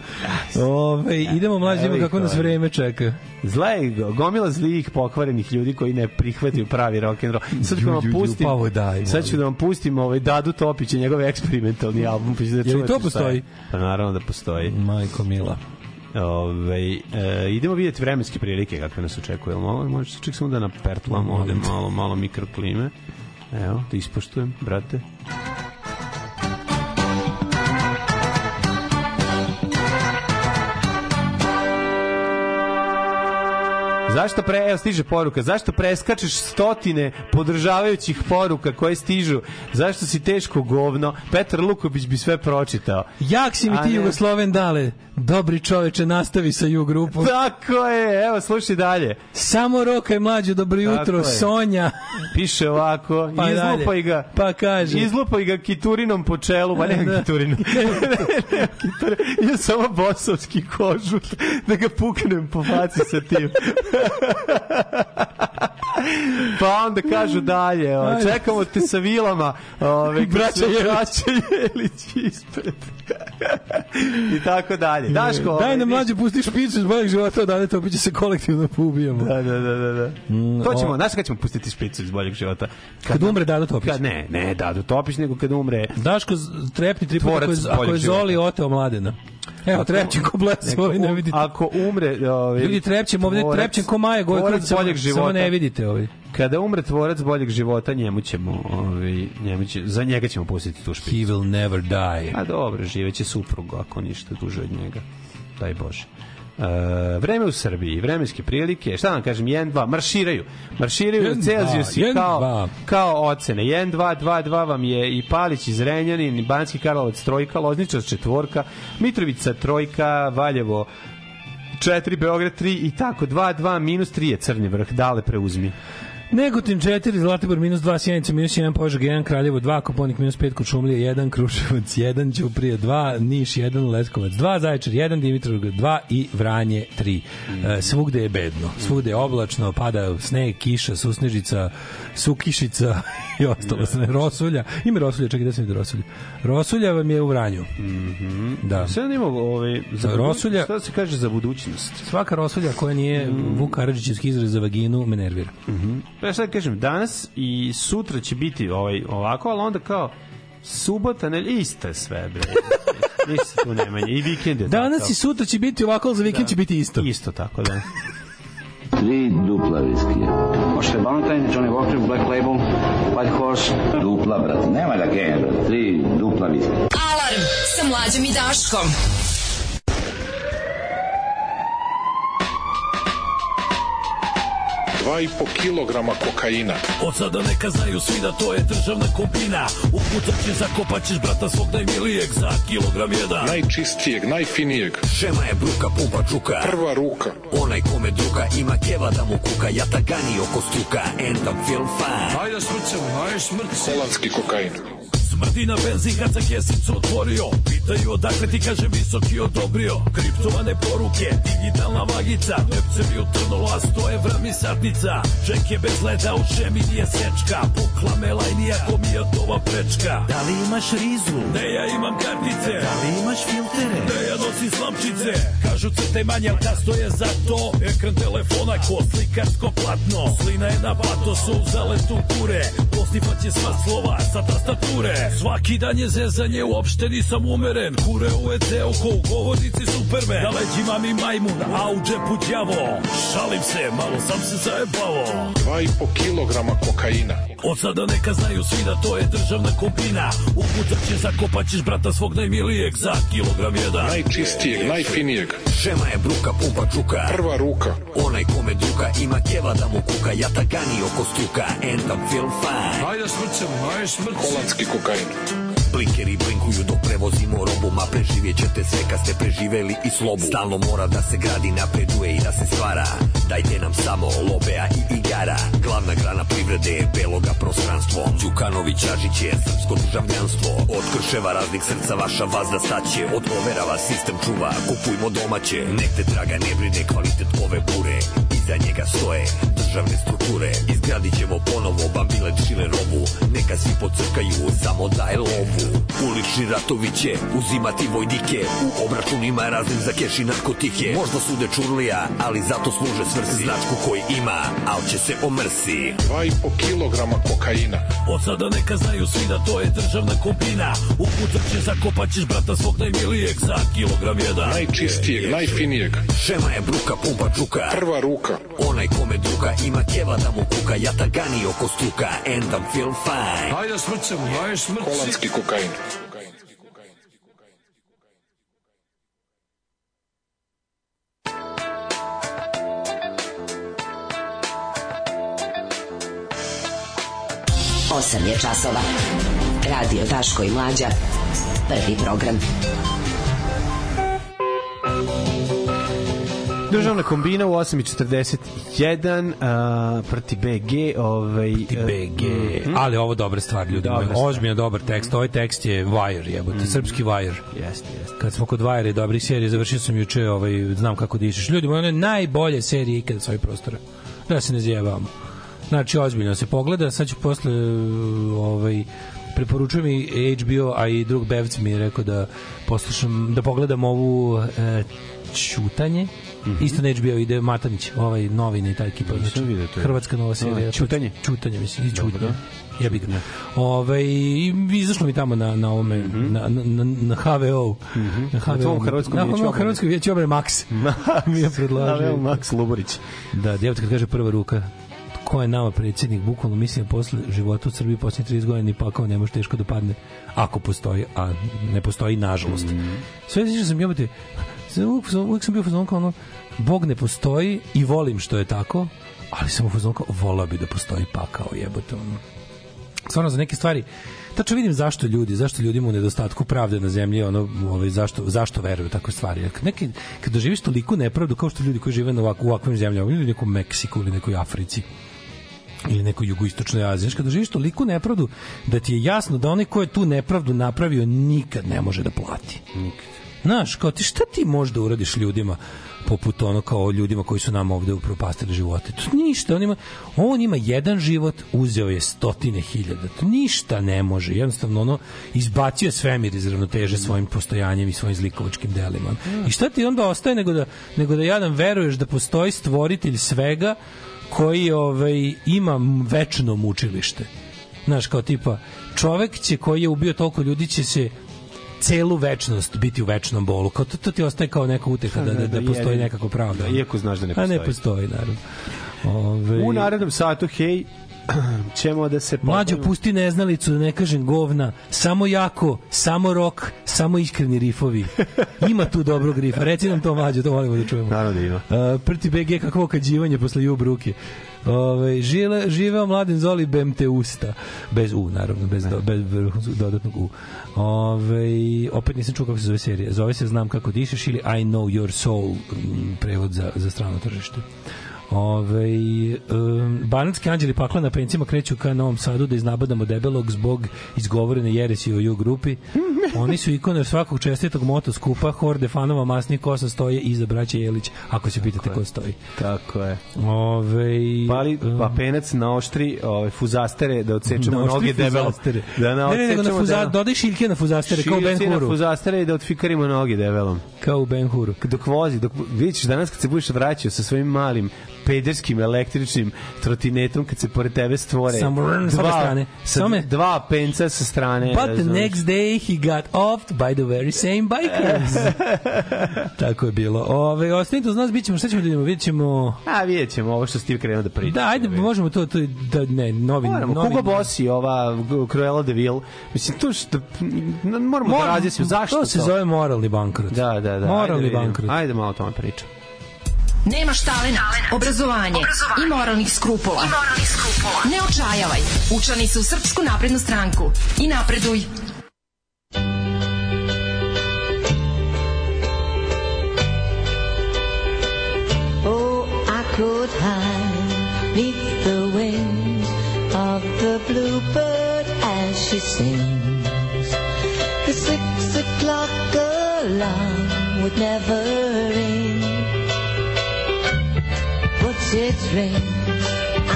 Ovaj, idemo mlađi, ih kako nas vreme čeka. Zla je gomila zlih pokvarenih ljudi koji ne prihvataju pravi rock and roll. Sad ću vam pustim. Pa ovo daj, sad ću da vam pustim ovaj Dadu Topića, njegov eksperimentalni album, pa da to šta postoji? Pa naravno da postoji. Majko Mila. Ove, e, idemo vidjeti vremenske prilike kakve nas očekuje. Malo, može se ček samo da napertlam ovde malo, malo mikroklime. Evo, da ispoštujem, brate. Zašto pre, evo stiže poruka, zašto preskačeš stotine podržavajućih poruka koje stižu? Zašto si teško govno? Petar Luković bi sve pročitao. Jak si mi ti ne. Jugosloven dale. Dobri čoveče, nastavi sa ju grupom. Tako je, evo, slušaj dalje. Samo roka je mlađe, dobro jutro, je. Sonja. Piše ovako, Pa izlupaj ga. Pa kaže. Izlupaj ga kiturinom po čelu, pa ne Da. kiturinom. ja samo bosovski kožut da ga puknem po faci sa tim. pa onda kažu dalje, o, čekamo te sa vilama, ove, Braća Jelić. ispred. I tako dalje. Daško, ovaj, Daj nam ništa- mlađe, pusti špicu iz boljeg života, odavde to će se kolektivno poubijamo. Da, da, da, da. da. to ćemo, o- znaš kad ćemo pustiti špicu iz boljeg života? Kad umre Dado Topić. Kad, ne, ne, da, Topić, nego kad umre Daško, trepni tri puta ako je, ako je Zoli oteo mladena. Evo, trepćem ko bles, Neko ovaj ne um- vidite. Ako umre... Ovaj, Ljudi, trepćem ovde, tvorac- trepćem ko Maja Gojković, samo, boljeg života. samo ne vidite ovaj. Kada umre tvorac boljeg života, njemu ćemo, ovaj, njemu će, za njega ćemo pustiti tu špicu. He will never die. A dobro, živeće suprug ako ništa duže od njega. Daj Bože. E, vreme u Srbiji, vremenske prilike, šta vam kažem, 1, 2, marširaju. Marširaju u dva, jedan, kao, dva. kao ocene. 1, 2, 2, 2 vam je i Palić iz Renjanin, i Banski Karlovac trojka, Lozničac četvorka, Mitrovica trojka, Valjevo 4, Beograd 3 i tako, 2, 2, minus 3 je crni vrh, dale preuzmi. Negotin 4, Zlatibor minus 2, Sjenica minus 1, Požeg 1, Kraljevo 2, Koponik minus 5, Kočumlija 1, Kruševac 1, Ćuprije 2, Niš 1, Leskovac 2, Zaječar 1, Dimitrovgrad 2 i Vranje 3. E, svugde je bedno, svugde je oblačno, pada sneg, kiša, susnežica, sukišica i ostalo sve. Rosulja, ima Rosulja, čekaj da se vidi Rosulja. Rosulja vam je u Vranju. Da. Sve nema ovaj, za Rosulja- šta se kaže za budućnost? Svaka Rosulja koja nije Vuk Karadžićevski izraz za vaginu me nervira. Pa ja sad kažem, danas i sutra će biti ovaj, ovako, ali onda kao subota, ne, isto je sve, bre. Ništa tu nema, i vikend je Danas tako. i sutra će biti ovako, ali za vikend će biti isto. Isto tako, da. Tri dupla viskija. Možete Valentine, Johnny Walker, Black Label, White Horse. Dupla, brate. Nema da genja, brate. Tri dupla viskija. Alarm sa mlađom i Daškom. Dva i po kilograma kokaina. Od sada neka znaju svi da to je državna kopina Upucat će zakopat ćeš brata svog najmilijeg za kilogram jedan Najčistijeg, najfinijeg. Šema je bruka, pumpa čuka Prva ruka. Onaj kome druga ima keva da mu kuka Jatagani oko struka and I'm feel fine Ajde smrcem, ajde smrcem. Holandski kokain. Smrdi na benzin kad sam kesicu otvorio Pitaju odakle ti kaže visoki odobrio. Kriptovane poruke, digitalna vagica Lepce mi utrnulo, a 100 evra mi satnica. Ček je bez leda, u šemi nije sečka Pukla me laj, nijako mi je ova prečka. Da li imaš rizu? Ne, ja imam kartice. Da li imaš filtere? Ne, ja nosim slamčice Kažu crtaj manje, ali kasto je za to. Ekran telefona ko slikarsko platno. Slina je na patosu, zaletu kure Postifat će sva slova sa tastature Svaki dan je zezanje, uopšte nisam umeren. Kure u EC oko u govornici Superman. Na leđima mi majmun, a u džepu đavo. Šalim se, malo sam se zajebavo. Dva i po kilograma kokaina. Od sada neka znaju svi da to je državna kopina Upucat će zakopat ćeš brata svog najmilijeg za kilogram jedan Najčistijeg, najfinijeg. Šema je bruka, pumpa čuka Prva ruka. Onaj kome druga ima keva da mu kuka Jatagani oko struka and I'm feel fine Ajde smrcem, ajde smrcem. Holandski kokain. Blinkeri blinkuju dok prevozimo robu Ma preživjet ćete sve kad ste preživeli i slobu. Stalno mora da se gradi, napreduje i da se stvara. Dajte nam samo lobea i igara Glavna grana privrede je beloga prostranstvo. Đukanović Ažić je srpsko državljanstvo. Od krševa raznih srca vaša vazda staće Od overava sistem čuva, kupujmo domaće. Nek te draga ne brine kvalitet ove bure Iza njega stoje državne strukture. Izgradit ćemo ponovo bambile čile robu. Neka svi pocrkaju, samo daj lovu. Ulični ratovi će uzimati vojnike. U obračunima raznim za keš i narkotike. Možda sude čurlija, ali zato služe svrsi. Značku koji ima, al će se omrsi. Dva i po kilograma kokaina. Od sada neka znaju svi da to je državna kopina. Upucat će zakopat ćeš brata svog najmilijeg za kilogram jedan. Najčistijeg, najfinijeg. Šema je bruka, pumpa čuka Prva ruka. Onaj kome druga ima keva da mu kuka Jatagani oko struka and I'm feel fine Ajde smrcem, ajde smrcem. Holandski kokain. Osam je časova. Radio Daško i Mlađa. Prvi program. Državna kombina u 8.41 uh, proti BG ovaj, Ti BG. mhm. Ali ovo dobra stvar, ljudi Dobra stvar. Ozbiljno dobar tekst. Ovaj tekst je Wire, jebote. Srpski Wire. Jeste, jeste. Kad smo kod Wire i dobrih serija, završio sam juče ovaj, Znam kako dišeš. Ljudi moji, one najbolje serije ikada s ovih prostora. Da se ne zjebavamo. Znači, ozbiljno se pogleda, sad ću posle ovaj, preporučujem i HBO, a i drug Bevc mi je rekao da poslušam, da pogledam ovu e, Čutanje, Mm -hmm. Isto na HBO ide Matanić, ovaj novine i ta ekipa. Znači. Hrvatska nova serija. Ćutanje? Čutanje, mislim, i Dobro. Čutanje. Jebi ga. Ove, i izašlo mi tamo na, na ovome, na, na, na, na HVO. Na, Na tvom Hrvatskom na, vijeću na. Hrvatskom vijeću obrane Max. mi je predlažio. Evo, Max Luborić. Da, djevojka kad kaže prva ruka, ko je nama predsjednik, bukvalno mislim posle života u Srbiji poslednjih 30 godina ni pakao ne može teško da padne ako postoji, a ne postoji nažalost. Sve znači sam jebate, uvijek, uvijek sam bio u fazonu kao ono, Bog ne postoji i volim što je tako, ali sam u fazonu kao, volao bi da postoji pakao, jebote, ono. Stvarno za neke stvari, tačno vidim zašto ljudi, zašto ljudima u nedostatku pravde na zemlji, ono, ovaj, zašto, zašto veruju u takve stvari. Kad, neki, kad doživiš toliku nepravdu kao što ljudi koji žive na ovak, u ovakvim zemljama, ili nekom Meksiku, ili nekoj Africi, ili nekoj jugoistočnoj Aziji. Znaš, kada živiš toliku nepravdu da ti je jasno da onaj ko je tu nepravdu napravio nikad ne može da plati. Nikad. Znaš, kao ti šta ti možda uradiš ljudima poput ono kao ljudima koji su nam ovde upropastili živote. To ništa, on ima, on ima jedan život, uzeo je stotine hiljada. To ništa ne može. Jednostavno ono izbacio je svemir iz ravnoteže svojim postojanjem i svojim zlikovačkim delima. I šta ti onda ostaje nego da, nego da jadan veruješ da postoji stvoritelj svega koji ovaj, ima večno mučilište. Znaš, kao tipa, čovek će koji je ubio toliko ljudi će se celu večnost biti u večnom bolu. Kao to, to ti ostaje kao neka uteha da, da, da, postoji jedino. nekako pravda. Da, iako znaš da ne A postoji. ne postoji, naravno. Ove, U narednom satu, hej, ćemo da se... Mlađo, pobavimo- pusti neznalicu, da ne kažem govna. Samo jako, samo rok, samo iskreni rifovi. Ima tu dobrog rifa. Reci nam to, mlađo, to volimo da čujemo. Naravno da ima. Uh, prti BG kakvo okađivanje posle ju bruke. Ove, žile, živeo mladen Zoli usta. Bez U, naravno, bez, do, bez dodatnog U. Ove, opet nisam čuo kako se zove serija. Zove se Znam kako dišeš ili I know your soul, prevod za, za strano tržište. Ove, um, banatski anđeli pakla na pencima kreću ka Novom Sadu da iznabadamo debelog zbog izgovorene jeresi o ju grupi. Oni su ikone svakog čestitog motoskupa, horde fanova masnih kosa stoje iza braće Jelić, ako se pitate ko stoji. Tako je. Ove, Pali papenac na oštri ove, fuzastere da odsečemo Na noge debelo. Da na ne, ne, nego na fuza, da... dodaj šiljke na fuzastere, kao u Ben Šiljci na Huru. fuzastere i da otfikarimo noge debelom. Kao u Ben Huru. Dok vozi, dok ćeš danas kad se budeš vraćao sa svojim malim pederskim električnim trotinetom kad se pored tebe stvore Samo rrn, s obe strane. sa dva penca sa strane But the razumeš? next day he got offed by the very same bikers. Tako je bilo. Ove, ostanite uz nas, bit ćemo, šta ćemo da vidimo? Vidjet ćemo... A vidjet ćemo ovo što Steve krenuo da priča. Da, ajde, možemo to, to da, ne, novi, Moramo, novi, Hugo Boss i ova Cruella de Vil. Mislim, to što... n- Moramo da razjasnimo zašto To se zove moralni bankrot. Da, da, da. Moralni ajde, da bankrot. Ajde malo o tome pričam. Nemaš talent, obrazovanje, i moralnih skrupula. Ne očajavaj. Učlani se u Srpsku naprednu stranku i napreduj. Oh, I could hide neath the wings of the bluebird as she sings. The six o'clock alarm would never ring. But it rings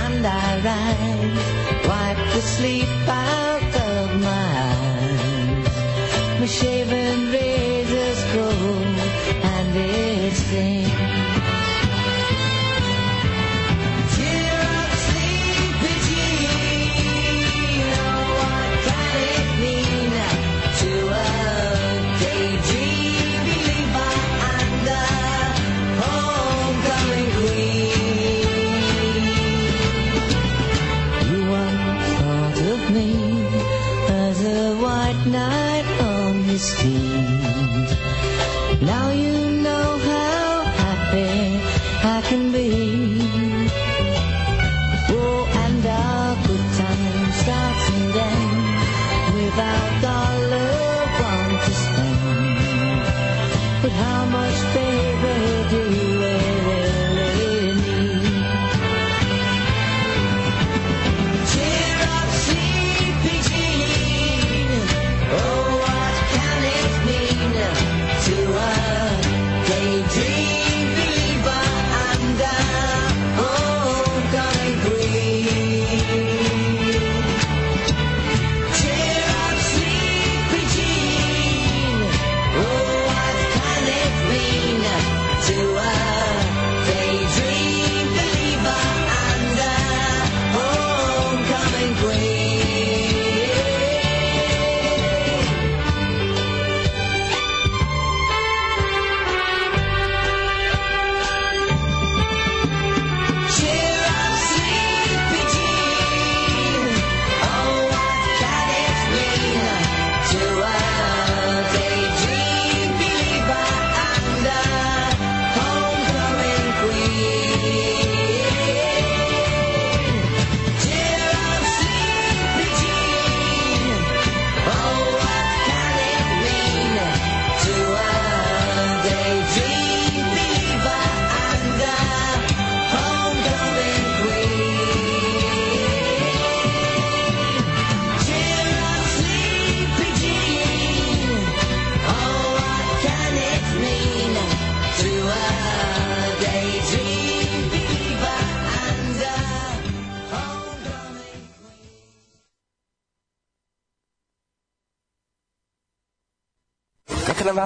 and I rise, wipe the sleep out of my eyes. My shaven razor's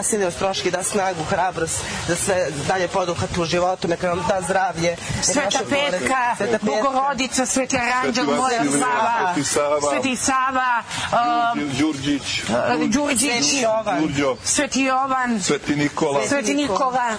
nam Vasilij Ostroški da snagu, hrabrost, da sve dalje poduhat u životu, neka nam da zdravlje. Sveta Petka, Sveta Petka. Bogorodica, Sveti Aranđel, Moja Sava, Sveti Sava, Sveti Sava, um, Đurđić, Đurđić, Sveti Jovan. Sveti Jovan, Sveti Nikola. Sveti Nikola.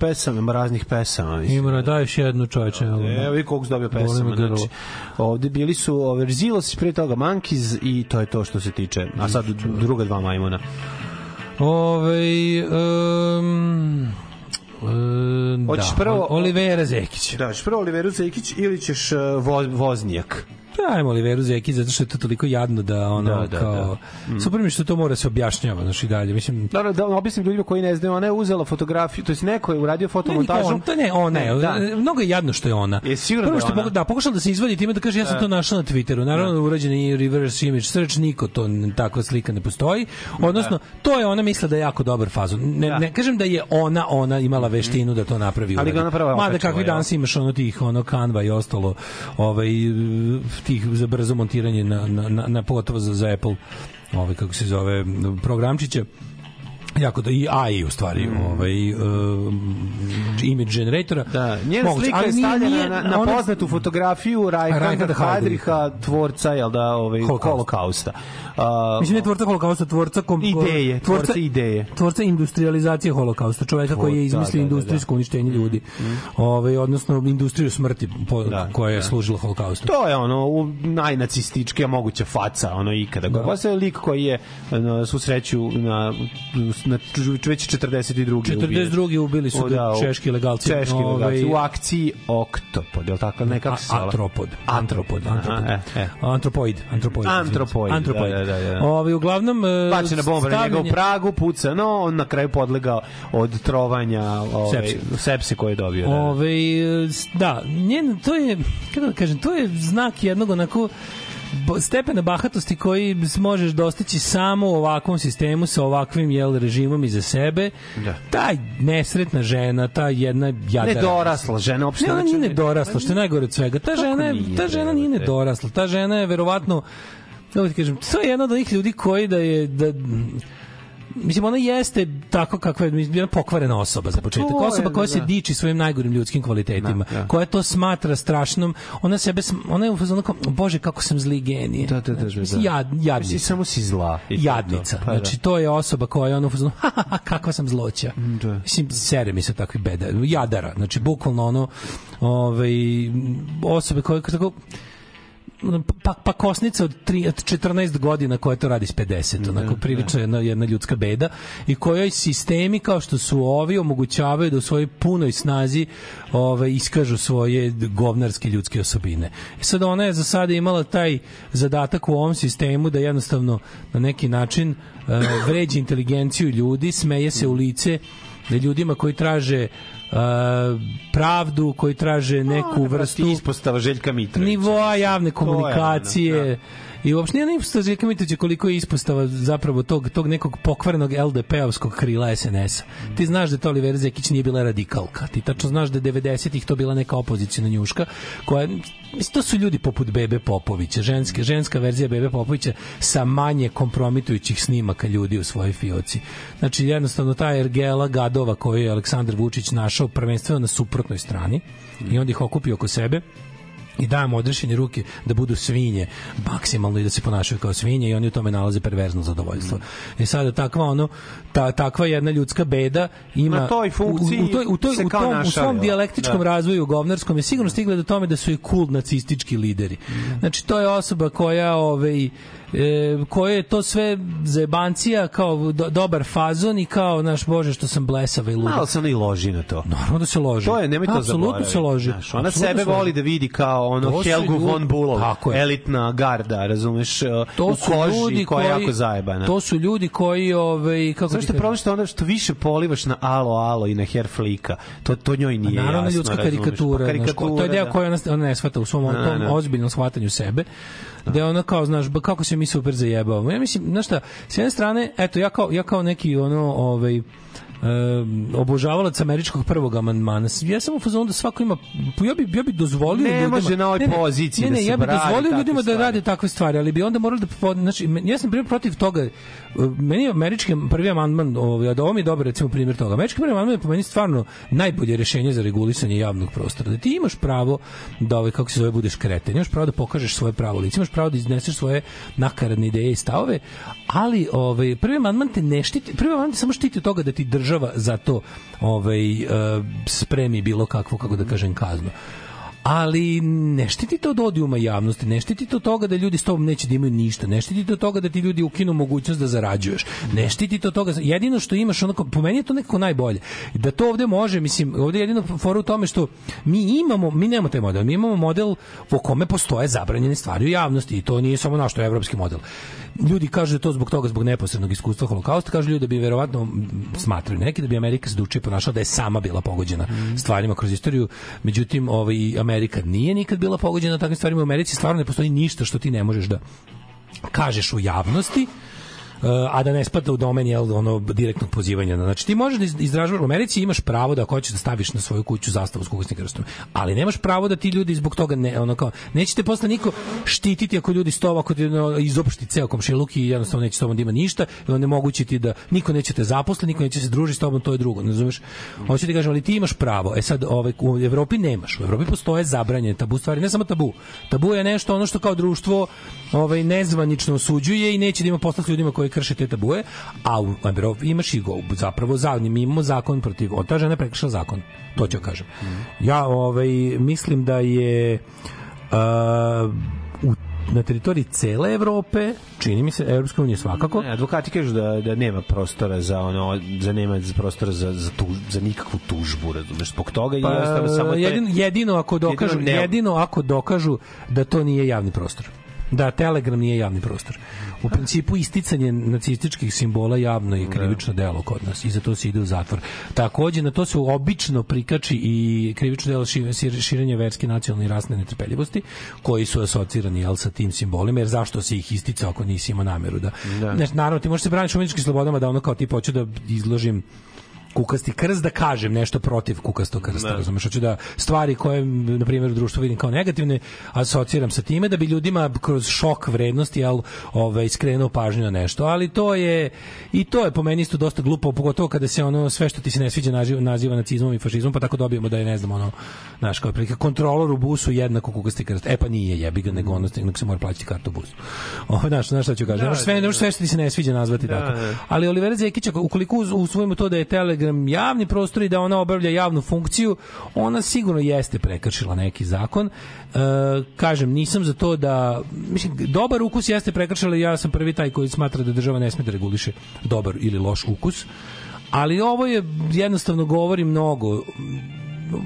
Pesama, ima raznih pesama. Mislim. Ima, daj još jednu čoveče. evo. Evo i koliko su dobio pesama. Znači, ovde bili su ove, Zilos, pre toga Monkeys i to je to što se tiče. A sad druga dva majmuna. Ove, um, um, Hoćeš da, prvo- Olivera Zekić. Da, ćeš prvo Oliveru Zekić ili ćeš uh, voz, voznijak? Dajmo Oliveru Zekić zato što je to toliko jadno da ono Da, da, kao da. Mm. super mi je što to mora se objašnjava znači dalje mislim Dobro, da objasnim ljudima koji ne znaju, ona je uzela fotografiju, to jest neko je uradio Ne, fotomontažu. on, to ne, ona je. da. Mnogo je jadno što je ona. Je sigurno Prvo da je što ona? poku- da, pokušala da se izvadi time da kaže ja sam Da. to našla na Twitteru. Naravno da. urađen i reverse image search, niko to takva slika ne postoji. Odnosno, to je ona misla da je jako dobar fazon. Ne, Da. ne kažem da je ona ona imala veštinu da to napravi. Ali ga ona prva Mada kakvi danas imaš ono tih ono Canva i ostalo ovaj tih za brzo montiranje na na na, na pogotovo za, za Apple ovaj kako se zove programčiće jako da i AI u stvari ovaj um, image generatora Da, njena Moguće, slika je ali stavljena nije- na, na ona- poznatu fotografiju Rajkanda Rajkanda Heidricha, tvorca, jel da, ovaj, Holokausta. holokausta. A, Mislim ne tvorca holokausta, tvorca kom, Ideje, tvorca ideje. Tvorca industrializacije holokausta, čoveka koji je da, izmislio da, da, industrijsko uništenje ljudi. Ovaj odnosno industriju smrti po, koja je da. služila holokaustu. To je ono u najnacističkija moguća faca ono ikada. Da. Posle lik koji je na svu sreću na, na već 42. 42. ubili su ga u- češki legalci. Češki Ovaj- legalci u akciji Oktopod, je li tako? Ne, kako se zove? Antropod. Antropod. Aha, e, e. Antropoid. Antropoid. Antropoid, Antropoid. da, da, da, da. Uglavnom... e, Bačena bomba na njega u Pragu, puca, no on na kraju podlegao od trovanja ovaj, Sepse. sepse koje je dobio. Da, da. Ove, da, njen, to je, kako da kažem, to je znak jednog onako stepena bahatosti koji možeš dostići samo u ovakvom sistemu sa ovakvim jel, režimom iza sebe, Da. taj nesretna žena, ta jedna jadara. Nedorasla žena, uopšte Ne, ona znači- nije nedorasla, što je najgore od svega. Ta žena, je, ta žena nije nedorasla. Ta žena je verovatno ti kažem, to je jedna od onih ljudi koji da je da Mislim, ona jeste tako kakva je, mislim, pokvarena osoba za početak. To je, Osoba koja se da. diči svojim najgorim ljudskim kvalitetima. Da, da. Koja to smatra strašnom. Ona sebe, ona je u fazonu kao, bože, kako sam zli genije. Da, da, da, da, Mislim, da. Jad, jadnica. Samo si zla. I to je. Jadnica. Pa da. znači, to je osoba koja je ono u fazonu, "Ha, ha, ha, kakva sam zloća. Da. Mislim, sere mi se takvi beda. Jadara. Znači, bukvalno ono, ovaj, osobe koje tako, pa, pa kosnica od, tri, od 14 godina koja to radi s 50, onako prilično jedna, jedna ljudska beda i kojoj sistemi kao što su ovi omogućavaju da u svojoj punoj snazi ove, iskažu svoje govnarske ljudske osobine. I sad ona je za sada imala taj zadatak u ovom sistemu da jednostavno na neki način e, vređa inteligenciju ljudi, smeje se u lice da ljudima koji traže uh, pravdu, koji traže neku vrstu ispostava Željka Mitrovića. nivoa javne To je ono, komunikacije i uopšte nije ispostava Željka Mitrovića koliko je ispostava zapravo tog, tog nekog pokvarenog LDP-ovskog krila SNS-a. Ti znaš da to Olivera Zekić nije bila radikalka. Ti tačno znaš da je 90-ih to bila neka opozicijna njuška koja to su ljudi poput Bebe Popovića, ženske, ženska verzija Bebe Popovića sa manje kompromitujućih snimaka ljudi u svojoj fioci. Znači, jednostavno, ta ergela gadova koju je Aleksandar Vučić našao prvenstveno na suprotnoj strani i onda ih okupio oko sebe i dajemo odrešene ruke da budu svinje maksimalno i da se ponašaju kao svinje i oni u tome nalaze perverzno zadovoljstvo. I sada takva ono ta, takva jedna ljudska beda ima Na toj funkciji u, u, toj, u, toj, u, tom, u svom dijalektičkom Da. razvoju govnarskom je sigurno stigla do tome da su i cool nacistički lideri. Znači to je osoba koja ovaj e, koje je to sve zebancija kao do, dobar fazon i kao naš bože što sam blesava i luda. Malo se ona i loži na to. Naravno da se loži. To je, nemoj to Apsolutno zaboraviti. se loži. Znaš, ona Apsolutno sebe voli da vidi kao ono To Helgu ljudi- von Bulov, elitna garda, razumeš, to u koži ljudi koja je jako zajebana. To su ljudi koji ovaj kako Zašto ti je problem što onda što više polivaš na alo alo i na hair flika, to to njoj nije Pa Naravno jasno. ljudska karikatura, Pa znaš, ko- to je deo da. koji ona, ona ne shvata u svom Da, tom da. ozbiljnom shvatanju sebe. Da je ona kao, znaš, ba, kako se mi super zajebavamo. Ja mislim, znaš šta, s jedne strane, eto, ja kao, ja kao neki ono, ovaj, um, obožavalac američkog prvog amandmana. Ja sam u fazonu da svako ima ja bi ja bi dozvolio Ne ljudima može na ovoj ne, ne, poziciji ne, da ne, se ja bih dozvolio ljudima da stvari. rade takve stvari, ali bi onda morali da znači ja sam primjer protiv toga uh, meni je američki prvi amandman ovaj da ovo mi je dobar recimo primjer toga. Američki prvi amandman je po meni stvarno najbolje rešenje za regulisanje javnog prostora. Da ti imaš pravo da ovaj kako se zove budeš kreten, imaš pravo da pokažeš svoje pravo lice, imaš pravo da izneseš svoje nakaradne ideje i stavove, ali ovaj prvi amandman te ne štiti, prvi amandman te samo štiti od toga da ti država za to ovaj uh, spremi bilo kakvu kako da kažem kaznu ali ne štiti to od odijuma javnosti, ne štiti to toga da ljudi s tobom neće da imaju ništa, ne štiti to toga da ti ljudi ukinu mogućnost da zarađuješ, ne štiti to toga, jedino što imaš, onako, po meni je to nekako najbolje, da to ovde može, mislim, ovde je jedino fora u tome što mi imamo, mi nemamo taj model, mi imamo model po kome postoje zabranjene stvari u javnosti i to nije samo naš, to je evropski model. Ljudi kažu da to zbog toga, zbog neposrednog iskustva holokausta, kažu ljudi da bi verovatno m, smatraju neki da bi Amerika se drugačije ponašala da je sama bila pogođena stvarima kroz istoriju. Međutim, ovaj Amerika nije nikad bila pogođena takvim stvarima. U Americi stvarno ne postoji ništa što ti ne možeš da kažeš u javnosti a da ne spada u domen jel, ono, direktnog pozivanja. Znači ti možeš da iz- izražavaš u Americi imaš pravo da ako hoćeš da staviš na svoju kuću zastavu s kugosnim krstom, ali nemaš pravo da ti ljudi zbog toga ne, ono kao, nećete posle niko štititi ako ljudi s tobom, ako ti ono, izopšti ceo komšiluk i jednostavno neće s tobom da ima ništa i onemogući ti da niko neće te zaposle, niko neće se družiti s tobom, to je drugo, ne razumeš? Hoću ti kažem, ali ti imaš pravo. E sad, ovaj, u Evropi nemaš. U Evropi postoje zabranjene tabu stvari, ne samo tabu. Tabu je nešto ono što kao društvo ovaj nezvanično osuđuje i neće da ima posla s ljudima koji krše te tabue, a u Evropi imaš i go, zapravo za, mi imamo zakon protiv, ta žena je prekršila zakon, to ću kažem. Ja ovaj, mislim da je uh, u na teritoriji cele Evrope, čini mi se, Evropska unija svakako, Ne, advokati kažu da da nema prostora za ono za nema prostora za za tu, za nikakvu tužbu, razumeš? Zbog toga i jednostavno samo jedino, jedino ako dokažu Jedino ne- jedino ako dokažu da to nije javni prostor. da Telegram nije javni prostor. U principu isticanje nacističkih simbola javno je krivično delo kod nas i za to se ide u zatvor. Takođe na to se obično prikači i krivično delo ši- šir- širenja verske nacionalne i rasne netrpeljivosti koji su asocirani jel, sa tim simbolima jer zašto se ih isticao ako nisi imao nameru da, Da. Znaš, naravno ti možeš se braniti umjetničkim slobodama da ono kao ti hoću da izložim kukasti krst da kažem nešto protiv kukastog krsta, Da. razumeš? Hoću da stvari koje, na primjer, u društvu vidim kao negativne, asociram sa time da bi ljudima kroz šok vrednosti jel, ovaj, skrenuo pažnju na nešto. Ali to je, i to je po meni isto dosta glupo, pogotovo kada se ono, sve što ti se ne sviđa naziva, naziva nacizmom i fašizmom, pa tako dobijemo da je, ne znam, ono, znaš, kao prilike, kontrolor u busu jednako kukasti krst. E pa nije, jebi ga, nego ono, nego se mora plaćati kartu u busu. O, znaš, znaš šta ću kažem? Da, Ne sve, da, ne možeš sve što ti se ne sviđa nazvati Da, tako. da. Ali Olivera Zekić, ukoliko usvojimo to da je Telegram javni prostor i da ona obavlja javnu funkciju, ona sigurno jeste prekršila neki zakon. E, kažem, nisam za to da... Mislim, dobar ukus jeste prekršila ja sam prvi taj koji smatra da država ne sme da reguliše dobar ili loš ukus. Ali ovo je, jednostavno govori mnogo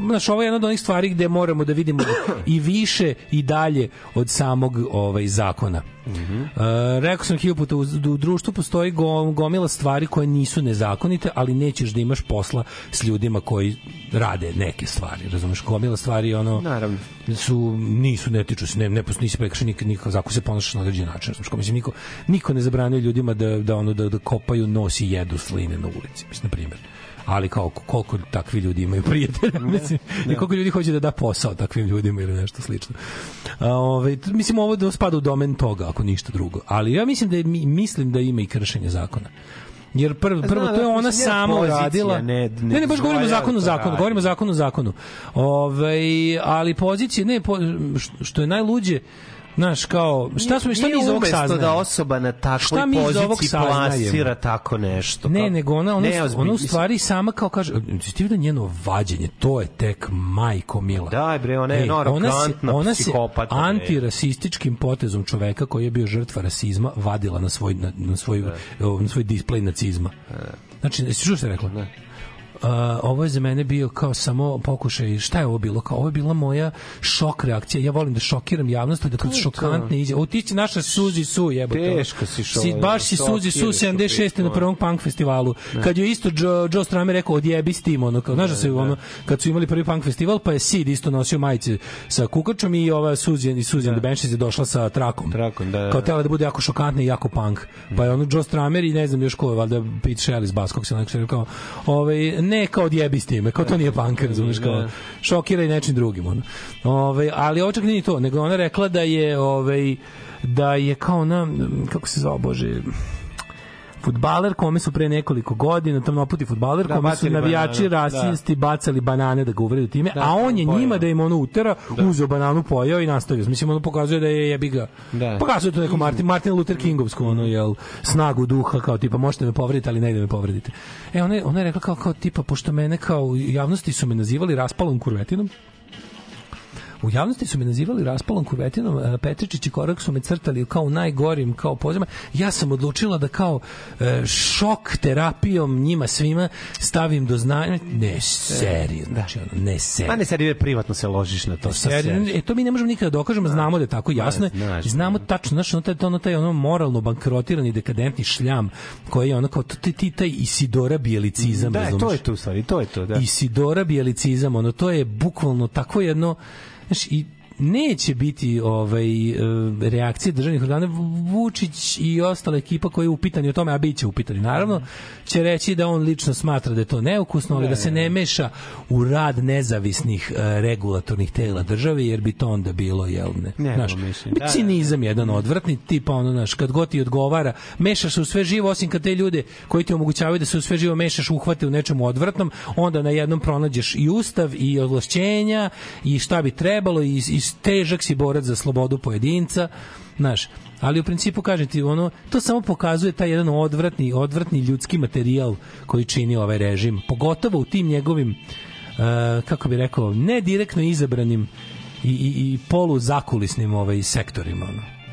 znaš, ovo je jedna od onih stvari gde moramo da vidimo i više i dalje od samog ovaj zakona. E, rekao sam hiljadu puta, u, u društvu postoji go- gomila stvari koje nisu nezakonite, ali nećeš da imaš posla s ljudima koji rade neke stvari, razumeš? Gomila stvari ono Naravno. su nisu ne tiču se ne ne nisi prekršio nikad nikad zakon se ponašaš na određen način razumeš kao mislim niko niko ne zabranjuje ljudima da da ono da, da kopaju nos i jedu sline na ulici mislim na primjer ali kao koliko takvi ljudi imaju prijatelja mislim i koliko ljudi hoće da da posao takvim ljudima ili nešto slično a, ovaj t- mislim ovo da spada u domen toga ako ništa drugo ali ja mislim da je, mi- mislim da ima i kršenje zakona Jer prvo, prvo to je ona sama uradila. ne- Ne, ne ne, baš govorimo o zakonu, zakonu, govorimo o zakonu, zakonu. Ovaj, ali pozicije ne po, što je najluđe Znaš, kao, šta smo, šta mi iz ovog umesto saznajemo? da osoba na takvoj Šta mi iz ovog poziciji plasira tako nešto. Ne, Kao- nego ona, ona, Neozbiljno. ona u stvari sama kao kaže, ti vidio njeno vađenje, to je tek majko mila. Daj bre, ona je ono ona se, ona se antirasističkim potezom čoveka koji je bio žrtva rasizma vadila na svoj, na, na svoj, na svoj displej nacizma. Znači, jesi čuo što je rekla? Ne. Uh, ovo je za mene bio kao samo pokušaj, šta je ovo bilo? Kao ovo je bila moja šok reakcija. Ja volim da šokiram javnost, da kroz šokantne izjave. O ti si naša Suzi Su, jebote. Teško si šo- Si, baš si Suzi Su šokiraš, 76. na prvom punk festivalu. Kad je isto Joe, Joe Stramer rekao odjebi s tim, ono, kao, znaš da se ono, kad su imali prvi punk festival, pa je Sid isto nosio majice sa kukačom i ova Suzijan i Suzijan the Benches je došla sa trakom. Trakom, da, da. Kao tela da bude jako šokantna i jako punk. Pa je ono Joe Stramer i ne znam još ko, je, valjda Pete Shelley iz Baskog se nekako rekao, ovaj, ne kao odjebi s time, kao to nije punk, razumeš, kao Da. šokira i nečim drugim. Ono. Ovaj, ali ovo čak nije ni to, nego ona rekla da je ovaj, da je kao ona, kako se zove, bože, futbaler kome su pre nekoliko godina tamnoputi futbaler Da, kome su navijači bananu, rasisti bacali banane da ga uvredu time Da, a on je njima da im ono utera uzeo bananu pojeo i nastavio. Mislim ono pokazuje da je jebi ga. Da. pokazuje to neko Martin, Martin Luther Kingovsku ono jel snagu duha kao tipa možete me povrediti ali ne da me povredite e ona je, ona je rekla kao, kao tipa pošto mene kao javnosti su me nazivali raspalom kurvetinom U javnosti su me nazivali raspalom kurvetinom, e, Petričić i Korak su me crtali kao najgorim, kao pozima. Ja sam odlučila da kao e, šok terapijom njima svima stavim do znanja. Ne, seriju, znači ono, ne seriju. Ma ne ide privatno se ložiš na to. serijom. e, to mi ne možemo nikada da dokažemo, znamo da je tako, jasno je. Znamo tačno, znaš, ono taj, ono taj ono moralno bankrotirani dekadentni šljam koji je ono kao ti, ti taj Isidora Bielicizam, Da, razumeš? to je to stvari, to je to, da. Isidora Bielicizam, ono to je bukvalno tako jedno, znaš, i neće biti ovaj e, reakcije državnih organa. Vučić i ostala ekipa koja je upitani o tome a biće upitani naravno će reći da on lično smatra da je to neukusno ali da se ne meša u rad nezavisnih e, regulatornih tela države jer bi to onda bilo jel ne Ne, znaš, mislim, da, da, cinizam jedan odvratni tipa ono znaš kad god ti odgovara mešaš se u sve živo osim kad te ljude koji ti omogućavaju da se u sve živo mešaš uhvate u nečemu odvratnom onda na jednom pronađeš i ustav i ovlašćenja i šta bi trebalo i, i težak si borac za slobodu pojedinca znaš ali u principu kažem ti ono to samo pokazuje taj jedan odvratni odvratni ljudski materijal koji čini ovaj režim pogotovo u tim njegovim uh, kako bi rekao ne direktno izabranim i, i, i polu zakulisnim ovaj sektorima ono.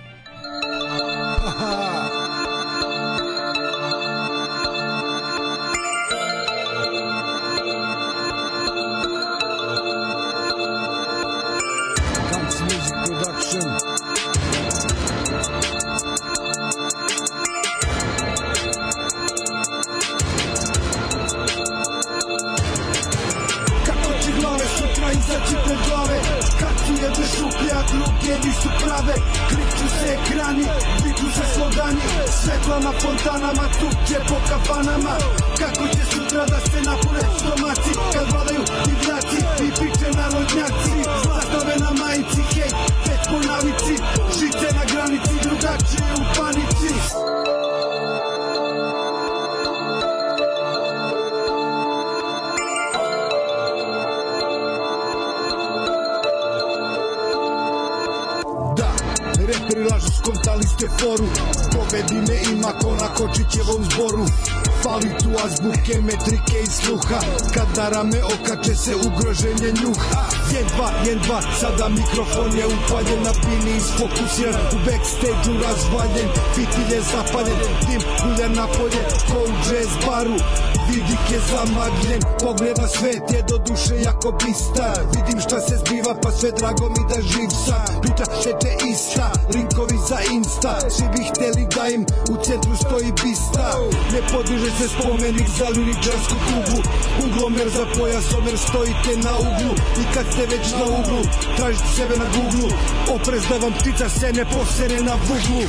Se ugroženje njuha Jen dva, jen dva, sada mikrofon je upaljen Na bini isfokusiran, u backstage-u razvaljen. Fitilj je zapaljen, dim kulja napolje Ko u jazz baru, vidik je zamagljen Pogled na svet je do duše jako bistar. Vidim šta se zbiva pa sve drago mi da živ sam. Priča teče ista, linkovi za insta. Svi bi hteli da im u centru stoji bista. Ne podiže se spomenik za liričarsku tugu Uglomer za pojasomer stojite na uglu. I kad ste već na uglu, tražite sebe na Google Oprez da vam ptica se ne posere na vuglu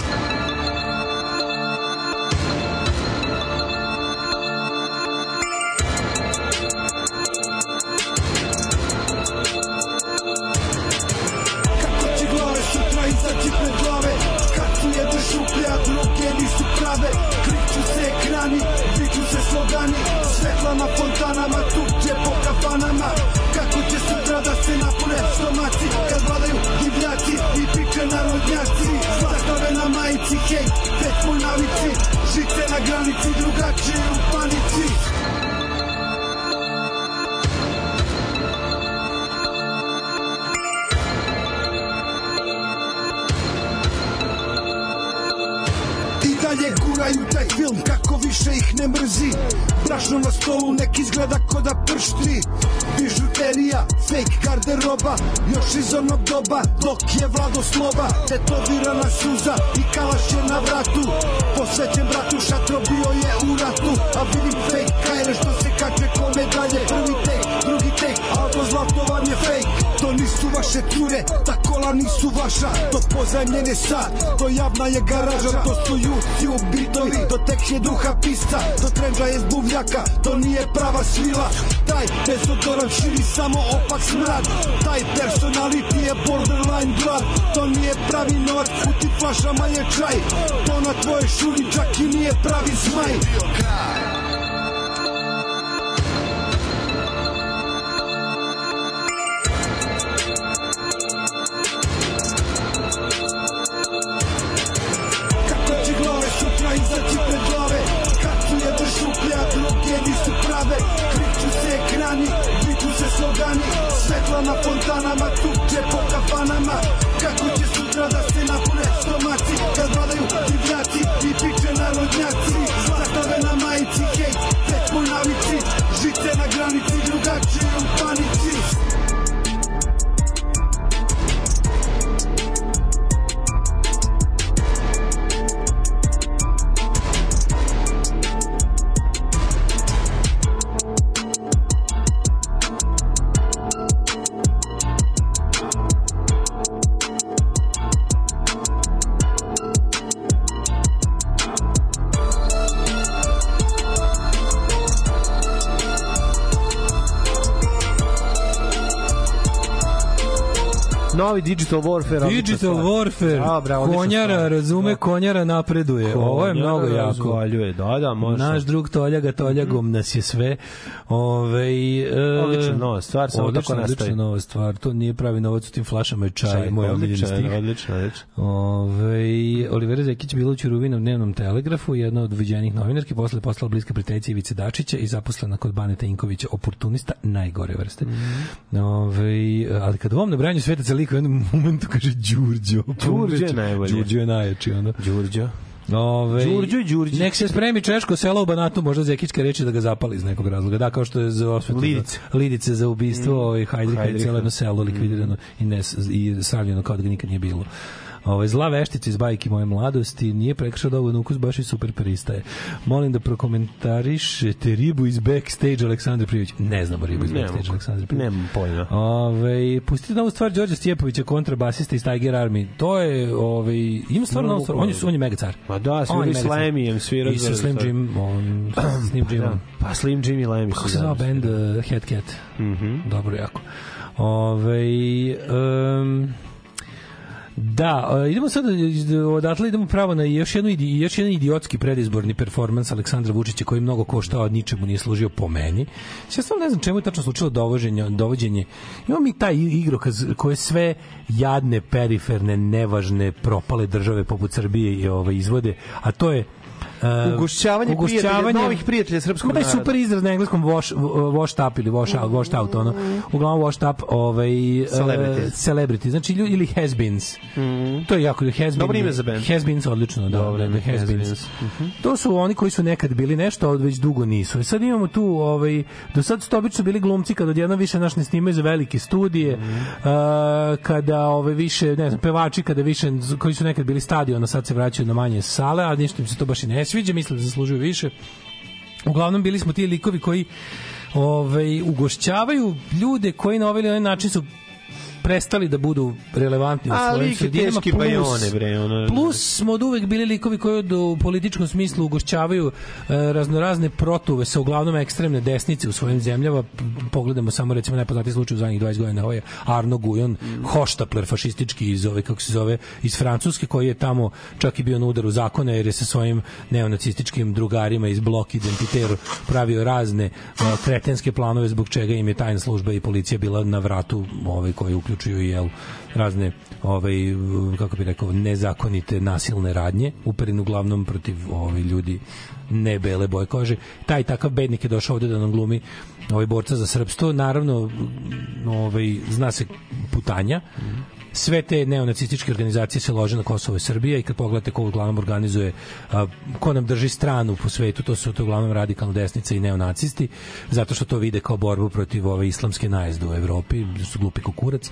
pista To trendža je zbuvljaka, to nije prava svila Taj dezodoran širi samo opak smrad. Taj personality je borderline blood To nije pravi novac, u ti flašama je čaj To na tvoje šuni čak i nije pravi zmaj. Kako Novi Digital Warfare. Digital. Warfare, Da, bravo, odlična konjara razume, Da. konjara napreduje. Ovo je Konjara mnogo jako. razvaljuje, Da, da, može. Naš drug Toljaga, Toljagom nas je sve. Ove, e, Odlična nova stvar, samo odlična, tako nastavi. Odlična nova stvar, to nije pravi novac u tim flašama i čaj, Čaj, moj omiljeni stih. odlično, odlično. Ove, Olivera Zekić bila u Ćuruvinom dnevnom telegrafu, jedna od viđenih novinarki, posle postala bliska prijateljica Ivice Dačića i zaposlena kod Baneta Inkovića, oportunista najgore vrste. Mhm. Ove, ali kad u ovom nabranju svetaca lik u jednom momentu kaže Đurđo. Đurđo je najbolje. Đurđo je najjači, ono. Đurđo. Ove, Đurđo i Đurđić. Nek se spremi Češko selo u Banatu, možda Zekićka reči da ga zapali iz nekog razloga. Da, kao što je za osvetu. Lidice. Lidice za ubistvo, mm. Hajdrika je Hajdrika. cijelo jedno selo likvidirano i, ne, i sravljeno kao da ga nikad nije bilo. Ovaj zla veštica iz bajke moje mladosti nije prekršao dovoljno ukus, baš i super pristaje. Molim da prokomentarišete ribu iz backstage Aleksandra Prijović. Ne znamo ribu iz backstage Aleksandra Prijović. Nemam pojma. Ove, pustite novu stvar Đorđa Stjepovića, kontrabasista iz Tiger Army. To je, ove, ima stvarno No, novu stvar. On je, on je mega car. Ma da, svira s. Lemijem, svira I sa Slim Jim, on, Slim Jimom. Pa Slim Jim i Lemmy Kako se zvao zajedno band svirali. uh, Head Cat? Mhm. Dobro, jako. Ove, um, Da, e, idemo sad iz- odatle idemo pravo na još jednu još jedan idiotski predizborni performans Aleksandra Vučića koji mnogo koštao, ničemu nije služio po meni. Ja stvarno ne znam čemu je tačno slučilo dovođenje, dovođenje. Imamo mi taj igrokaz koje sve jadne, periferne, nevažne, propale države poput Srbije i ovaj izvode, a to je e, Ugošćavanje prijatelja, novih prijatelja srpskog naroda. super izraz na engleskom wash, washed up ili wash out, washed out, ono. Uglavnom washed up, ovaj, Celebrity. e, celebrity, znači ljudi ili has beens. To je jako, has been, Dobro ime za band. Has beens, odlično, da, Dobro da, ime, has Has beens. Beens. Mhm. To su oni koji su nekad bili nešto, a već dugo nisu. I sad imamo tu, ovaj, do sad su to obično bili glumci kad odjednom više naš ne snimaju za velike studije, Mhm. a, kada ove više, ne znam, pevači kada više, koji su nekad bili stadion, a sad se vraćaju na manje sale, a ništa im se to baš i ne sviđa, misle da zaslužuju više. Uglavnom bili smo ti likovi koji ovaj ugošćavaju ljude koji na ovaj način su prestali da budu relevantni u svojim je sredinama. teški bajone, bre, ono- plus smo od uvek bili likovi koji od- u političkom smislu ugošćavaju e, raznorazne protuve sa uglavnom ekstremne desnice u svojim zemljama. Pogledamo samo recimo najpoznatiji slučaj u zadnjih 20 godina, ovaj je Arno Gujon, hoštapler fašistički iz ove kako se zove iz Francuske koji je tamo čak i bio na udaru zakona jer je sa svojim neonacističkim drugarima iz blok identiteru pravio razne e, kretenske planove zbog čega im je tajna služba i policija bila na vratu ovaj koji uključuju i jel razne ovaj kako bi rekao nezakonite nasilne radnje uperene uglavnom protiv ovaj ljudi ne bele boje kože. Taj takav bednik je došao ovde da nam glumi ovaj borca za srpstvo. Naravno ovaj zna se putanja sve te neonacističke organizacije se lože na Kosovo i Srbija i kad pogledate ko uglavnom organizuje a, ko nam drži stranu po svetu to su to uglavnom radikalno desnice i neonacisti zato što to vide kao borbu protiv ove islamske najezde u Evropi da su glupi kukurac.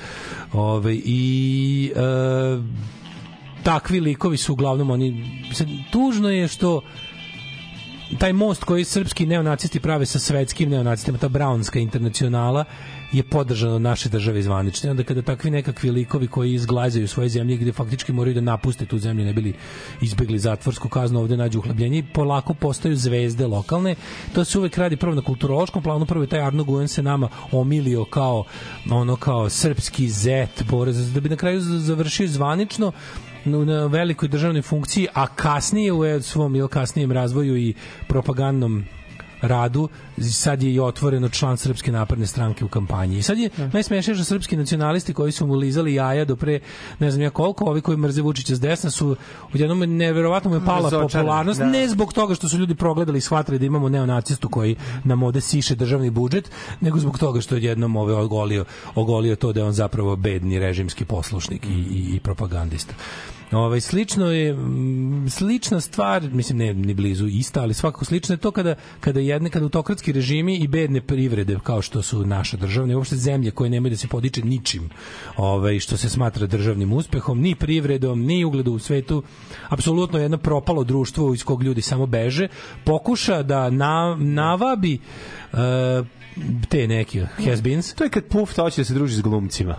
Ove, i e, takvi likovi su uglavnom oni sad, tužno je što taj most koji srpski neonacisti prave sa svetskim neonacistima, ta Brownska internacionala je podržana od naše države zvanične. Onda kada takvi nekakvi likovi koji izglazaju svoje zemlje gde faktički moraju da napuste tu zemlju ne bili izbegli zatvorsku kaznu ovde nađu uhljebljenje i polako postaju zvezde lokalne. To se uvek radi prvo na kulturološkom planu, prvo je taj Arno Gujen se nama omilio kao ono kao srpski zet, borac, da bi na kraju završio zvanično na, velikoj državnoj funkciji, a kasnije u svom ili kasnijem razvoju i propagandnom radu sad je i otvoreno član Srpske napredne stranke u kampanji. I sad je najsmešnije što srpski nacionalisti koji su mu lizali jaja do pre ne znam ja koliko, ovi koji mrze Vučića s desna su u jednom neverovatno mu je pala Razočarani, popularnost, da. ne zbog toga što su ljudi progledali i shvatili da imamo neonacistu koji nam ovde siše državni budžet, nego zbog toga što je jednom ove ogolio, ogolio to da je on zapravo bedni režimski poslušnik i, i, i propagandista. Ovaj slično je mm, slična stvar, mislim ne ni blizu ista, ali svakako slično je to kada kada jedne kada autokratski režimi i bedne privrede kao što su naša državne uopšte zemlje koje nemaju da se podiče ničim, ovaj što se smatra državnim uspehom, ni privredom, ni ugledom u svetu, apsolutno jedno propalo društvo iz kog ljudi samo beže, pokuša da na, navabi e, te neke has-beens. To je kad Pufta hoće da se druži s glumcima.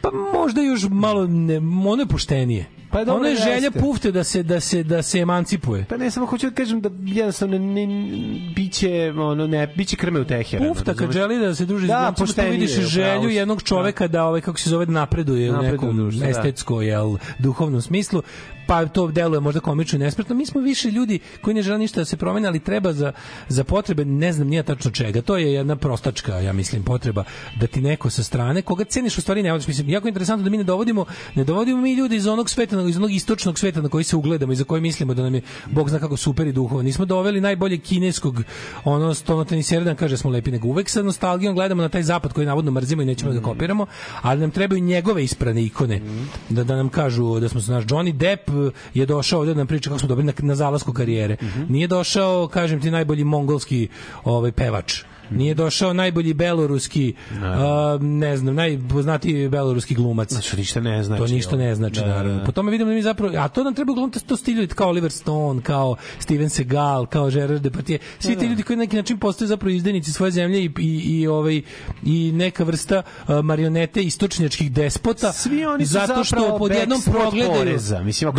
Pa možda još malo ne, ono je poštenije. Pa dobro, ono je želja jeste. pufte da se da se da se emancipuje. Pa ne, samo hoću da kažem da jednostavno ne, ne, biće, ono, ne, biće krme u teheru. Pufta kad želi da se druži Da, da, tu poštenije vidiš želju jednog čoveka da, ovaj kako se zove da napreduje u nekom da. estetsko jel duhovnom smislu pa to deluje možda komično i nespretno. Mi smo više ljudi koji ne žele ništa da se promene, ali treba za, za potrebe, ne znam nije tačno čega. To je jedna prostačka, ja mislim, potreba da ti neko sa strane, koga ceniš u stvari ne voliš. Mislim, jako interesantno da mi ne dovodimo, ne dovodimo mi ljudi iz onog sveta, iz onog istočnog sveta na koji se ugledamo i za koji mislimo da nam je Bog zna kako super i duhovan. Nismo doveli najbolje kineskog ono stono tenisera da kaže da smo lepi, nego uvek sa nostalgijom gledamo na taj zapad koji navodno mrzimo i nećemo da ga kopiramo, ali nam trebaju njegove isprane ikone da, da nam kažu da smo se naš Johnny Depp je došao ovde da nam priča kako smo dobili na, na zalasku karijere. Nije došao, kažem ti, najbolji mongolski ovaj pevač nije došao najbolji beloruski, a, ne znam, najpoznatiji beloruski glumac. Znači, ništa ne znači. To ništa ne znači, Da, da, naravno. da. Po tome vidimo da mi zapravo, a to nam treba uglavnom to stilju kao Oliver Stone, kao Steven Seagal, kao Gerard Depardieu. Svi ti ljudi koji na neki način postaju zapravo izdajnici svoje zemlje i, i, i, ovaj, i neka vrsta a, marionete istočnjačkih despota. Svi oni su zato što zapravo pod jednom progledaju poreza, mislim, ako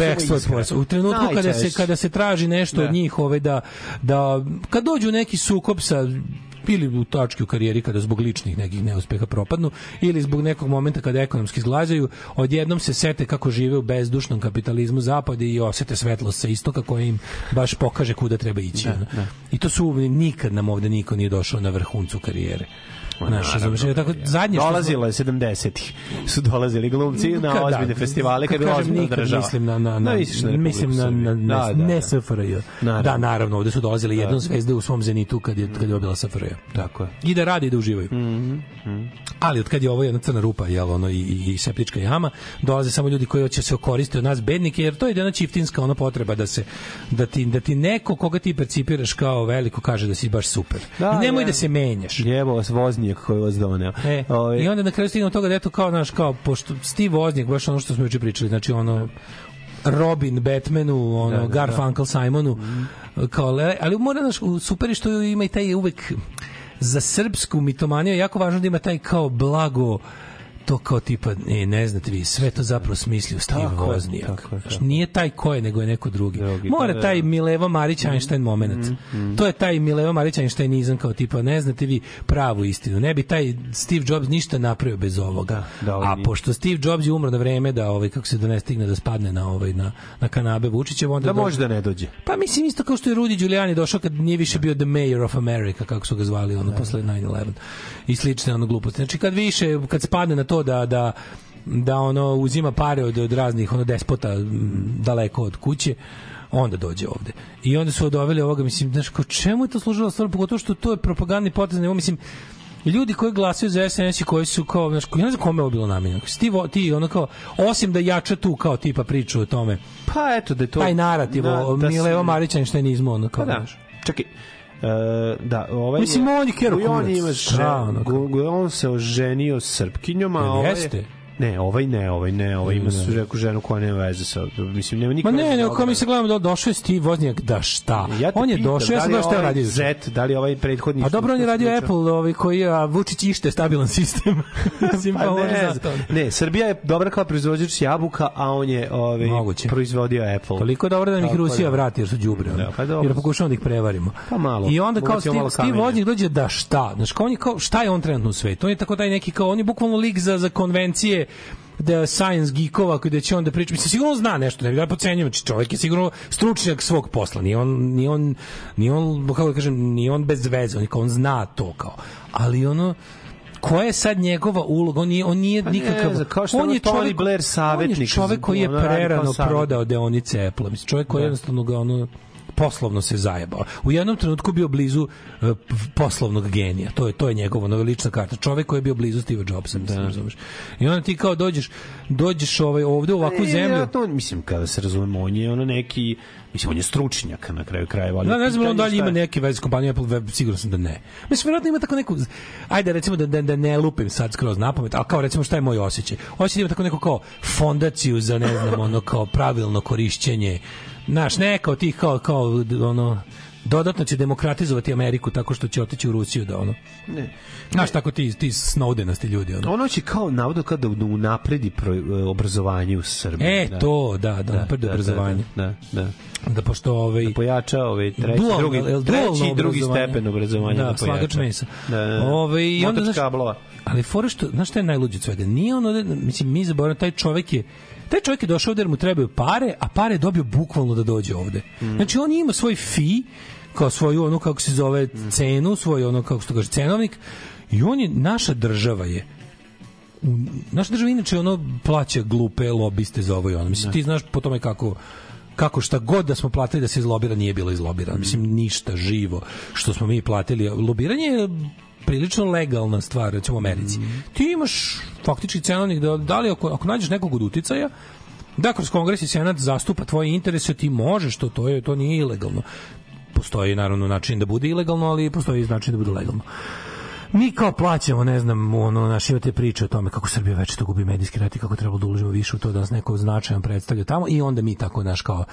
poreza. U trenutku kada se kada se traži nešto Da. od njih, ovaj da da kad dođu neki sukob sa ili u tački u karijeri kada zbog ličnih nekih neuspeha propadnu ili zbog nekog momenta kada ekonomski zglazaju, odjednom se sete kako žive u bezdušnom kapitalizmu zapada i osete svetlost sa istoka koja im baš pokaže kuda treba ići. ono. I to su nikad nam ovde niko nije došao na vrhuncu karijere. Znaš, razumeš, tako zadnje što Dolazilo je 70-ih. Su dolazili glumci na Kad- ozbiljne da, festivale kad je bila kažem ozbiljna država. Mislim na, na, na, Da, mislim na, na, Da, da, ne da. SFRJ. Naravno. Da, naravno, ovde su dolazili jednom zvezde u svom zenitu kad je, kad je dobila SFRJ. Tako je. I da radi i da uživaju. Ali od kad je ovo jedna crna rupa, jel, ono, i, i, septička jama, dolaze samo ljudi koji hoće se okoristiti od nas bednike, jer to je jedna čiftinska ona potreba da se da ti, da ti neko koga ti percipiraš kao veliko kaže da si baš super. Da, I nemoj da. da se menjaš. Jevo vas voznijak koji vas doneo. E, Ovaj, I onda na kraju stignemo do toga da eto kao naš kao pošto Steve Wozniak baš ono što smo juče pričali, znači ono Robin Batmanu, ono Da, da, Garfunkel Simonu, kao le- ali mora naš super što ima i taj uvek za srpsku mitomaniju jako važno da ima taj kao blago to kao tipa, ne, ne znate vi, sve to zapravo smislio Steve Tako je, tako je, Znaš, tako Nije taj ko je, nego je neko drugi. Drugi, Mora da, da, taj da. Mileva Marić Einstein moment. To je taj Mileva Marić Einsteinizam kao tipa, ne znate vi pravu istinu. Ne bi taj Steve Jobs ništa napravio bez ovoga. da, ovaj A pošto Steve Jobs je umro na vreme da ovaj kako se da ne stigne da spadne na ovaj na na kanabe Vučićev onda da do- može da ne dođe. pa mislim isto kao što je Rudy Giuliani došao kad nije više bio the mayor of America, kako su ga zvali ono posle 9/11 i slične ono gluposti. Znači kad više kad spadne na to da da da ono uzima pare od, od raznih ono despota daleko od kuće onda dođe ovde. I onda su doveli ovoga, mislim, znaš, kao čemu je to služilo stvarno, pogotovo što to je propagandni potez, nego, mislim, ljudi koji glasaju za SNS i koji su kao, znaš, ja ne znam kome je ovo bilo namenjeno. Ti, ti ono kao, osim da jača tu kao tipa priču o tome, Pa eto da je to... taj narativ Da, o da se- Mileo Marića Einsteinizmu, ono kao, Pa da. znaš. Čekaj, da, ovaj Mislim, on je kero i on ima žen- on se oženio s Srpkinjom, a ovaj jeste? Ne, ovaj ne, ovaj ne, ovaj ima Ne. su neku ženu koja nema veze sa, mislim, nema Ma nikakve ne, veze nego sa kao mi se gledamo da došao je Steve Wozniak, da šta? Ja te on je došao, ja da sam šta ovaj radio. Z, da li ovaj prethodni... A dobro, on je radio? Apple, ovaj, koji je, a Vučić ište stabilan sistem. Mislim, pa, Pa ne, ne, Srbija je dobra kao proizvođač jabuka, a on je ovaj, Moguće. proizvodio Apple. Toliko dobro da nam ih Rusija da. vrati jer su đubre. Da, pa dobro. jer pokušavamo da ih prevarimo. Pa malo. I onda kao Steve, Steve. Wozniak dođe da šta? Znaš, kao on je kao, šta je on trenutno u svetu? On je tako taj neki kao, on je bukvalno lik za, za konvencije da science geekova koji da će on da priča. Mislim, sigurno zna nešto, ne da pocenjujem. Znači, čovjek je sigurno stručnjak svog posla. Nije on, nije on, nije on, kako da kažem, nije on bez veze. On, on zna to kao. Ali ono, koja je sad njegova uloga? On nije, on nije Pa ne nikakav... znam, kao što on je Tony čovjek, Blair on savjetnik je čovjek koji je prerano prodao deonice Apple. Mislim, čovjek koji Da. jednostavno ga ono poslovno se zajebao. U jednom trenutku bio blizu p- poslovnog genija. To je to je njegova nova lična karta. Čovjek koji je bio blizu Steve Jobsa, mislim, razumeš. I onda ti kao dođeš dođeš ovaj ovde u ovakvu E, zemlju. vjerojatno, mislim, kada se razumemo, on je ono neki, mislim, on je stručnjak na kraju krajeva. ali Da, ne znam da li on dalje ima neke veze s kompanijom Apple, web, siguran sam da ne. Mislim, vjerojatno ima tako neku, ajde recimo da, da, da ne lupim sad skroz na pamet, ali kao recimo šta je moj osjećaj? Osjećaj da ima tako neku kao fondaciju za, ne znam, ono kao pravilno korišćenje, znaš, neka od tih kao, kao, ono, dodatno će demokratizovati Ameriku tako što će otići u Rusiju da ono. Ne. Znaš, tako ti, ti snowdenasti ljudi, ono. Ono će kao navodno kao da unapredi pro, e, obrazovanje u Srbiji. E, to, da, da, napredi obrazovanje. Da, da. Da pošto ovaj Da pojača ovaj treći, Dualno, drugi, jel treći i drugi stepen obrazovanja Da, da, pojača. slagač mesa. Da, da, da. Ove, i onda, znaš, kablova. Ali fora što, znaš šta je najluđe od svega? Nije ono, da- mislim, mi zaboravimo, taj čovek je taj čovjek je došao ovde jer mu trebaju pare, a pare je dobio bukvalno da dođe ovde. Mm. Znači, on ima svoj fi, kao svoju, ono, kako se zove, Mm. cenu, svoj, ono, kako se to kaže, cenovnik, i on je, naša država je, u- naša država inače ono plaća glupe lobiste za ovo i ono. Mislim, ti znaš po tome kako kako šta god da smo platili da se izlobira nije bilo izlobirano. Mislim, ništa živo što smo mi platili. Lobiranje je prilično legalna stvar, recimo u Americi. Ti imaš faktički cenovnik da, da li ako, ako nađeš nekog od uticaja, da kroz kongres i senat zastupa tvoje interese, ti možeš to, to, je, to nije ilegalno. Po postoji naravno način da bude ilegalno, ali postoji i način da bude legalno. Mi kao plaćamo, ne znam, ono, naš imate priče o tome kako Srbija već to gubi medijski rat i kako treba da uložimo više u to da nas neko značajan predstavlja tamo i onda mi tako, naš, kao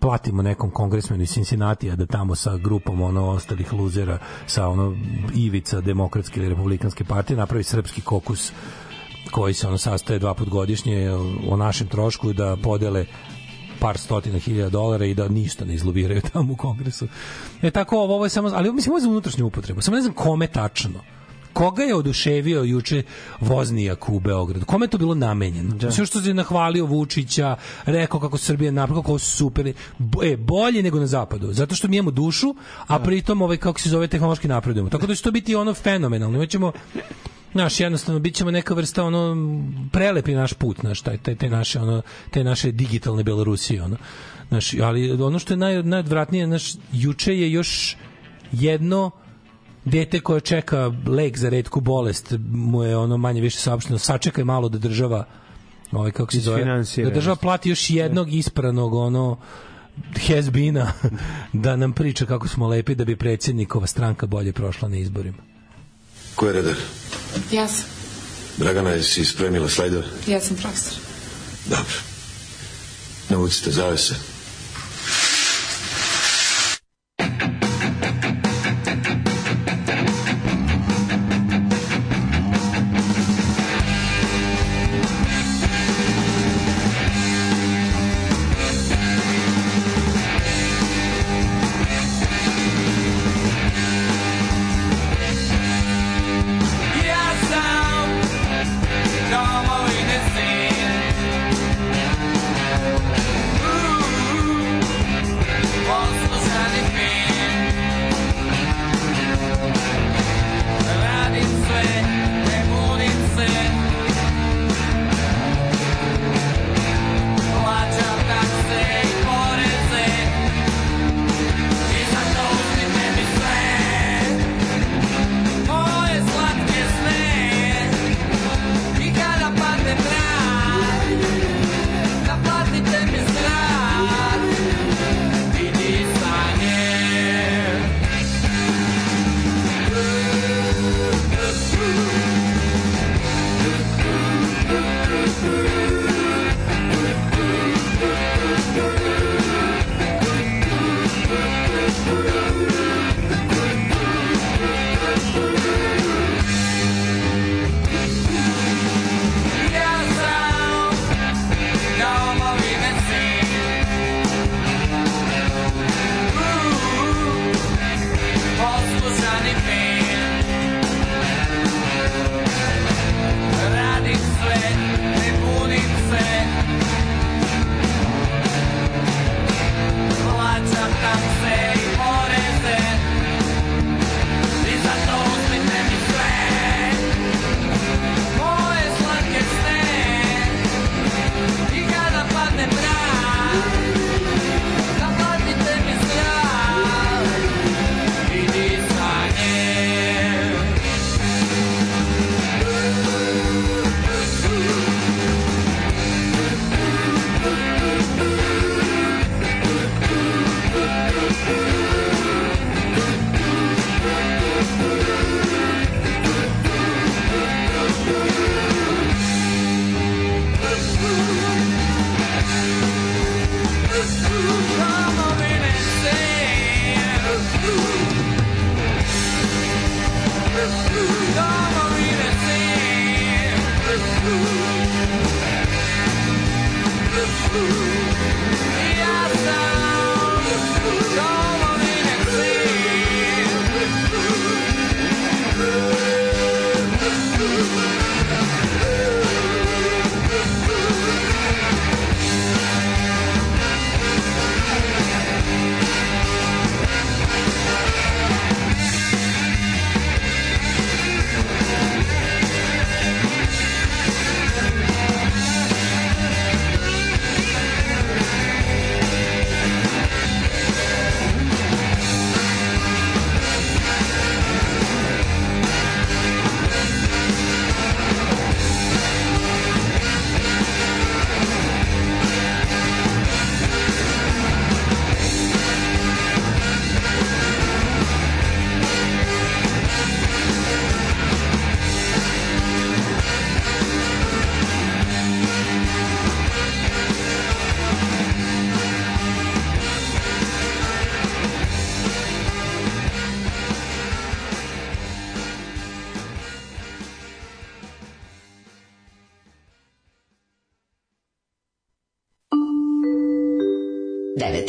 platimo nekom kongresmenu iz Cincinnati da tamo sa grupom ono ostalih luzera sa ono ivica demokratske ili republikanske partije napravi srpski kokus koji se ono sastaje dva put godišnje o našem trošku da podele par stotina hiljada dolara i da ništa ne izlobiraju tamo u kongresu. E tako ovo, ovo je samo, ali mislim ovo je za unutrašnju upotrebu. Samo ne znam kome tačno. Koga je oduševio juče voznijak u Beogradu? Kome je to bilo namenjeno? Da. Sve što se nahvalio Vučića, rekao kako Srbija napravila, kako su super, e, bolje nego na zapadu. Zato što mi imamo dušu, a pritom ovaj, kako se zove, tehnološki napredujemo. Tako da će to biti ono fenomenalno. Imaćemo Naš jednostavno bićemo neka vrsta ono prelepi naš put, naš taj taj te naše ono te naše digitalne Belorusije ono. Naš, ali ono što je naj najodvratnije naš juče je još jedno dete koje čeka lek za retku bolest mu je ono manje više saopšteno sačekaj malo da država ovaj kako se zove da država plati još jednog ispranog ono hezbina da nam priča kako smo lepi da bi predsjednikova stranka bolje prošla na izborima. Ko je redar? Ja sam. Dragana, jesi spremila slajdove? Ja sam profesor. Dobro. Navucite zavese.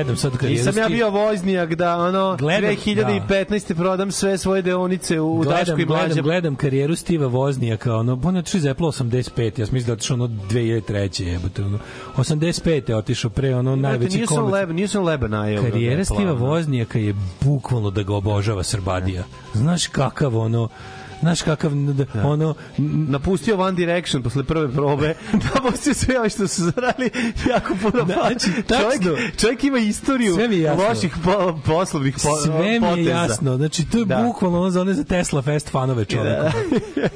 Gledam sad kad Nisam ja bio voznijak da ono Gledam, 2015. prodam sve svoje deonice u gledam, i Mlađa. gledam, gledam karijeru Stiva Voznijaka, ono, on je otišao iz Apple 85, ja sam mislim da je otišao ono 2003. jebote, ono, 85. je otišao pre, ono, najveći Nije sam komerc. leba, nije sam leba najeo. Karijera Stiva Voznijaka je bukvalno da ga obožava Srbadija. Znaš kakav ono, Znaš kakav, d- ono, napustio One Direction posle prve probe, napustio sve ove što su zarali jako puno Da, pa. znači, tačno. čovjek, čovjek ima istoriju loših po, poslovnih po, Sve mi je poteza. jasno. Znači, to je Da. bukvalno ono za one za Tesla Fest fanove čoveka.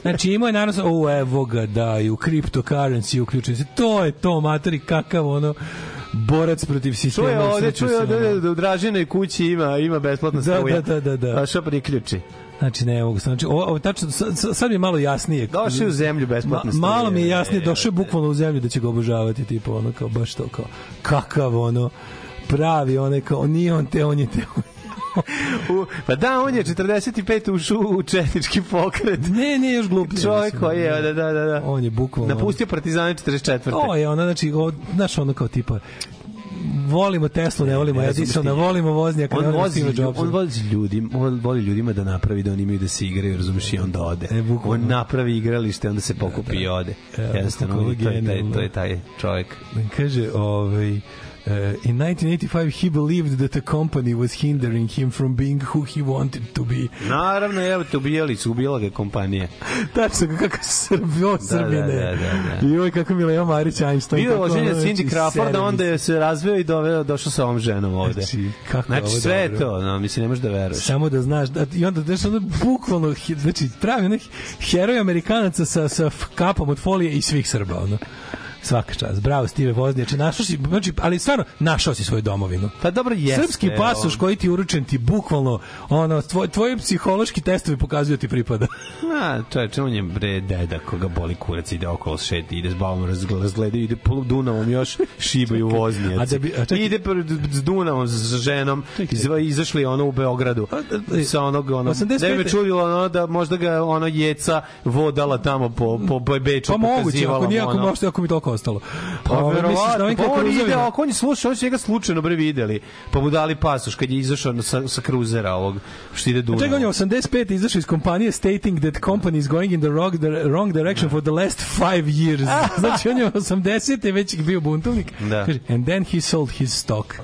znači, imao je naravno, o, evo ga, da, i u cryptocurrency uključen se. To je to, matori, kakav ono borac protiv sistema. Čuje ovde, čuje ovde ono. da u Draženoj kući ima, ima besplatna Da, da, da, da, da. A što priključi? Znači, ne mogu. Znači, ovo, ovo, tačno, sad, sad- mi je malo jasnije. Došao u zemlju besplatne Ma, malo mi je jasnije, došao je bukvalno u zemlju da će ga obožavati, tipo, ono, kao, baš to, kao, kakav, ono, pravi, onaj, kao, nije on te, on je te, U, pa da, on je 45 ušao u četnički pokret. Ne, nije još gluplji. Čovjek koji je, da, da, da. da. On je bukvalno... Napustio partizane 44. To je ono, znači, o, znaš, ono kao tipa, volimo Teslu, ne volimo Ne, Edisona, volimo voznjaka, ne on volimo Steve lju- Jobsa. on vozi ljudima, on voli ljudima da napravi da oni imaju da se igraju, razumeš, i onda ode. E, bukvalno. on napravi igralište, onda se pokupi i ode. Evo, Jednostavno, to je taj, to je taj čovjek. Kaže, ovaj, Uh, in 1985 he believed that the company was hindering him from being who he wanted to be. Naravno, evo te ubijali su, ubijala ga kompanija. Tačno kako Srbio Srbine. da, da, da. I ovaj kako Milena Marić Einstein. Bio kako oženjen ono, Cindy znači, Crawford, onda je se razveo i doveo, došao sa ovom ženom ovde. Znači, kako Znači, ovo sve dobro. to, no, mislim, ne možeš da veruješ. Samo da znaš, da, i onda znaš, ono bukvalno, znači, pravi onih heroj Amerikanaca sa, sa kapom od folije i svih Srba, ono. Svaka čast. Bravo, Stive Voznjače. Našao si, znači, ali stvarno, našao si svoju domovinu. Pa dobro jeste. Srpski pasoš koji ti uručen ti bukvalno, ono, tvoj, tvoji psihološki testovi pokazuju ti pripada. A, čoveče, on je bre deda koga boli kurac, ide okolo šeti, ide s bavom razgleda, ide po Dunavom još šibaju voznjaci. A da bi- a čekaj- ide pred- s Dunavom s ženom, izva, izašli ono u Beogradu. Sa onog, ono, 85. da me čudilo ono, da možda ga ono jeca vodala tamo po, po, po Beču, Pa moguće, ako nije, ako, ono. ako mi toliko ostalo. Pa Ovaj, misliš da verovatno, kao on ide, ako on je slušao, on su njega slučajno bre videli, pa mu dali pasoš kad je izašao na- sa, sa kruzera ovog, što ide Dunavom. Čekaj, on je 85. izašao iz kompanije stating that company is going in the wrong, the wrong direction for the last five years. znači, on je 80. već bio buntovnik. Da. Kaže, and then he sold his stock.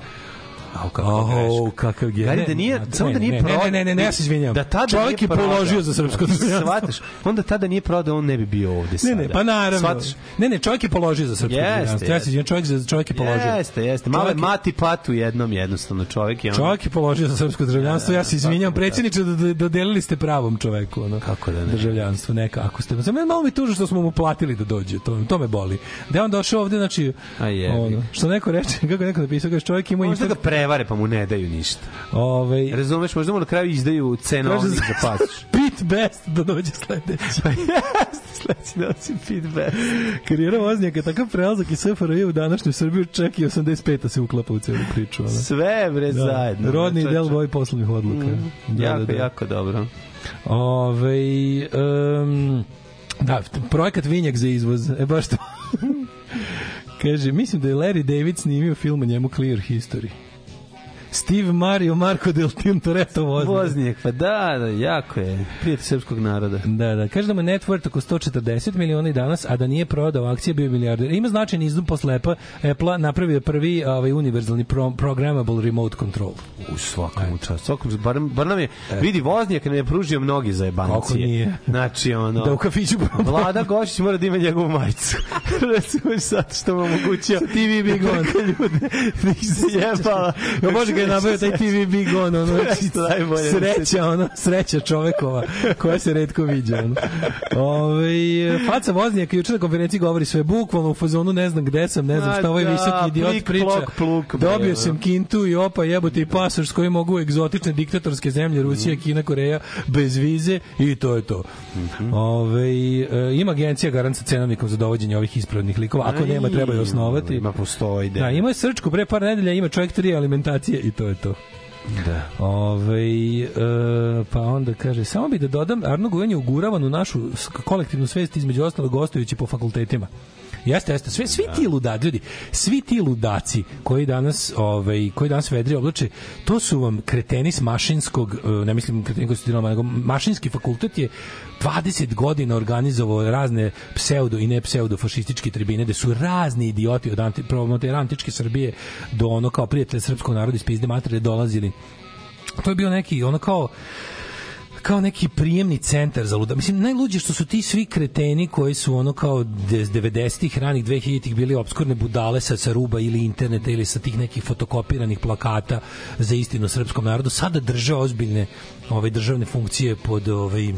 Au, kako Oh, kakav je. Gari, Ne, da nije, ne, samo da ne, nije ne, prodao. ne, ne, ne, ne, ja se izvinjavam. Da tada Čovjek je položio za srpsko državljanstvo. Shvataš? Onda tada nije prodao, on ne bi bio ovde Ne, sada. ne, pa naravno. Shvataš? Ne, ne, čovjek je položio za srpsko državljanstvo. Ja se jeste. izvinjavam, čovjek, za- čovjek je položio. Jeste, jeste. Malo je je- mati patu jednom jednostavno čovjek je on. Čovjek je položio za srpsko državljanstvo. Ja se izvinjavam, predsjedniče, da, da dodelili ste pravom čoveku ono. Kako da ne? Državljanstvo neka ako ste. Samo malo mi tužno što smo mu platili da dođe. To to me boli. Da je on došao ovde znači A jebi. ono, što neko reče, kako je neko napisao, kaže čovjek ima Možda ga internet. Prevare pa mu ne daju ništa. Ovaj Razumeš, možda mu na kraju izdaju cenovnik za pasoš. Pit best da dođe sledeći. Sledeći nosi feedback. Karijera voznjaka takav prelazak iz SFRJ u današnju Srbiju čak i 85. se uklapa u celu priču. Ono. Sve bre Da, zajedno. Rodni del boj poslovnih odluka. Da, jako, da, da. jako dobro. Ove, um, da, projekat Vinjak za izvoz. E, baš to. Kaže, mislim da je Larry David snimio film o njemu Clear History. Steve Mario Marco del Tintoretto vozni. Voznijek, pa da, da, jako je. Prijatelj srpskog naroda. Da, da. Kaže da mu net worth oko 140 miliona i danas, a da nije prodao akcije, bio milijarder. Ima značajni izdum posle Apple, Apple napravio prvi ovaj, univerzalni pro, programmable remote control. U svakom času. Svakom, bar, bar nam je, vidi, Voznijak ne je pružio mnogi za jebancije. Kako nije? Znači, ono... Da u kafiću. Vlada Gošić mora da ima njegovu majicu. Recimo sad što mu omogućio TV Big On. ljude da ih se jebala. Ja može je nabavio taj TV Big On, ono, Nešto najbolje. sreća, ono, sreća čovekova, koja se redko viđa, ono. Ove, faca voznijaka juče na konferenciji govori sve bukvalno u fazonu, ne znam gde sam, ne znam šta ovaj da, visoki idiot priča. Dobio ono. sam kintu i opa jebote i pasoš s kojim mogu egzotične diktatorske zemlje, Rusija, Mhm. Kina, Koreja, bez vize i to je to. Mhm. Ove, e, ima agencija garant sa cenovnikom za dovođenje ovih ispravnih likova. Ako nema, treba je osnovati. Ima postoji. Da, ima srčku, pre par nedelja ima čovjek tri alimentacije i to je to. Da. Ove, e, pa onda kaže, samo bi da dodam, Arno Gujan je uguravan u našu kolektivnu svest između ostalog gostujući po fakultetima. Jeste, jeste. Sve, svi ti ludaci, ljudi, svi ti ludaci koji danas, ovaj, koji danas vedri oblače, to su vam kreteni s mašinskog, e, ne mislim kreteni koji su studirali, nego mašinski fakultet je 20 godina organizovao razne pseudo i ne pseudo fašističke tribine gde su razni idioti od anti, antičke Srbije do ono kao prijatelja srpskog naroda iz pizde materije dolazili to je bio neki ono kao kao neki prijemni centar za luda. Mislim, najluđe što su ti svi kreteni koji su ono kao des- 90-ih, ranih 2000-ih bili obskurne budale sa, sa ruba ili interneta ili sa tih nekih fotokopiranih plakata za istinu srpskom narodu, sada drže ozbiljne ove državne funkcije pod ovaj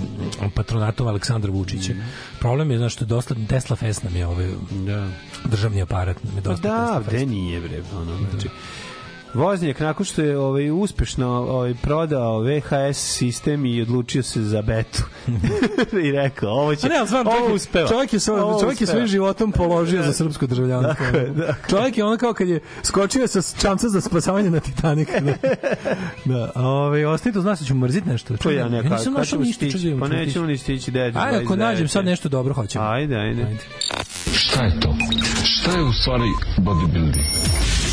patronatom Aleksandra Vučića. Problem je znaš što je dosta Tesla Fest nam je ovaj da. državni aparat nam je Pa dosta da, Tesla Fest. gde nije bre, ono, znači, Voznjak nakon što je ovaj uspešno ovaj prodao VHS sistem i odlučio se za betu. I rekao, ovo će A ne, stvarno, ovo uspeva. čovjek je, svoj, Ovo čovjek je svojim životom položio za srpsko državljanstvo. Dakle, dakle. Čovjek je ono kao kad je skočio sa čamca za spasavanje na Titanic. Da. da. Ove, ostanite uz nas, da ću mrziti nešto. To ja neka. nisam našao ništa. čujem, Pa nećemo ni stići 9. Ajde, ako nađem sad nešto dobro, hoćemo. Ajde, ajde. Šta je to? Šta je u stvari bodybuilding?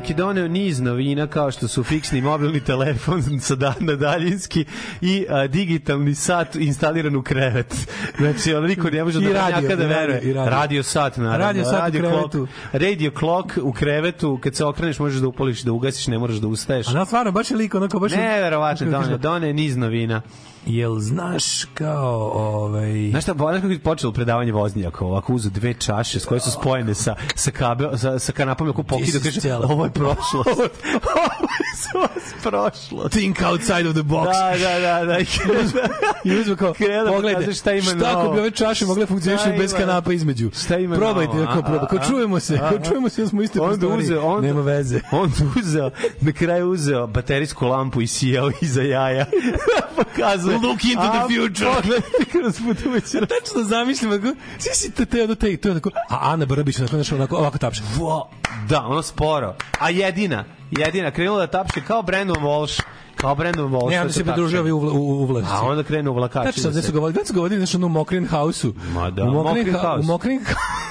Voznjak je doneo niz novina kao što su fiksni mobilni telefon sa da, na daljinski i a, digitalni sat instaliran u krevet. Znači, on niko ne može da radio, da radio, veruje. radio. Radio sat, naravno. Radio sat u radio krevetu. clock, radio clock u krevetu, kad se okreneš možeš da upališ, da ugasiš, ne moraš da ustaješ. A na stvarno, baš je lik, onako, baš je... Neverovatno, Kako doneo, doneo niz novina. Jel znaš kao, ovaj... Znaš šta, znaš kako je počelo predavanje voznjaka? Ovako uzu dve čaše s koje su spojene sa, sa, kabe, sa, sa kanapom, ako pokida, kaže, ovo je prošlo. ovo je prošlo. Think outside of the box. Da, da, da, da. I uzme kao, Krenu da pogledajte, pokaže šta ima šta ako bi ove čaše mogle funkcionišu Šta bez kanapa između. Šta ima Probajte, novo? kao A, probaj. Kao a, čujemo se, kao a. čujemo se, da smo isto Onda uzeo, onda, Nema veze. Onda uzeo, na kraju uzeo baterijsku lampu i sijao iza jaja. Pokazuje. Look into the A, future. Pogledajte kroz putujući. Tačno zamislim, ako, svi si te, te, ono, te, to onako, a Ana Brbić, onako, znaš, onako, ovako tapše. Da, ono sporo. A jedina, jedina, krenula da tapše kao Brandon Walsh. Kao Brandon Walsh. Ne, onda se se pridružio ovi u, u. A onda krenu u vlakači. Tačno, gde su ga vodili, gde su znaš, ono u Mokrin House-u. Ma da, u Mokrin, Mokrin House. U Mokrin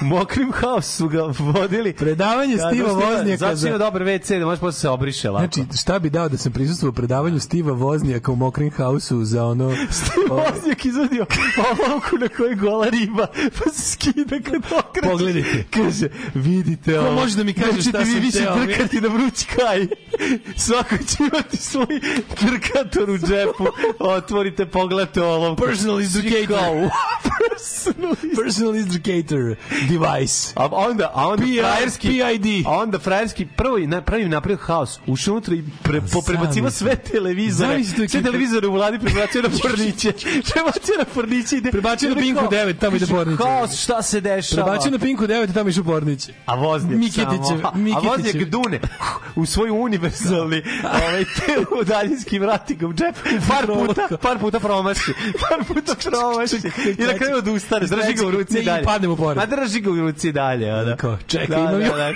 U mokrim haosu su ga vodili. Predavanje Da, Stiva Voznjaka Zato za- dobar WC da može posle se obriše lako. Znači, šta bi dao da sam prisustvovao predavanju Stiva Voznjaka u Mokrin House-u za ono... Voznjak izvadio olovku na kojoj gola riba, pa se skida kad okreće. Pogledajte. Kaže, vidite ovo. može da mi kaže Nećete šta vi sam više teo? trkati na vruć kaj. Svako će imati svoj trkator u džepu. Otvorite, pogledajte olovku. Personal kao, Personal Personal indicator device. A onda, a onda P- frajerski, PID. a onda frajerski prvo i na, pravi napravio haos, ušao unutra i pre, poprebaciva sve televizore, sve televizore u vladi prebacio na porniće, prebacio na porniće ide. Prebacio na Pinku 9, tamo ide porniće. Haos, šta se dešava? Prebacio na Pinku 9, tamo išu Pornić. a voznjak Miketićev- samo. A Miketićev. voznjak dune u svoju univer, univerzalni ovaj, te u daljinski vrati ga u džep. Par puta, par puta promaši. Par puta promaši. I na kraju odustane. Drži ga u ruci i dalje. padne mu pored. Ma drži ga u ruci i dalje. Ono. Kao, čekaj, da, imam da,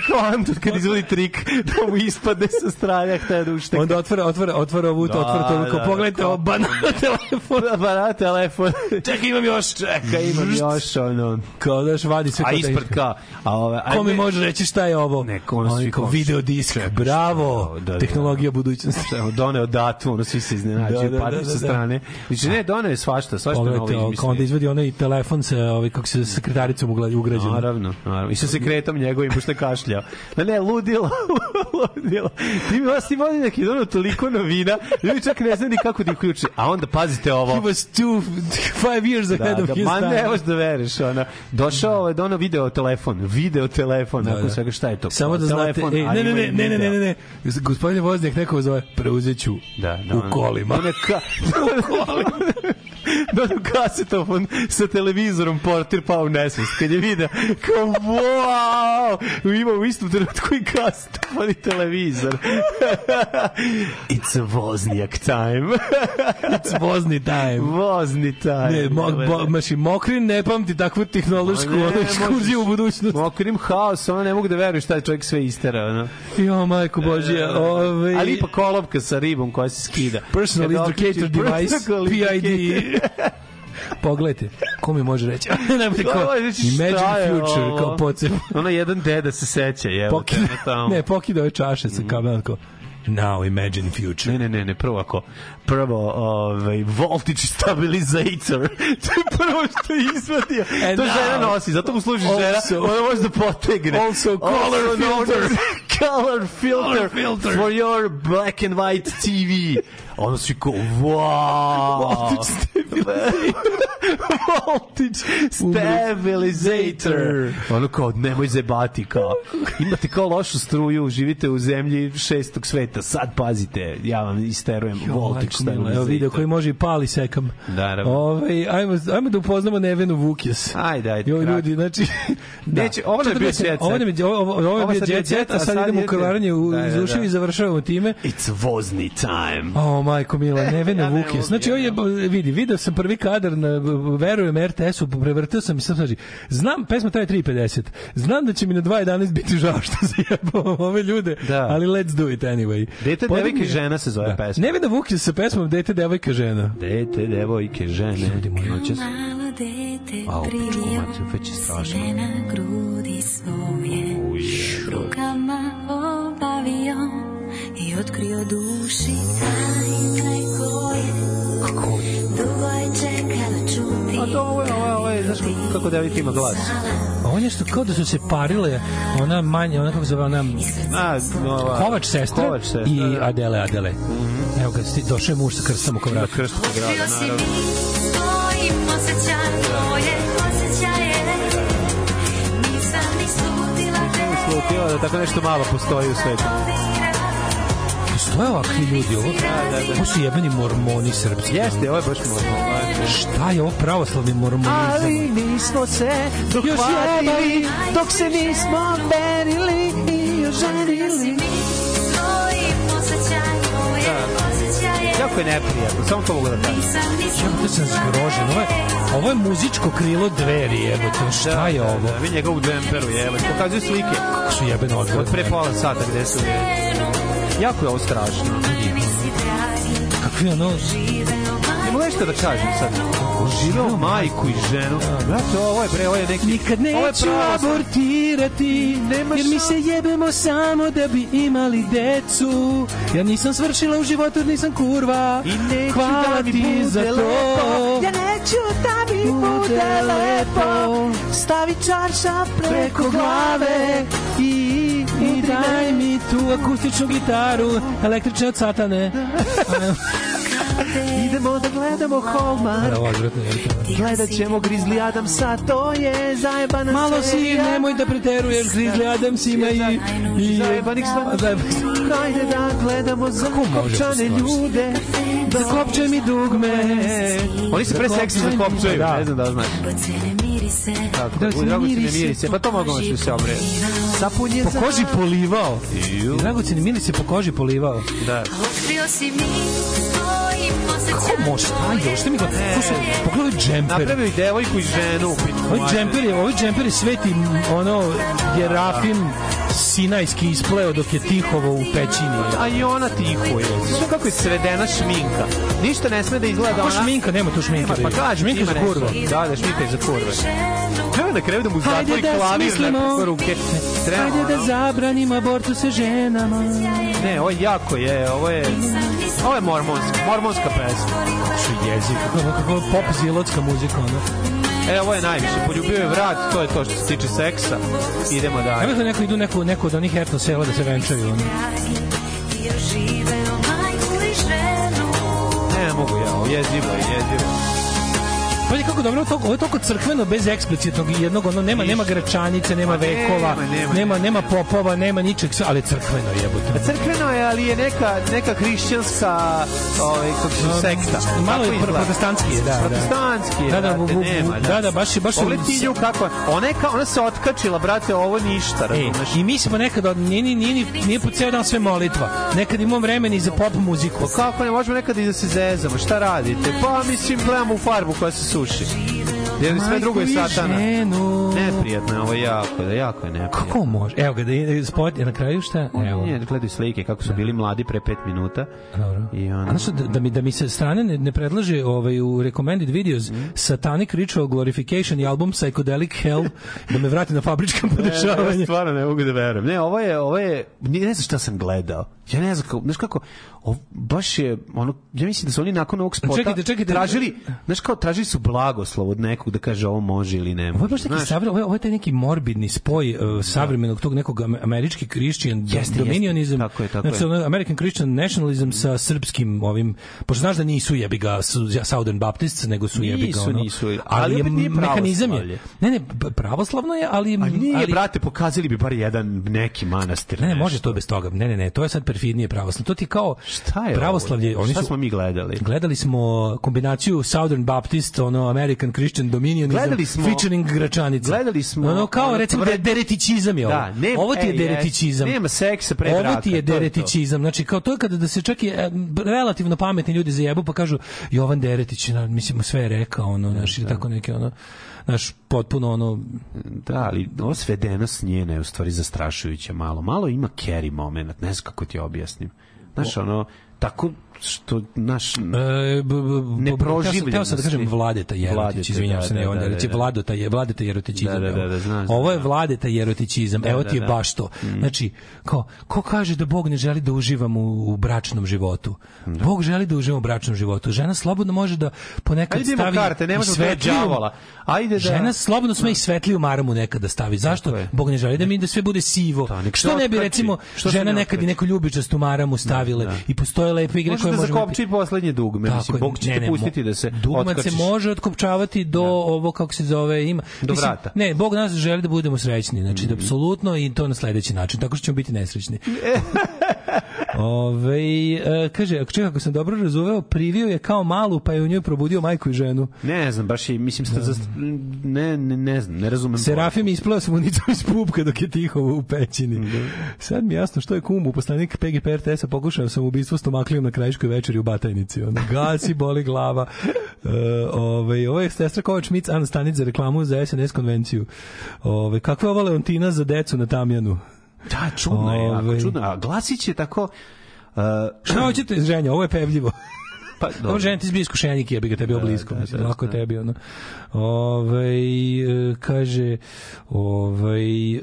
da, kad izvodi trik da mu ispadne sa strane, htio da ušteka. Onda otvara, otvara, otvara ovu, Da, otvara to, kao da, pogledajte ovo banana telefon. Da, bara telefon. Čekaj, imam još. Čekaj, imam još ono. Kao daš vadi sve A ispred da- kao, a ove, Ko mi može reći šta je ovo? Kao kao, video disk. Bravo. da, da, Tehnologija budućnosti. Doneo datu, ono svi se iznenađuju, Da, da, padaju da, sa da, da. strane. Znači, ne, doneo je svašta, svašta novo Pogledajte, ovo, izmislio. onda izvadi onaj telefon sa, ovaj, kako se, sa sekretaricom ugla- ugrađen. Naravno, naravno. I sa sekretom njegovim, pošto je kašljao. Ne, ne, ludilo, ludilo. Ti mi vas ti vodi neki dono toliko novina, ljudi čak ne znaju ni kako da ih uključi. A onda pazite ovo. He was two, five years ahead Da, of da, his ma time. ne možeš da veriš, ona. Došao je dono video telefon, video telefon, Da, nakon da. svega šta je to? Samo da znate, Telefon, ej, a ne, ne, ima ne, i ne, ne, ne, video. ne, ne, gospodine Voznik neko zove, preuzet ću Da, da, u kolima. U kolima. Dono kasetofon sa televizorom portir pao u nesvest. Kad je video, kao wow! Ima u istom trenutku i kasetofon i televizor. It's a Voznijak time. It's vozni time. Vozni time. Ne, mo, bo, maši, Mokrin ne pamti takvu tehnološku ono, ekskurziju u budućnost. Mokrim haos, ono ne mogu da veruju šta je čovjek sve istera, ono. Jo, majko Božija. Ove, Ali ipak kolovka sa ribom koja se skida. Personal okrećeš Device, PID. Pogledajte, ko mi može reći? Najbolje kao Ovo, znači, šta Imagine je Future, ovo? kao pocep. Ono jedan deda se seća, te Pokida, tamo. ne, pokida ove čaše sa kao Now imagine future. Ne, ne, ne, ne, prvo ako prvo ovaj voltage stabilizator. to je prvo što je izvadio. And to now- žena nosi, zato mu služi žena. Also- Ona može da potegne. Also color filter. color filter, Color filter. for your black and white TV. Ono svi ko, wow! Voltage voltage stabilizator. Ono kao, nemoj zebati, kao. Imate kao lošu struju, živite u zemlji šestog sveta, sad pazite, ja vam isterujem voltage Majko mila, Evo video stabilizator. koji može i pali sekam. Naravno. Ove, ajmo, ajmo da upoznamo Nevenu Vukjes. Ajde, ajde, Jo, ljudi, znači... Neće, ovo je bio 40, jet. Ovo je, bio jet set, a sad idemo u krvaranje u, Da, da, da. i završavamo time. It's vozni time. O, majko mila, Nevena Ja ne mogu, Znači, ovo je, vidi, video sam prvi kadar, na, verujem RTS-u, prevrtio sam i sam znači, znam, pesma traje 3.50, znam da će mi na 2.11 biti žao što zajebavam ove ljude, Da. ali let's do it anyway. Dete, i je- žena se zove Da. pesma. Nevena Vukjes sa pesmom Dete, devojka, žena. Dete, devojke, žene. Ljudi moji. Noćas. Malo dete Au, prilio čumac, već je strašno. se na grudi svoje. Rukama obavio i otkrio duši tajne koje Dugo je čekala čuti A to ovo je, ovo je, ovo je, znaš kako devojka ima glas? A on je što kao da su se parile, ona manja, ona kako se zove, ona A, ova, Kovač sestra Kovač sestra, i da. Mhm. Adele, Adele. Evo ga, sti- došao je muž sa krstom oko Da, vrata. krst Otkrio si naravno. svojim osjećajem Tvoje osjećaje Nisam ni slutila te Slutila da tako nešto malo postoji u svetu. Postoje ovakvi ljudi, ovo, ovo su jebeni mormoni srpski. Jeste, ovo je baš možno. Šta je ovo pravoslavni mormonizam? nismo se dohvatili, dok se nismo verili i Oženili Jako je neprijatno, samo to mogu da kažem. Jebote sam zgrožen. Ovo je, ovo je muzičko krilo dveri, jebote. Šta je ovo? Da, vi njega u džemperu jebe. Pokazuju slike Kako su jebeno od odvratne. pre pola sata gde su je. Jako je ovo strašno. Kakvi ono... Nemo nešto da kažem sad. Uživao majku i ženu. Brate, ovo je bre, ovo je neki... Nikad neću abortirati, jer mi se jebemo samo da bi imali decu. Ja nisam svršila u životu, nisam kurva. I neću Hvala da mi bude za to. lepo. Ja neću da mi bude lepo. Stavi čarša preko glave i, i daj mi tu akustičnu gitaru, električne od satane. Idemo da gledamo Hallmark. Gledat ćemo Grizzly Adamsa, to je zajebana Malo si, serija. nemoj da preteruješ, Grizzly Adams ima i... i Zajebanih stvari. Hajde da gledamo zakopčane to stvarno? ljude. Zakopčaj mi dugme. Oni se pre seksi zakopčaju, Da. ne znam da li znaš. mirise Tako, Da u dragocene mirise mirise, pa to mogu što se obre. Sapun je Po koži polivao. Ju. Dragoceni mili se po koži polivao. Da. Otkrio si mi Kako može? Ajde, što mi ga... Slušaj, pogledaj džemper. Napravio i devojku i ženu. Ovaj mater. džemper je, ovaj džemper je sveti ono jerafim sinajski ispleo dok je tihovo u pećini. A i ona tihuje. Sve kako je svedena šminka. Ništa ne sme da izgleda ona... šminka? Nema tu šminka. Nema, pa kažem, šminka za kurva. Da, da, šminka je za kurve. Treba na kraju da mu zatvori da klavir na ruke. Treba, Hajde da zabranimo abortuse ženama. Ne, ovo je jako je, ovo je... Ovo je mormonska, mormonska pesma. Što jezik, kako, kako pop zilotska muzika, ono. E, ovo je najviše. Poljubio je vrat, to je to što se tiče seksa. Idemo dalje. Evo da neko idu neku, neku od onih etno sela da se venčaju, ono. Ne mogu ja, ovo jezivo je, jezivo. Pa je kako dobro, je toliko- ovo je toliko crkveno bez eksplicitnog jednog, ono, nema, nema gračanice, nema Ma nema, vekova, nema, nema, popova, nema ničeg, ali je crkveno jebote. A crkveno je, ali je neka, neka hrišćanska, ovaj, kako se sekta. Malo je protestantski je, da, da. Protestantski je, Da, da, bu- nema, da, da, baš je- baš nju kako je. Ona, je kao, ona se otkačila, brate, ovo ništa, E, razumeš? I mi smo nekad, od, nije, nije, nije, nije po ceo dan sve molitva. Nekad imamo vremena i za pop muziku. Pa kako ne, možemo nekada i da se zezamo, šta radite? Pa mislim, gledamo u farbu koja se suši. Jer sve drugo je satana. ženu. Neprijatno je ovo jako, da jako je neprijatno. Kako može? Evo ga, da je spot je na kraju šta? Evo. Nije, gledaju slike kako su bili mladi pre pet minuta. Dobro. I A ono... znaš da, da mi da mi se strane ne, ne predlaže ovaj u recommended videos Mhm. Satanic Ritual Glorification i album Psychedelic Hell da me vrati na fabričko Ne, ne, podešavanje. ja stvarno ne mogu da verujem. Ne, ovo je, ovo je, ne, ne znam šta sam gledao. Ja ne znam znaš kako, ovo, baš je, ono, ja mislim da su oni nakon ovog spota Čekajte, čekajte. tražili, znaš kao, tražili su blagoslov od nekog da kaže ovo može ili ne može. Ovo je baš neki znaš. savre, ovo, je, ovo je taj neki morbidni spoj uh, savremenog tog nekog am- američki Christian Jeste, dominionizam, jeste. Tako je, tako znači, je. American Christian nationalism sa srpskim ovim, pošto znaš da nisu jebi ga su Southern Baptists, nego su jebi ga ono, nisu, ali ali, je nije mehanizam je, ne, ne, pravoslavno je, ali, A nije, ali, brate, pokazali bi bar jedan neki manastir. Ne, ne, može to bez toga. Ne, ne, ne, to je sad perfidnije pravoslavlje. To ti kao Šta je pravoslavlje, ovo? oni Šta su smo mi gledali? Gledali smo kombinaciju Southern Baptist, ono American Christian Dominionizam, Gledali smo- featuring gračanice. Gledali smo- ono kao ono, recimo tvr- de- deretićizam je ovo. Da, ne- ovo ti je ej, deretićizam. ej, nema seksa pre Ovo braka, ti je deretićizam. Znači kao to je kada da se čak i e, relativno pametni ljudi zajebu pa kažu Jovan Deretić, na, mislim sve je rekao, ono, znači tako neke ono naš potpuno ono Da, ali ovo svedenost njena je u stvari zastrašujuća malo. Malo ima carry moment, ne znam kako ti objasnim. Znaš, ono, tako što, naš, E, b, Neproživljenosti. Teo sam da kažem Vladeta Jerotić, Vladeta, izvinjavam da, se, ne, da, da, reći da. Vladota je Vladeta Jerotićizam. Da, da, da, znam, Ovo je. Vladeta Jerotićizam. Da, Evo ti je baš to. Mm. Znači, kao, ko kaže da Bog ne želi da uživam u, u bračnom životu? Bog želi da uživam u bračnom životu. Žena slobodno može da ponekad Ajde stavi karte, ne možemo da svetliju- đavola. Ajde da... Žena slobodno sme i svetliju maramu nekada da stavi. Zašto? Bog ne želi da mi da sve bude sivo. se Što ne bi recimo se žena ne nekad i neku ljubičastu maramu stavile i postoje lepe igre koje da zakopči poslednje dugme, mislim, Tako je. Bog će Ne, te ne, pustiti da se Dugmat se može otkopčavati do ovo kako se zove ima. Do vrata. Ne, Bog nas želi da budemo srećni, znači da apsolutno i to na sledeći način, tako što ćemo biti nesrećni. Ove, e, kaže, ako čekaj, ako sam dobro razuveo, privio je kao malu, pa je u njoj probudio majku i ženu. Ne znam, baš je, mislim, sta, ne, ne, ne znam, ne razumem. Serafim isplao sam unicom iz pupka dok je tiho u pećini. Sad mi jasno što je kum, poslanik PGP RTS-a pokušao sam ubistvo stomaklijom na krajiškoj večeri u Batajnici. Ono, gasi, boli glava. E, ovaj, ovo je sestra Kovač Mic, Ana Stanic za reklamu za SNS konvenciju. Ove, kakva je ova Leontina za decu na Tamjanu? Da, čudno je, jako Ovaj. čudno. A Glasić je tako... Uh, Šta hoćete ženja? Ovo je pevljivo. pa, Dobro, žena ti zbi iskušenik, jebi ga tebi je blisko, da, mislim, da, lako je da. tebi, ono. Ovaj, e, kaže, ovaj, e,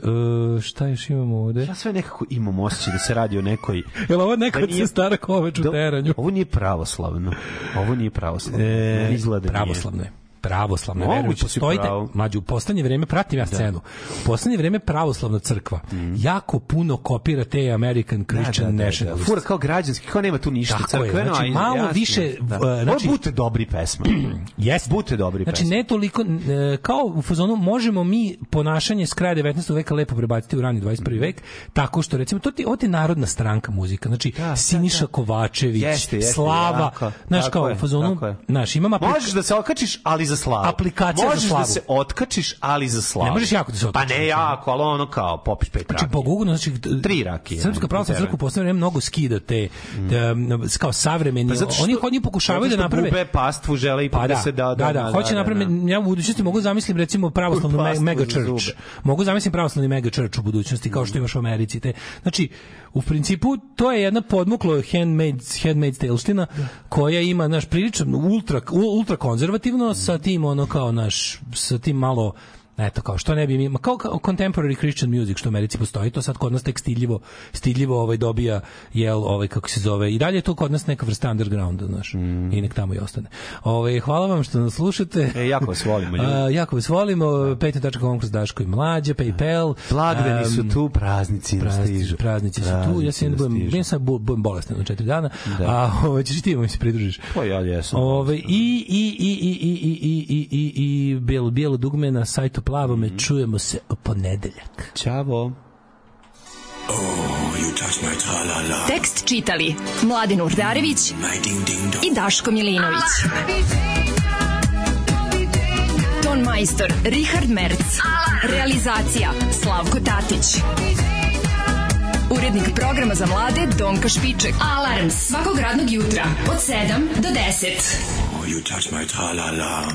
šta još imamo ovde? Ja sve nekako imam osjećaj da se radi o nekoj... Jel ovo neka Da nije- sestara Kovač u Da- teranju? Ovo nije pravoslavno. Ovo nije pravoslavno. E, Meni izgleda da pravoslavno je. Pravoslavno, Moguće verujem, si postoji pravo. mađu, u poslednje vreme, pratim ja scenu, u poslednje vreme pravoslavna crkva jako puno kopira te American Christian da, da, da, da. Nationalists. Fura kao građanski, kao nema tu ništa Tako je, crkveno. znači, a malo jasno, više, Da. uh, znači- bute dobri pesma. Jeste. Bute dobri Znači pesma. ne toliko e, kao u fazonu možemo mi ponašanje s kraja 19. veka lepo prebaciti u rani 21. vek tako što recimo to ti ovo ti je narodna stranka muzika. Znači da, Siniša da. Kovačević, Jeste, jeste, Slava, jako, znaš kao je, u fazonu, je. znaš, imam Možeš da se okačiš, ali za slavu. Aplikacija za Možeš slavu. da se otkačiš, ali za slavu. Ne možeš jako da se Pa otkačiš. ne jako, ali ono kao popiš pet Znači, rakija. po Google, znači, Tri rakije. Srpska pravoslavna crkva vreme mnogo skida te, te kao savremeni, Pa zato što- oni oni pokušavaju zato da što naprave gube pastvu, žele ipak pa da da, se da- da, da- da, da, hoće da, naprave, ja u budućnosti mogu zamislim recimo pravoslavnu mega za church. Mogu zamislim pravoslavni mega church u budućnosti kao što imaš u Americi te. Znači, u principu to je jedna podmuklo handmade handmade stelština koja ima naš priličan ultra ultra konzervativno sa tim ono kao naš sa tim malo eto kao što ne bi mi kao, kao contemporary Christian music što u Americi postoji to sad kod nas tek stidljivo stidljivo ovaj dobija jel ovaj kako se zove i dalje je to kod nas neka vrsta undergrounda znaš i nek tamo i ostane ovaj hvala vam što nas slušate E, jako vas volimo, ljudi. A, jako vas volimo peta.com kroz Daško i Mlađa Paypal Blagdani su Em, tu, praznici praznici, stižu. praznici su tu. Ja se nam budem, sad bu- budem bolestan na četiri dana. Da. A ovaj ćeš i ti mi se pridružiš. Pa ja jesam. Ove, i, i, i, i, i, i, i, i, i, i bijelo, bijelo dugme na sajtu Plavome. Mhm. Čujemo se u ponedeljak. Ćavo. Tekst čitali Mladin Urdarević i Daško Milinović. Ton majstor Richard Merc. Realizacija Slavko Tatić. Urednik programa za mlade Donka Špiček. Alarms svakog radnog jutra od 7 do 10. Oh, you touch my tra-la-la.